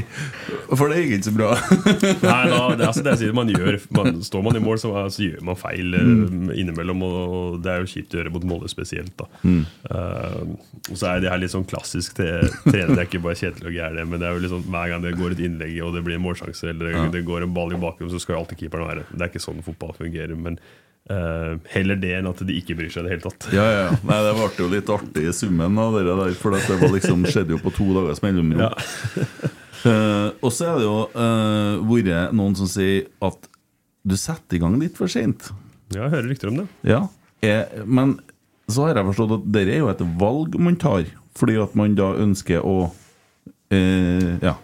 For det gikk ikke så bra. Nei, da, det, altså det jeg sier man gjør man, Står man i mål, så, så gjør man feil mm. innimellom. Og, og det er jo kjipt å gjøre mot Molde spesielt. da Mm. Uh, Og så er det her litt sånn klassisk til trener. Det er ikke bare Kjetil og Geir, men det er jo liksom hver gang det går et innlegg og det blir en målsjanse, eller Ja. det går en ball i bakgrunnen, så skal jo alltid keeperen være Det er ikke sånn fotball fungerer. Men eh, heller det enn at de ikke bryr seg i det hele tatt. Ja, ja. Nei, det ble jo litt artig i summen av det der, for det var liksom, skjedde jo på to dagers mellomrom. Eh, og så er det jo uh, vært noen som sier at du setter i gang litt for seint. Ja, jeg hører rykter om det. Ja. jeg, men så har jeg forstått at det er jo et valg man tar, fordi at man da ønsker å uh, Ja.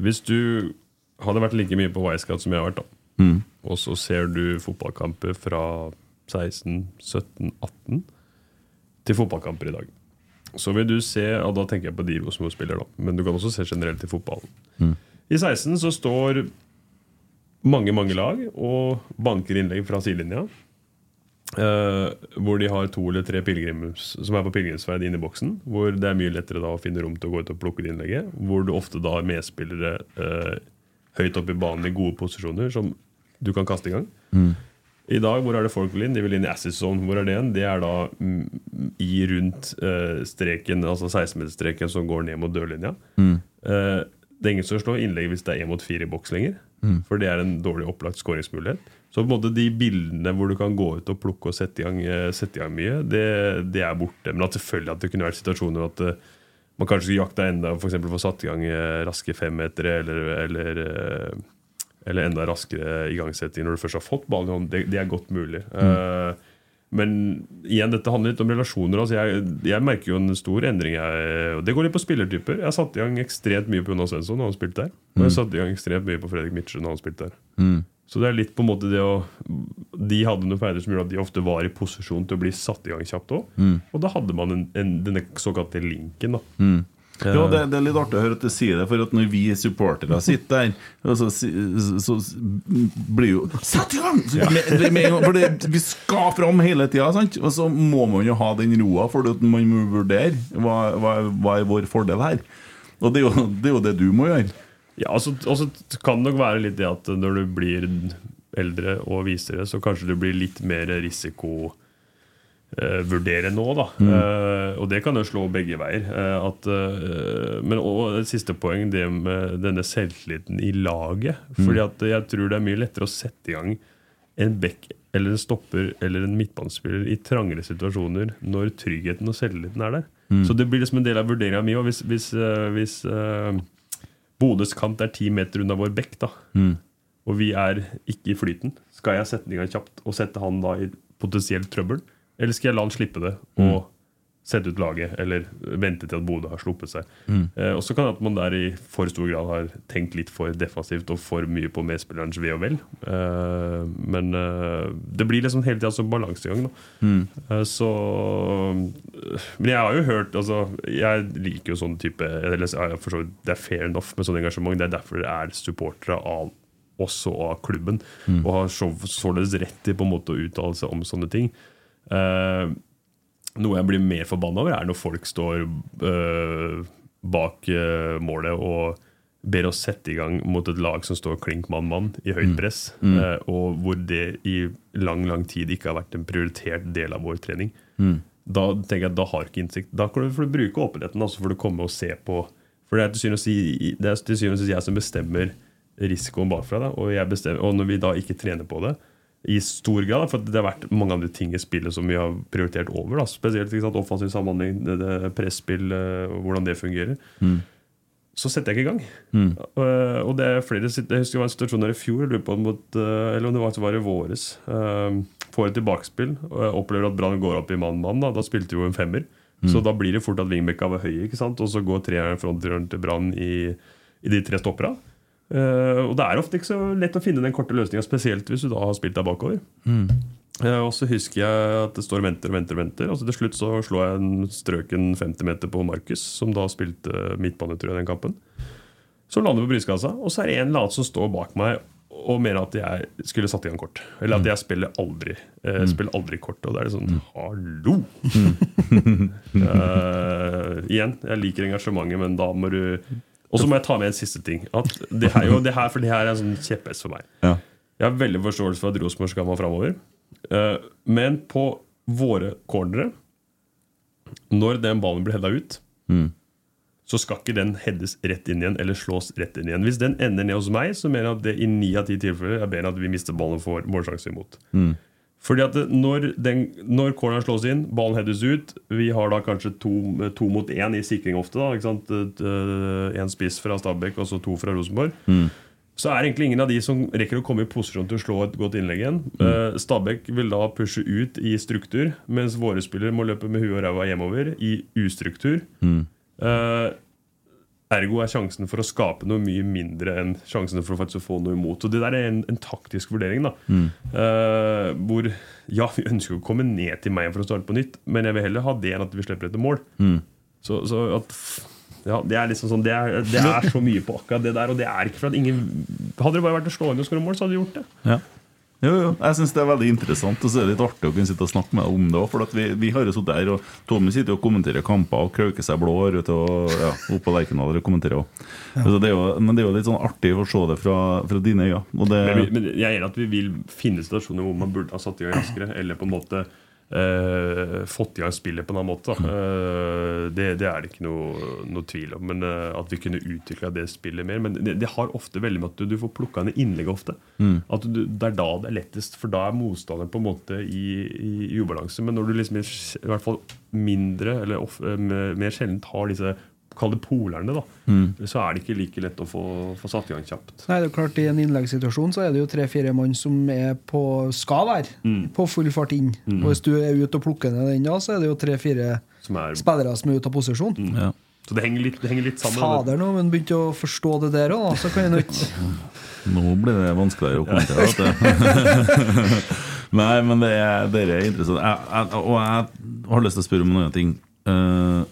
Hvis du hadde vært like mye på Wisecout som jeg har vært, da, Mm. Og så ser du fotballkamper fra 16, 17, 18 til fotballkamper i dag, så vil du se Og da tenker jeg på de Rosenborg-spillere, men du kan også se generelt i fotballen. Mm. I 16 så står mange, mange lag og banker innlegg fra sidelinja. Uh, hvor de har to eller tre pilegrims, som er på pilegrimsferd inn i boksen. Hvor det er mye lettere da å finne rom til å gå ut og plukke det innlegget. Hvor du ofte da har medspillere uh, høyt oppe i banen i gode posisjoner som du kan kaste i gang. Mm. I dag, hvor er det folk vil inn? De vil inn i Assis zone. Hvor er det igjen? Det er da mm, i rundt uh, streken, altså 16-meterstreken som går ned mot dørlinja. Mm. Uh, det er ingen som slår innlegg hvis det er én mot fire i boks lenger. Mm. For det er en dårlig opplagt skåringsmulighet. Så på en måte de bildene hvor du kan gå ut og plukke og sette i gang, eh, sette i gang mye, det, det er borte. Men at selvfølgelig at det kunne vært situasjoner at uh, man kanskje skulle jakta enda for eksempel få satt i gang raske femmetere eller, eller, eller enda raskere igangsetting når du først har fått ballen i hånden. Det, det er godt mulig. Eh, men igjen, dette handler litt om relasjoner. Altså jeg, jeg merker jo en stor endring. Jeg, og Det går litt på spillertyper. Jeg satte i gang ekstremt mye på Jonas Svensson da han spilte der. Og jeg satte i gang ekstremt mye på Fredrik Mitche når han spilte der. Mm. Så det er litt på en måte det å De hadde noen ferdigheter som gjorde at de ofte var i posisjon til å bli satt i gang kjapt òg. Mm. Og da hadde man en, en, denne såkalte linken. da Mm. Ja, det, det er litt artig å høre at du sier det, for at når vi supportere sitter der, så, så, så blir jo Sett i gang! For det, vi skal fram hele tida, og så må man jo ha den roa, for man må vurdere hva, hva, hva er vår fordel her. Og det er, jo, det er jo det du må gjøre. Ja, altså, Og så kan det nok være litt det at når du blir eldre og visere, så kanskje du blir litt mer risikovurdere nå, da. Eh, og det kan jo slå begge veier. Uh, at, men også, et siste poeng, det med denne selvtilliten i laget. Fordi at jeg tror det er mye lettere å sette i gang en back eller en stopper eller en midtbanespiller i trangere situasjoner når tryggheten og selvtilliten er der. Mm. Så det blir liksom en del av vurderinga mi. òg. hvis, hvis, hvis Bodøs kant er ti meter unna vår bekk, da, Mm. og vi er ikke i flyten, skal jeg sette den i gang kjapt og sette han da i potensielt trøbbel? Eller skal jeg la han slippe det og sette ut laget, eller vente til at Bodø har sluppet seg? Mm. Eh, og så kan det at man der i for stor grad har tenkt litt for defensivt og for mye på medspillerens ve og vel. Eh, men eh, det blir liksom hele tida som balansegang. da. Mm. Eh, Så Men jeg har jo hørt altså, Jeg liker jo sånn type eller, jeg forstår, Det er fair enough med sånn engasjement. Det er derfor det er supportere av oss og av klubben. Mm. Og har så- således rett til på en måte å uttale seg om sånne ting. Eh, noe jeg blir mer forbanna over, er når folk står eh, bak eh, målet og ber oss sette i gang mot et lag som står klink mann-mann i høyt press, Mm. eh, og hvor det i lang lang tid ikke har vært en prioritert del av vår trening. Mm. Da tenker jeg at da har ikke innsikt. Da kan du, får du bruke åpenheten altså, for å komme og se på For det er til syvende og si- sist jeg som bestemmer risikoen bakfra. Da, og, jeg bestemmer, og når vi da ikke trener på det i stor grad, for det har vært mange andre ting i spillet som vi har prioritert over. Da, spesielt ikke sant, offensiv samhandling, presspill, eh, hvordan det fungerer. Mm. Så setter jeg ikke i gang. Mm. Eh, og det er flere Jeg husker det var en situasjon der i fjor, jeg lurer på mot, eh, eller om det var, i våres. Uh, får et tilbakespill og jeg opplever at Brann går opp i mann-mann. Da. da spilte vi jo en femmer. Så da blir det fort at wingbacka var høy, ikke sant? og så går treeren frontrøren til Brann i, i de tre stoppera. Eh, og det er ofte ikke så lett å finne den korte løsninga, spesielt hvis du da har spilt deg bakover. Mm. Eh, og så husker jeg at det står venter og venter. og venter Og til slutt så slår jeg en strøken 50 meter på Markus, som da spilte midtbane tror jeg, den kampen. Så lander på brystkassa, og så er det en eller annen som står bak meg og mener at jeg skulle satt i gang kort. Eller at jeg spiller aldri eh, spiller aldri kort. Og da er det sånn Hallo! uh, igjen, jeg liker engasjementet, men da må du Og så må jeg ta med en siste ting. At det her, jo, det her, for det her er en sånn kjepphest for meg. Ja. Jeg har veldig forståelse for at Rosenborg skal være framover. Eh, men på våre cornere, når den ballen blir hedda ut, Mm. så skal ikke den heades rett inn igjen eller slås rett inn igjen. Hvis den ender ned hos meg, så mener jeg at det i ni av ti tilfeller er bedre at vi mister ballen og får målsjanse imot. Mm. Fordi at når, den, når corneren slås inn, ballen heades ut Vi har da kanskje to, to mot én i sikring ofte. da ikke sant? Én spiss fra Stabæk og så to fra Rosenborg. Mm. Så er det egentlig ingen av de som rekker å komme i posisjon til å slå et godt innlegg igjen. Mm. Stabæk vil da pushe ut i struktur, mens våre spillere må løpe med huet og ræva hjemover i ustruktur. Mm. Eh, ergo er sjansen for å skape noe mye mindre enn sjansen for å få noe imot. Og Det der er en, en taktisk vurdering. da Mm. Uh, Hvor ja, vi ønsker å komme ned til meg for å starte på nytt, men jeg vil heller ha det enn at vi slipper etter mål. Mm. Så, så at ja, Det er liksom sånn Det er, det er så mye på akkurat det der, og det er ikke for at ingen Hadde det bare vært å slå inn og skåre mål, så hadde vi gjort det. Ja. Jo, jo, jeg syns det er veldig interessant, og så er det litt artig å kunne sitte og snakke med deg om det òg. For vi, vi har jo sittet her, og Tommy sitter og kommenterer kamper og krauker seg blå her ute og ja, oppe på Lerkendal og kommenterer òg. Altså, jo- Men det er jo litt sånn artig å se det fra, fra dine øyne. Det, Men, men jeg er enig at vi vil finne situasjoner hvor man burde ha satt i gang raskere, eller på en måte eh, fått i gang spillet på en annen måte. Eh, det, det er det ikke noe, noe tvil om. Men eh, At vi kunne utvikla det spillet mer. Men det, det har ofte veldig med at du, du får plukka ned innlegg ofte. Mm. At du, Det er da det er lettest, for da er motstanderen på en måte i, i, i ubalanse. Men når du liksom i hvert fall mindre, eller of, eh, mer sjelden har disse kall det polerne, da, Mm. så er det ikke like lett å få, få satt i gang kjapt. Nei, det er klart I en innleggssituasjon så er det jo tre-fire mann som er på, skal være Mm. på full fart inn. Mm. Og Hvis du er ute og plukker ned den da, så er det jo tre-fire Som er, spillere som er ute av posisjon. Ja. så det henger litt, det henger litt sammen. Fader, nå men begynte å forstå det der òg, så kan jeg ikke Nå blir det vanskeligere å kommentere. Nei, men det er, det er interessant. Jeg, jeg, og jeg har lyst til å spørre om noen ting. Uh,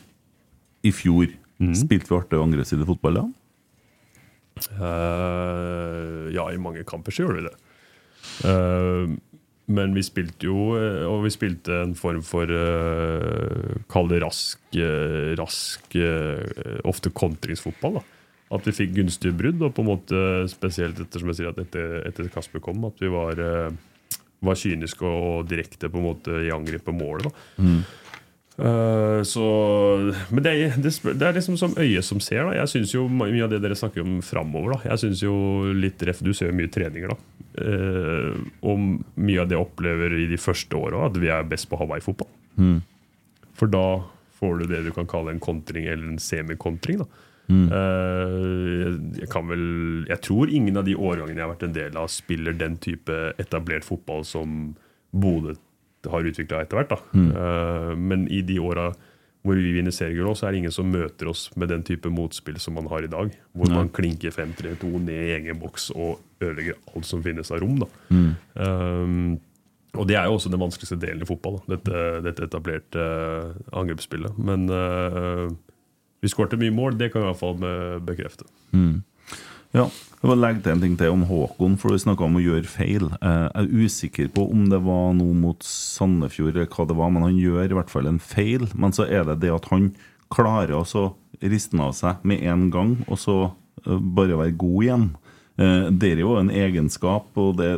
I fjor spilte vi artig angrepsside fotball, ja? Uh, ja, i mange kamper så gjorde vi det. Uh, men vi spilte jo eh, Og vi spilte en form for uh, Kall det rask, uh, rask Ofte kontringsfotball. da At vi fikk gunstige brudd, og på en måte spesielt etter som jeg sier at etter, etter Kasper kom, at vi var, var kyniske og direkte på en måte i angrep på målet. da Mm. Eh, så, men det er, det, det er liksom som øyet som ser. Da. Jeg synes jo Mye av det dere snakker om framover da. Jeg synes jo litt ref, Du ser jo mye treninger. da Uh, Og mye av det jeg opplever i de første åra, at vi er best på Hawaii-fotball. Mm. For da får du det du kan kalle en kontring eller en semikontring. da Mm. Eh, jeg kan vel Jeg tror ingen av de årgangene jeg har vært en del av, spiller den type etablert fotball som Bodø har utvikla etter hvert. Mm. Uh, Men i de åra hvor vi vinner seriegull, så er det ingen som møter oss med den type motspill som man har i dag. Hvor Nei. man klinker 5-3-2 ned i egen boks og ødelegger alt som finnes av rom. da Mm. Um, og det er jo også den vanskeligste delen i fotball. Dette, dette etablerte uh, angrepsspillet. Men uh, vi skårte mye mål, det kan vi i hvert fall bekrefte. Mm. Ja, jeg vil legge til en ting til om Håkon, for du snakka om å gjøre feil. Eh, Jeg er usikker på om det var noe mot Sandefjord, eller hva det var, men han gjør i hvert fall en feil. Men så er det det at han klarer å riste den av seg med en gang, og så eh, bare være god igjen. Eh, Det er jo en egenskap, og det,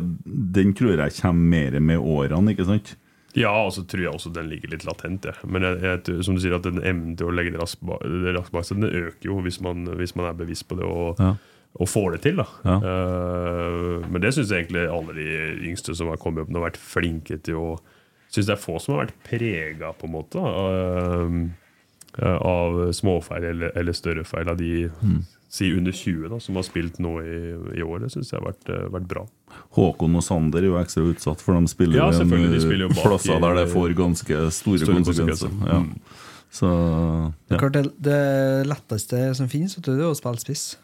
den tror jeg kommer mer med årene, ikke sant? Ja, og så tror jeg også den ligger litt latent. Ja. Men jeg, jeg, som du sier, at den evnen til å legge det raskt det raskt bak seg, den øker jo hvis man, hvis man er bevisst på det og, Ja. Og får det til. da Ja. Uh, Men det syns jeg egentlig alle de yngste som har kommet opp, har vært flinke til å Syns det er få som har vært prega, på en måte, av, eh, av småfeil eller, eller større feil av de Mm. si under 20 da, som har spilt nå i, i år. Det syns jeg har vært, vært bra. Håkon og Sander er jo ekstra utsatt, for de spiller Ja, de spiller jo bak plasser der det får ganske store, Store konsekvenser. konsekvenser. Ja. Mm. Så Det ja. klart det, det letteste som finnes, er å spille spiss.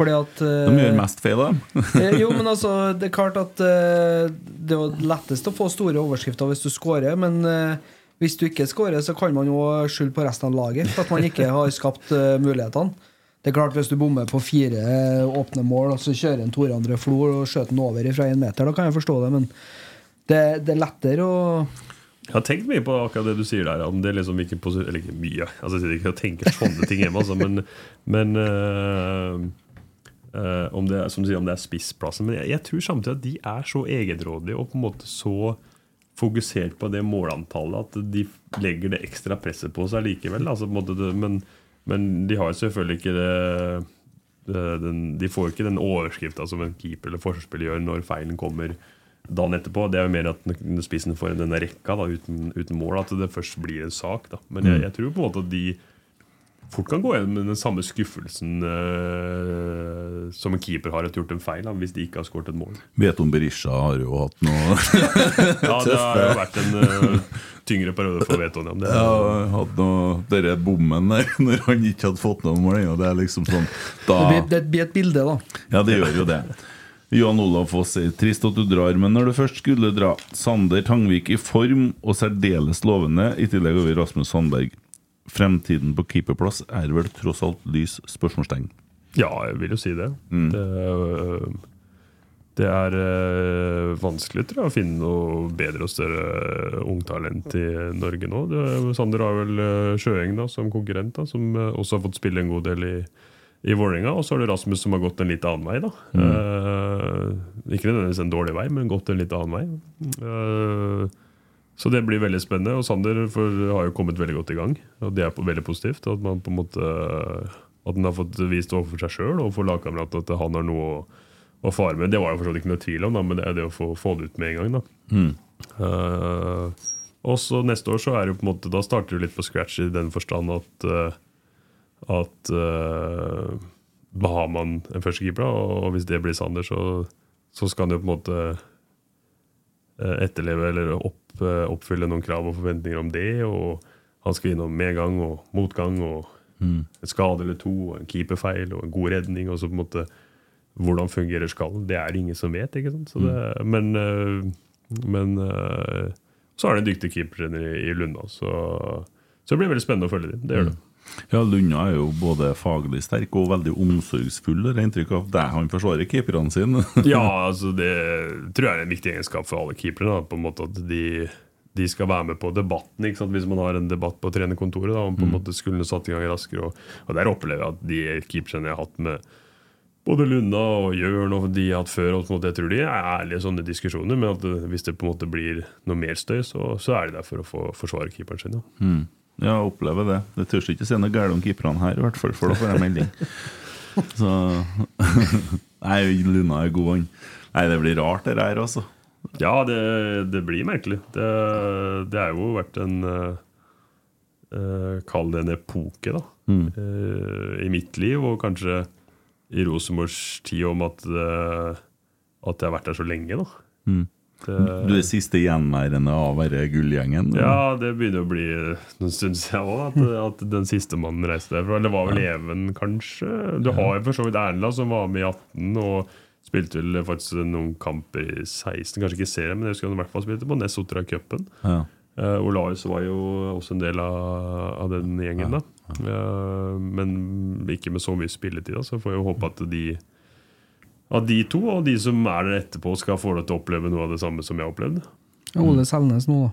Fordi at De gjør mest feil, de. Eh, Jo, men altså, det er klart at eh, det er lettest å få store overskrifter hvis du scorer, men eh, hvis du ikke scorer, så kan man jo skylde på resten av laget for at man ikke har skapt eh, mulighetene. Det er klart Hvis du bommer på fire eh, åpne mål, og så kjører en Tore André Flo og skjøter den over fra én meter, da kan jeg forstå det, men det, det er lettere å Jeg har tenkt mye på akkurat det du sier der. Om det liksom ikke Eller ikke mye. Altså, jeg sitter ikke og tenker sånne ting hjemme, altså, men, men øh, øh, om, det, som du sier, om det er spissplassen. Men jeg, jeg tror samtidig at de er så egenrådige og på en måte så fokusert på det målantallet at de legger det ekstra presset på seg likevel. Altså, på en måte men, men de har selvfølgelig ikke det, det den, De får ikke den overskrifta som en keeper eller forsvarsspiller gjør når feilen kommer dagen etterpå. Det er jo mer at når spissen får denne rekka da, uten, uten mål, at det først blir en sak. Da. Men jeg, Mm. jeg tror på en måte at de fort kan gå igjen med den samme skuffelsen uh, som en keeper har etter gjort en feil, da, hvis de ikke har skåret et mål. Veton Berisha har jo hatt noe Ja, det har jo vært en uh, tyngre periode for Veton. Ja. Det, Ja, hatt noe Dere bommen der, når han ikke hadde fått noen mål ennå. Det er liksom sånn Det da, blir, det blir et bilde, da. Ja, det gjør jo det. Johan Olav Foss sier trist at du drar, men når du først skulle dra Sander Tangvik i form og særdeles lovende, i tillegg over Rasmus Sandberg. Fremtiden på keeperplass er vel tross alt lys? spørsmålstegn. Ja, jeg vil jo si det. Mm. Det, øh, det er øh, vanskelig tror jeg, å finne noe bedre og større ungtalent i Norge nå. Det, Sander har vel øh, Sjøeng da, som konkurrent, da, som øh, også har fått spille en god del i, i Vålerenga. Og så har du Rasmus som har gått en litt annen vei. da. Mm. Eh, ikke nødvendigvis en dårlig vei, men gått en litt annen vei. Eh, så det blir veldig spennende. Og Sander har jo kommet veldig godt i gang. Og det er på, veldig positivt. At man på en måte At han har fått vist overfor seg sjøl og for lagkameratene at han har noe å, å fare med. Det var jo for så vidt ikke noe tvil om, da, men det er det å få, få det ut med en gang. da. Mm. Uh, og så neste år så er det jo på en måte Da starter du litt på scratch i den forstand at uh, at uh, har man en førstekeeper, og hvis det blir Sander, så, så skal han jo på en måte etterleve eller opp, eh, oppfylle noen krav og forventninger om det. Og han skal innom medgang og motgang og Mm. en skade eller to, og en keeperfeil og en god redning. og så på en måte Hvordan fungerer skallen? Det er det ingen som vet. ikke sant? Så det, men eh, men eh, så har de en dyktig keepertrener i, Lunda, så, så det blir veldig spennende å følge dem. Det gjør det. Ja, Lunna er jo både faglig sterk og veldig omsorgsfull. Det er inntrykk av det han forsvarer keeperne sine. Ja, altså det tror jeg er en viktig egenskap for alle keepere. På en måte at de, de skal være med på debatten. Hvis man har en debatt på trenerkontoret da, om på en Mm. måte skulle satt i gang raskere. Og, og Der opplever jeg at de keeperne jeg har hatt med både Lunna og Jørn og de jeg har hatt før, og måte, jeg tror de er ærlige i sånne diskusjoner. Men at det, hvis det på en måte blir noe mer støy, så, så er de der for å få forsvare keeperen sin. Ja. Mm. Ja, jeg opplever det. Det tør ikke si noe galt om keeperne her, i hvert fall, for da får jeg melding. Så Nei, Luna er god, han. Nei, det blir rart, det her, altså. Ja, det, det blir merkelig. Det, det har jo vært en eh, eh, Kall det en epoke, da. Mm. Uh, I mitt liv, og kanskje i Rosenborgs tid, om at, uh, at jeg har vært der så lenge, da. Mm. Det, Du er siste gjenværende av denne gullgjengen? ja, det begynner å bli noen stund siden òg, at, at den siste mannen reiste derfra. Eller var vel Even, kanskje. Du har jo for så vidt Erlend, som var med i 18 og spilte vel faktisk noen kamper i 16. Kanskje ikke serien, men jeg husker han i hvert fall spilte på Nessotra-cupen. Ja. Uh, Olaus var jo også en del av, av den gjengen, da. Uh, men ikke med så mye spilletid. Da. Så får jeg jo håpe at de at de to og de som er der etterpå, skal få deg til å oppleve noe av det samme som jeg har opplevd. Ole Selnes nå, da.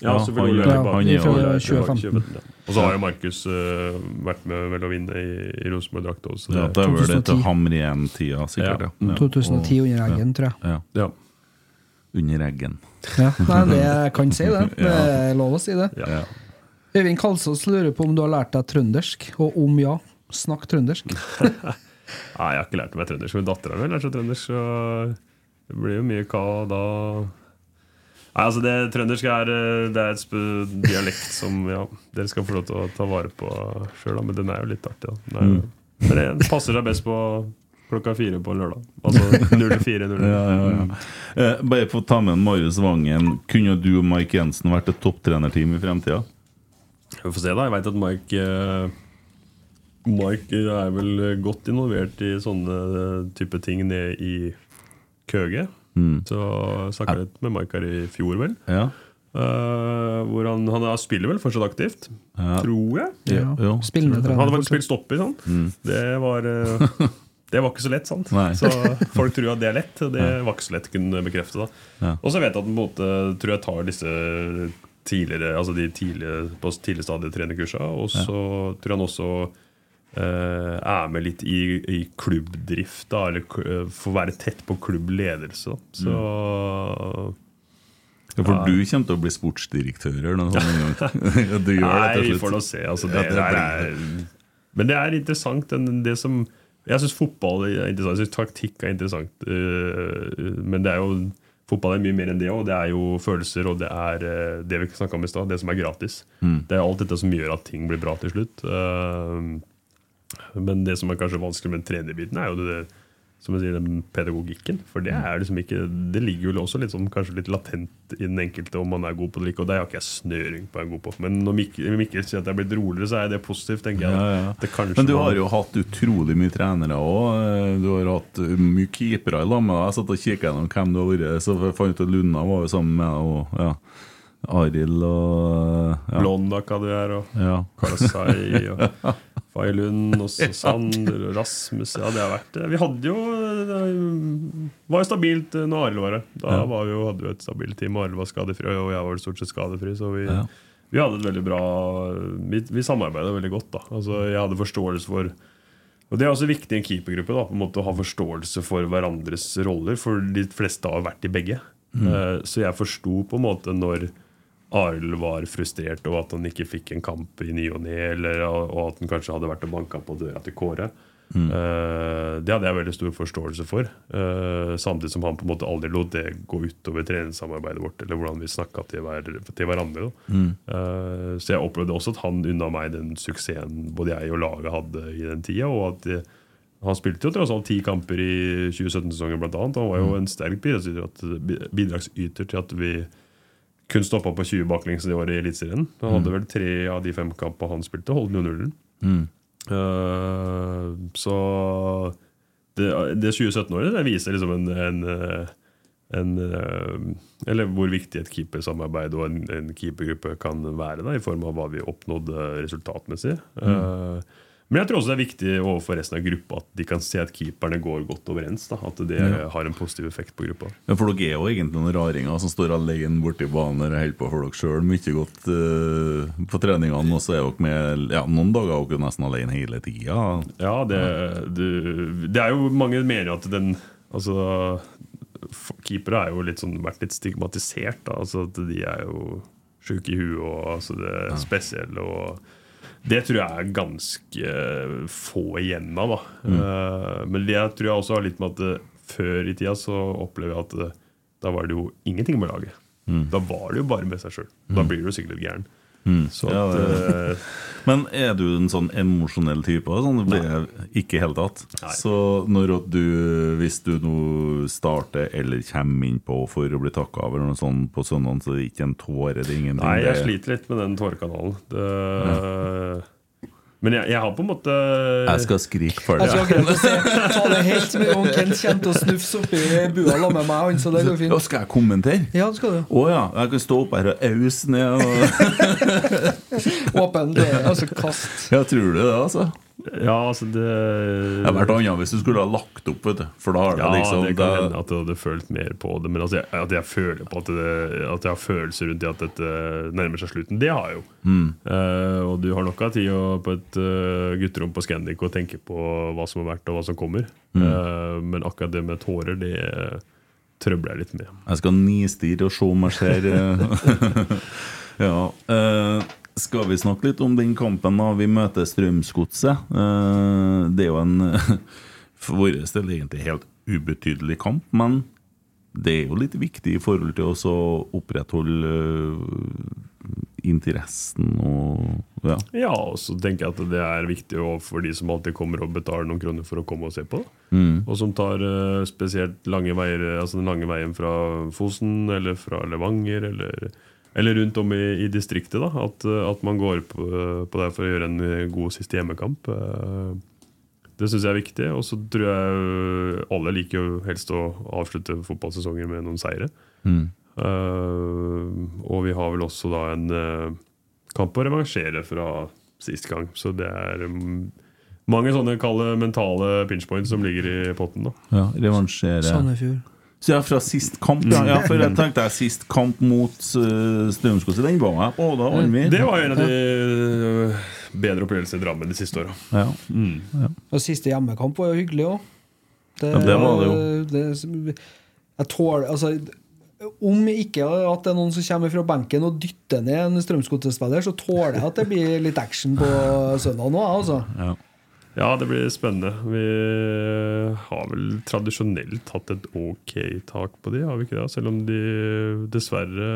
Ja, Ja, selvfølgelig. han- Bak- han er fra Ole er 2015. 2015, ja. Og så har jo Markus uh, vært med vel å vinne i, i Rosenborg-drakt også. så Ja, det- var er vel det til 2010. Hamren-tida, sikkert. Ja. Ja. 2010 under eggen, tror jeg. Ja. Ja. Under eggen. Ja, nei, det jeg kan si det. Det er lov å si det. Ja. Øyvind Kalsås lurer på om du har lært deg trøndersk, og om ja, snakk trøndersk. Nei, jeg har ikke lært meg trøndersk, men dattera mi lærer seg trøndersk, så det blir jo mye hva da Nei, altså det Trøndersk er, eh, det er et sp- dialekt som ja, dere skal få lov til å ta vare på sjøl, men den er jo litt artig. da den er, jo- Men det passer seg best på klokka fire på lørdag. Altså 04.00. Ja, ja, ja. Eh, bare for å ta med en Marius Vangen. Kunne du og Mike Jensen vært et topptrenerteam i fremtida? Vi får se, da. Jeg veit at Mike eh, Mike er vel godt involvert i sånne type ting nede i Køge. Mm. Så snakka litt med Mike her i fjor, vel. Ja. Uh, hvor han, han er- spiller vel fortsatt aktivt, Ja. tror jeg. Ja, jo. Spillende Han hadde fortsatt. spilt stopper. Sånn. Mm. Det var uh, Det var ikke så lett, sant? Nei. Så folk tror at det er lett. og Det var ikke så lett å kunne bekrefte. Ja. Og så vet jeg at han på en måte tror jeg tar disse tidligere Altså de tidlige, på tidlig stadie trenerkursa. Og så tror jeg han også eh, er med litt i, i klubbdrift, da, eller uh, får være tett på klubbledelse. Så Så Ja, for du kommer til å bli sportsdirektør eller noe sånt Nei, vi får nå se. Altså, det, er, men det er interessant. Det som, jeg syns fotball er interessant. Jeg synes taktikk er interessant. øh, men det er jo fotball er mye mer enn det òg. Det er jo følelser, og det er det vi snakka om i stad, det som er gratis. Mm. Det er alt dette som gjør at ting blir bra til slutt. Men det som er kanskje vanskelig med den trenerbiten, er jo det, som jeg sier, den pedagogikken. For det er liksom ikke Det ligger jo også litt sånn, kanskje litt latent i den enkelte om man er god på det eller ikke. Og det har ikke jeg snøring på å være god på. Men når Mikkel, Mikkel sier at jeg er blitt roligere, så er det positivt, tenker jeg. Ja, ja. Det Men du har jo hatt utrolig mye trenere òg. Du har hatt mye keepere i lag med deg. Jeg satt og kikka gjennom hvem du har vært Så jeg fant ut at Lunna var jo sammen med deg. Og, ja. Arild og ja. Blondak hadde vi her, og Ja. Karasai og Failund og Sander og Rasmus Ja, det har vært. Vi hadde jo Det var jo stabilt eh, når Arild var her. Da var vi jo, hadde vi et stabilt team. Arild var skadefri, og jeg var stort sett skadefri. Så vi, vi hadde et veldig bra Vi, vi samarbeida veldig godt. da Altså Jeg hadde forståelse for og Det er også viktig i en keepergruppe da, på en måte å ha forståelse for hverandres roller, for de fleste har vært i begge. Mm. Så jeg forsto på en måte når Arild var frustrert over at han ikke fikk en kamp i ny og ne, eller og at han kanskje hadde vært og banka på døra til Kåre. Eh, det hadde jeg veldig stor forståelse for. Uh, samtidig som han på en måte aldri lot det gå utover treningssamarbeidet vårt, eller hvordan vi snakka til, hver, til hverandre. Mm. Uh, så jeg opplevde også at han unna meg den suksessen både jeg og laget hadde i den tida. Og at det, han spilte jo tross alt ti kamper i 2017-sesongen, blant annet. Han var jo Mm. en sterk bidragsyter til at vi kun stoppa på 20 baklengs i året i Eliteserien. Han hadde Mm. vel tre av de fem kampene han spilte, holdt jo nullen. Mm. Uh, så det, det 2017-året det viser liksom en, en, eh, en eh, Eller hvor viktig et keepersamarbeid og en, en keepergruppe kan være, da, i form av hva vi oppnådde resultatmessig. Eh, men jeg tror også det er viktig overfor resten av gruppa at de kan se at keeperne går godt overens. Da, at det Ja. har en positiv effekt på gruppa. Ja, for dere er jo egentlig noen raringer som står alene borti banen og holder på for dere sjøl mye godt uh, på treningene, og så er dere med ja, noen dager er dere nesten alene hele tida. Ja, det, det, det er jo mange mener at den Altså Keepere har jo litt sånn, vært litt stigmatisert. Da. Altså at De er jo sjuke i huet og altså det er spesielle. Og det tror jeg er ganske få igjen av. Mm. Eh, men det tror jeg også har litt med at eh, før i tida så opplever jeg at eh, da var det jo ingenting med laget. Mm. Da var det jo bare med seg sjøl. Da blir du sikkert litt gæren. Mm. Så Ja, at, det- eh, Men er du en sånn emosjonell type? Sånn, det blir jeg ikke i hele tatt. Så når at du, hvis du nå starter eller kommer inn på for å bli takka av, noe sånt på søndag, så er det ikke en tåre? Det er ingenting? Nei, jeg sliter litt med den tårekanalen. Det, Men jeg, jeg har på en måte Jeg skal skrike for Jeg det. skal si, ta det helt med om Kent kommer til å snufse oppi bua sammen med meg, han, så det går fint. fint. skal jeg kommentere? Ja, det skal du. Å ja. Jeg kan stå opp her og ause ned og Åpen dør, altså kast. Ja, tror du det, altså? Ja, altså det Det hadde vært annet hvis du skulle ha lagt opp, vet du. For da har det Ja, liksom det kan hende at jeg hadde følt mer på det. Men altså, jeg, at jeg føler på at, det, at jeg har følelser rundt det at dette nærmer seg slutten, det har jeg jo. Mm. Uh, og du har nok av tid å- på et uh, gutterom på Scandic og tenke på hva som har vært og hva som kommer. Mm. Uh, men akkurat det med tårer, det trøbler jeg litt med. Jeg skal nistirre og se om jeg ser Ja. Skal vi snakke litt om den kampen da vi møter Strømsgodset? Eh, det er jo en for vår del egentlig helt ubetydelig kamp, men det er jo litt viktig i forhold til å opprettholde eh, interessen og ja. Ja, og så tenker jeg at det er viktig for de som alltid kommer og betaler noen kroner for å komme og se på. Mm. Og som tar eh, spesielt lange veier, altså den lange veien fra Fosen eller fra Levanger eller, eller rundt om i, i distriktet. da, At, at man går på, på det for å gjøre en eh, god siste hjemmekamp. Eh, Det syns jeg er viktig. Og så tror jeg eh, alle liker jo helst å avslutte fotballsesonger med noen seire. Mm. Uh, og vi har vel også da en uh, kamp å revansjere fra sist gang. Så det er um, mange sånne kalde mentale pinchpoints som ligger i potten. da ja revansjere Sandefjord. Så ja, fra sist kamp, ja. ja for jeg tenkte jeg sist kamp mot uh, Strømsgodset, den var jeg på. Da var vi Det var en av de øh, bedre opplevelsene i Drammen de siste åra. Ja. Mm. Og siste hjemmekamp var jo hyggelig òg. Det, Ja, det var det jo. det- jeg tåler Altså, om ikke at det er noen som kommer fra benken og dytter ned en Strømsgodset-spiller, så tåler jeg at det blir litt action på søndag nå, jeg, altså. Ja. Ja, det blir spennende. Vi har vel tradisjonelt hatt et ok tak på de, har vi ikke det? Selv om de dessverre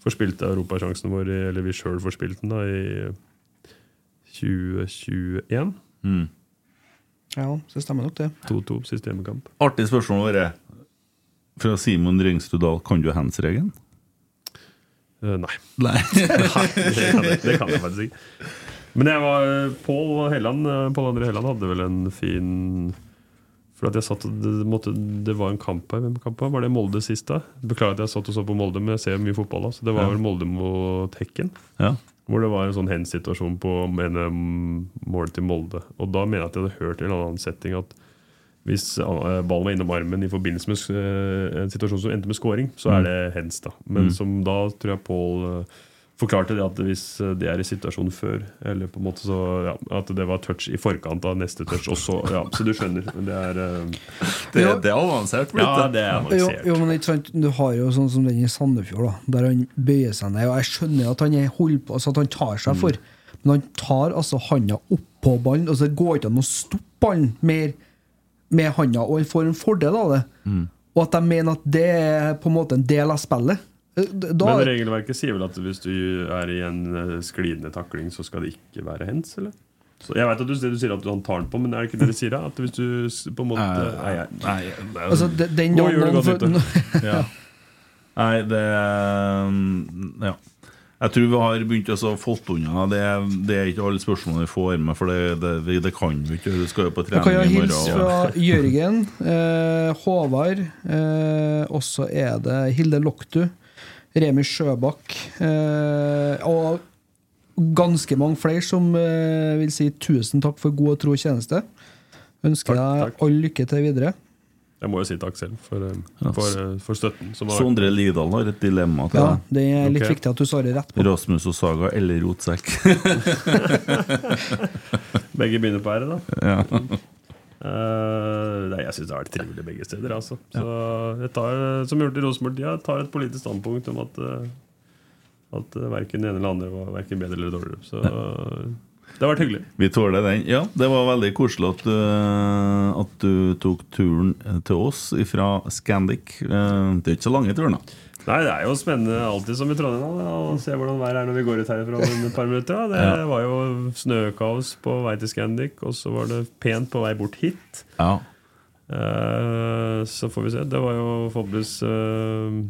forspilte europasjansen vår, eller vi sjøl forspilte den, da, i 2021. Mm. Ja, det stemmer nok det. 2-2 siste hjemmekamp. Artig spørsmål å være fra Simon Rengsrud Dahl. Kan du hands-regelen? Uh, nei. Nei. Nei, det kan, jeg, det kan jeg faktisk ikke. Men jeg var Pål Helland eh, Pål André Helland hadde vel en fin For at jeg satt det, måtte, det var en kamp her. Hvem kamp var? Det Molde sist? da? Beklager at jeg satt og så på Molde, men jeg ser mye fotball. da Så det var Ja. vel Molde mot Hekken. Ja. Hvor det var en sånn hens-situasjon på målet til Molde. Og da mener jeg at jeg hadde hørt i en annen setting at hvis eh, ballen var innom armen i forbindelse med eh, en situasjon som endte med scoring, så er Mm. det hens. da Men Mm. som da tror jeg Pål eh, forklarte det at hvis eh, det er i situasjonen før, eller på en måte så ja, at det var touch i forkant av neste touch også. Ja, så du skjønner. Det er uh, Det, Ja. det er avansert blitt. Ja, det. er avansert. jo, men ikke sant, Du har jo sånn som den i Sandefjord, da, der han bøyer seg ned. Og Jeg skjønner at han holdt på, altså at han tar seg for, men han tar altså handa oppå ballen. Altså Det går ikke an å stoppe ballen mer med handa, og han får en fordel av det. Mm. Og at de mener at det er på en måte en del av spillet. Eh, Da, Men regelverket sier vel at hvis du er i en eh, sklidende takling, så skal det ikke være hands, eller? Så jeg vet at du, du sier at han tar den på, men er det ikke det de sier? da? At hvis du på en måte Nei, Nei, jeg- nei, det jo- Altså, de- den gjør det godt nyttår. ja. Nei, det mm, Ja. Jeg tror vi har begynt å få fått unna. Det, det er ikke alle spørsmålene vi får med, for det, det, vi- det kan vi ikke. Du skal jo på Jeg kan jo trening i hilse morgen. fra Jørgen, eh, Håvard, eh, og så er det Hilde Loktu, Remi Sjøbakk eh, og ganske mange flere som eh, vil si tusen takk for god og tro tjeneste. Ønsker deg all lykke til videre. Jeg må jo si takk selv for, eh, for, eh, for støtten. Som Sondre Lidahl har et dilemma til Ja, deg. Det er litt okay. viktig at du svarer rett på. Rasmus og Saga eller Rotsekk? Begge begynner på R, da. Ja. Eh, nei, jeg syns det har vært trivelig begge steder. Altså. Så jeg tar, som gjort i Rosenborg, jeg tar et politisk standpunkt om at uh, At uh, verken det ene eller andre var verken bedre eller dårligere. Så det har vært hyggelig. Vi tåler den. Ja, det var veldig koselig at, at du tok turen til oss fra Scandic. Eh, Det er ikke så lange turen, da. Nei, Det er jo spennende alltid som i Trondheim å se hvordan været er når vi går ut herfra om et par minutter. Da. Det Ja. var jo snøkaos på vei til Scandic, og så var det pent på vei bort hit. Ja. Uh, så får vi se. Det var jo forhåpentligvis eh,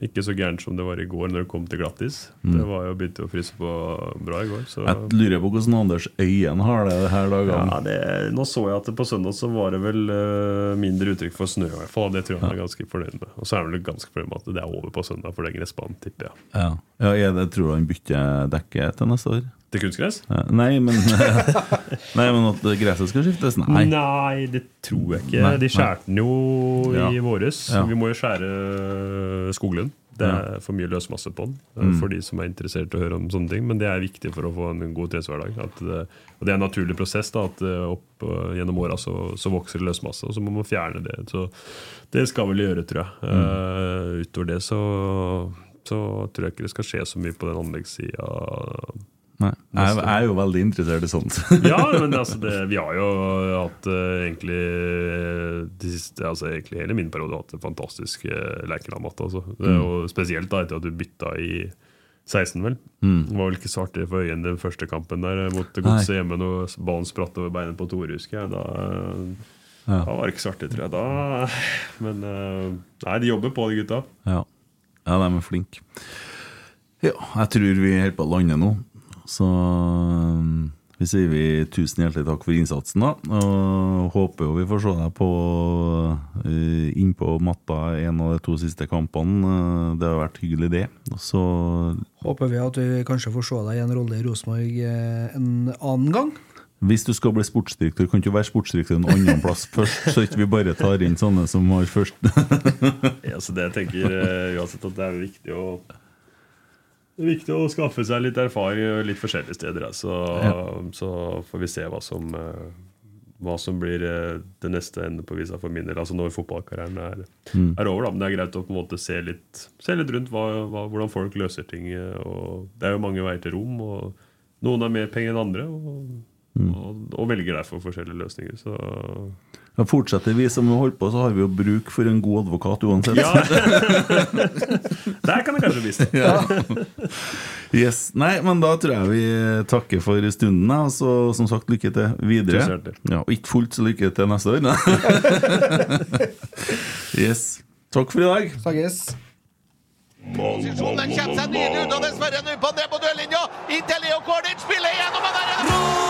ikke så gærent som det var i går når det kom til glattis. Mm. Det var jo begynte å fryse på bra i går. Så. Jeg lurer på hvordan Anders Øyen har det her dagene. Ja, det, nå så jeg at på søndag så var det vel uh, mindre uttrykk for snø. i hvert fall Det tror jeg han er ganske fornøyd med. Og så er han vel ganske fornøyd med at det er over på søndag for den gressbanen, tipper jeg. Ja. Ja, jeg det, tror du han bytter dekket til neste år? Til kunstgress? Nei, men Nei, men at gresset skal skiftes? Nei. det tror jeg ikke. Nei, De skjærte den jo Ja. i våres. Ja. Vi må jo skjære skoglund. Det er for mye løsmasse på den eh, Mm. for de som er interessert i å høre om sånne ting. Men det er viktig for å få en god treningshverdag. Det- Og det er en naturlig prosess. da At opp gjennom åra så, så vokser det løsmasse, og så må man fjerne det. Så det skal vel gjøre, tror jeg. Eh, utover det så, så tror jeg ikke det skal skje så mye på den anleggssida. Nei. Jeg, jeg er jo veldig interessert i sånt. ja, men altså det, vi har jo hatt eh, egentlig eh, de siste, altså egentlig hele min periode hatt en fantastisk uh, Lerkendal-matte. Altså. Det er Spesielt da etter at du bytta i 16, vel. Mm. Det var vel ikke så artig for øynene den første kampen der eh, mot Godset hjemme når ballen spratt over beinet på Tore, husker jeg. Da, eh, Ja. da var det ikke så artig, tror jeg. Da, men eh, nei, de jobber på, de gutta. Ja, ja de er flinke. Ja, jeg tror vi holder på å lande nå. Så um, vi sier vi tusen hjertelig takk for innsatsen, da. Og håper jo vi får se deg på uh, innpå matta en av de to siste kampene. Uh, Det har vært hyggelig, det. Så Håper vi at vi kanskje får se deg i en rolle i Rosenborg eh, en annen gang. hvis du skal bli sportsdirektør, kan ikke du være sportsdirektør en annen plass først, så ikke vi bare tar inn sånne som har først. Ja, så det jeg tenker uansett at det er viktig å det er viktig å skaffe seg litt erfaring litt forskjellige steder. Så, Ja. så får vi se hva som, eh, hva som blir eh, det neste enden på visa for min del. Altså når fotballkarrieren er, Mm. er over. da, Men det er greit å på en måte se litt, se litt rundt hva, hva, hvordan folk løser ting. eh, og Det er jo mange veier til rom, og noen har mer penger enn andre. Og, Mm. og, og velger derfor forskjellige løsninger. Så Ja, fortsetter vi som vi holder på, så har vi jo bruk for en god advokat uansett. Ja. Der kan det kanskje vise Ja. Yes. Nei, men da tror jeg vi takker for stunden. Og så som sagt, lykke til videre. Ja, og ikke fullt så lykke til neste år. yes. Takk for i dag. Snakkes. Posisjon, den kommer seg nydelig ut, og dessverre nå på ned på dørlinja. Inntil Leo Kordic spiller gjennom, og der er det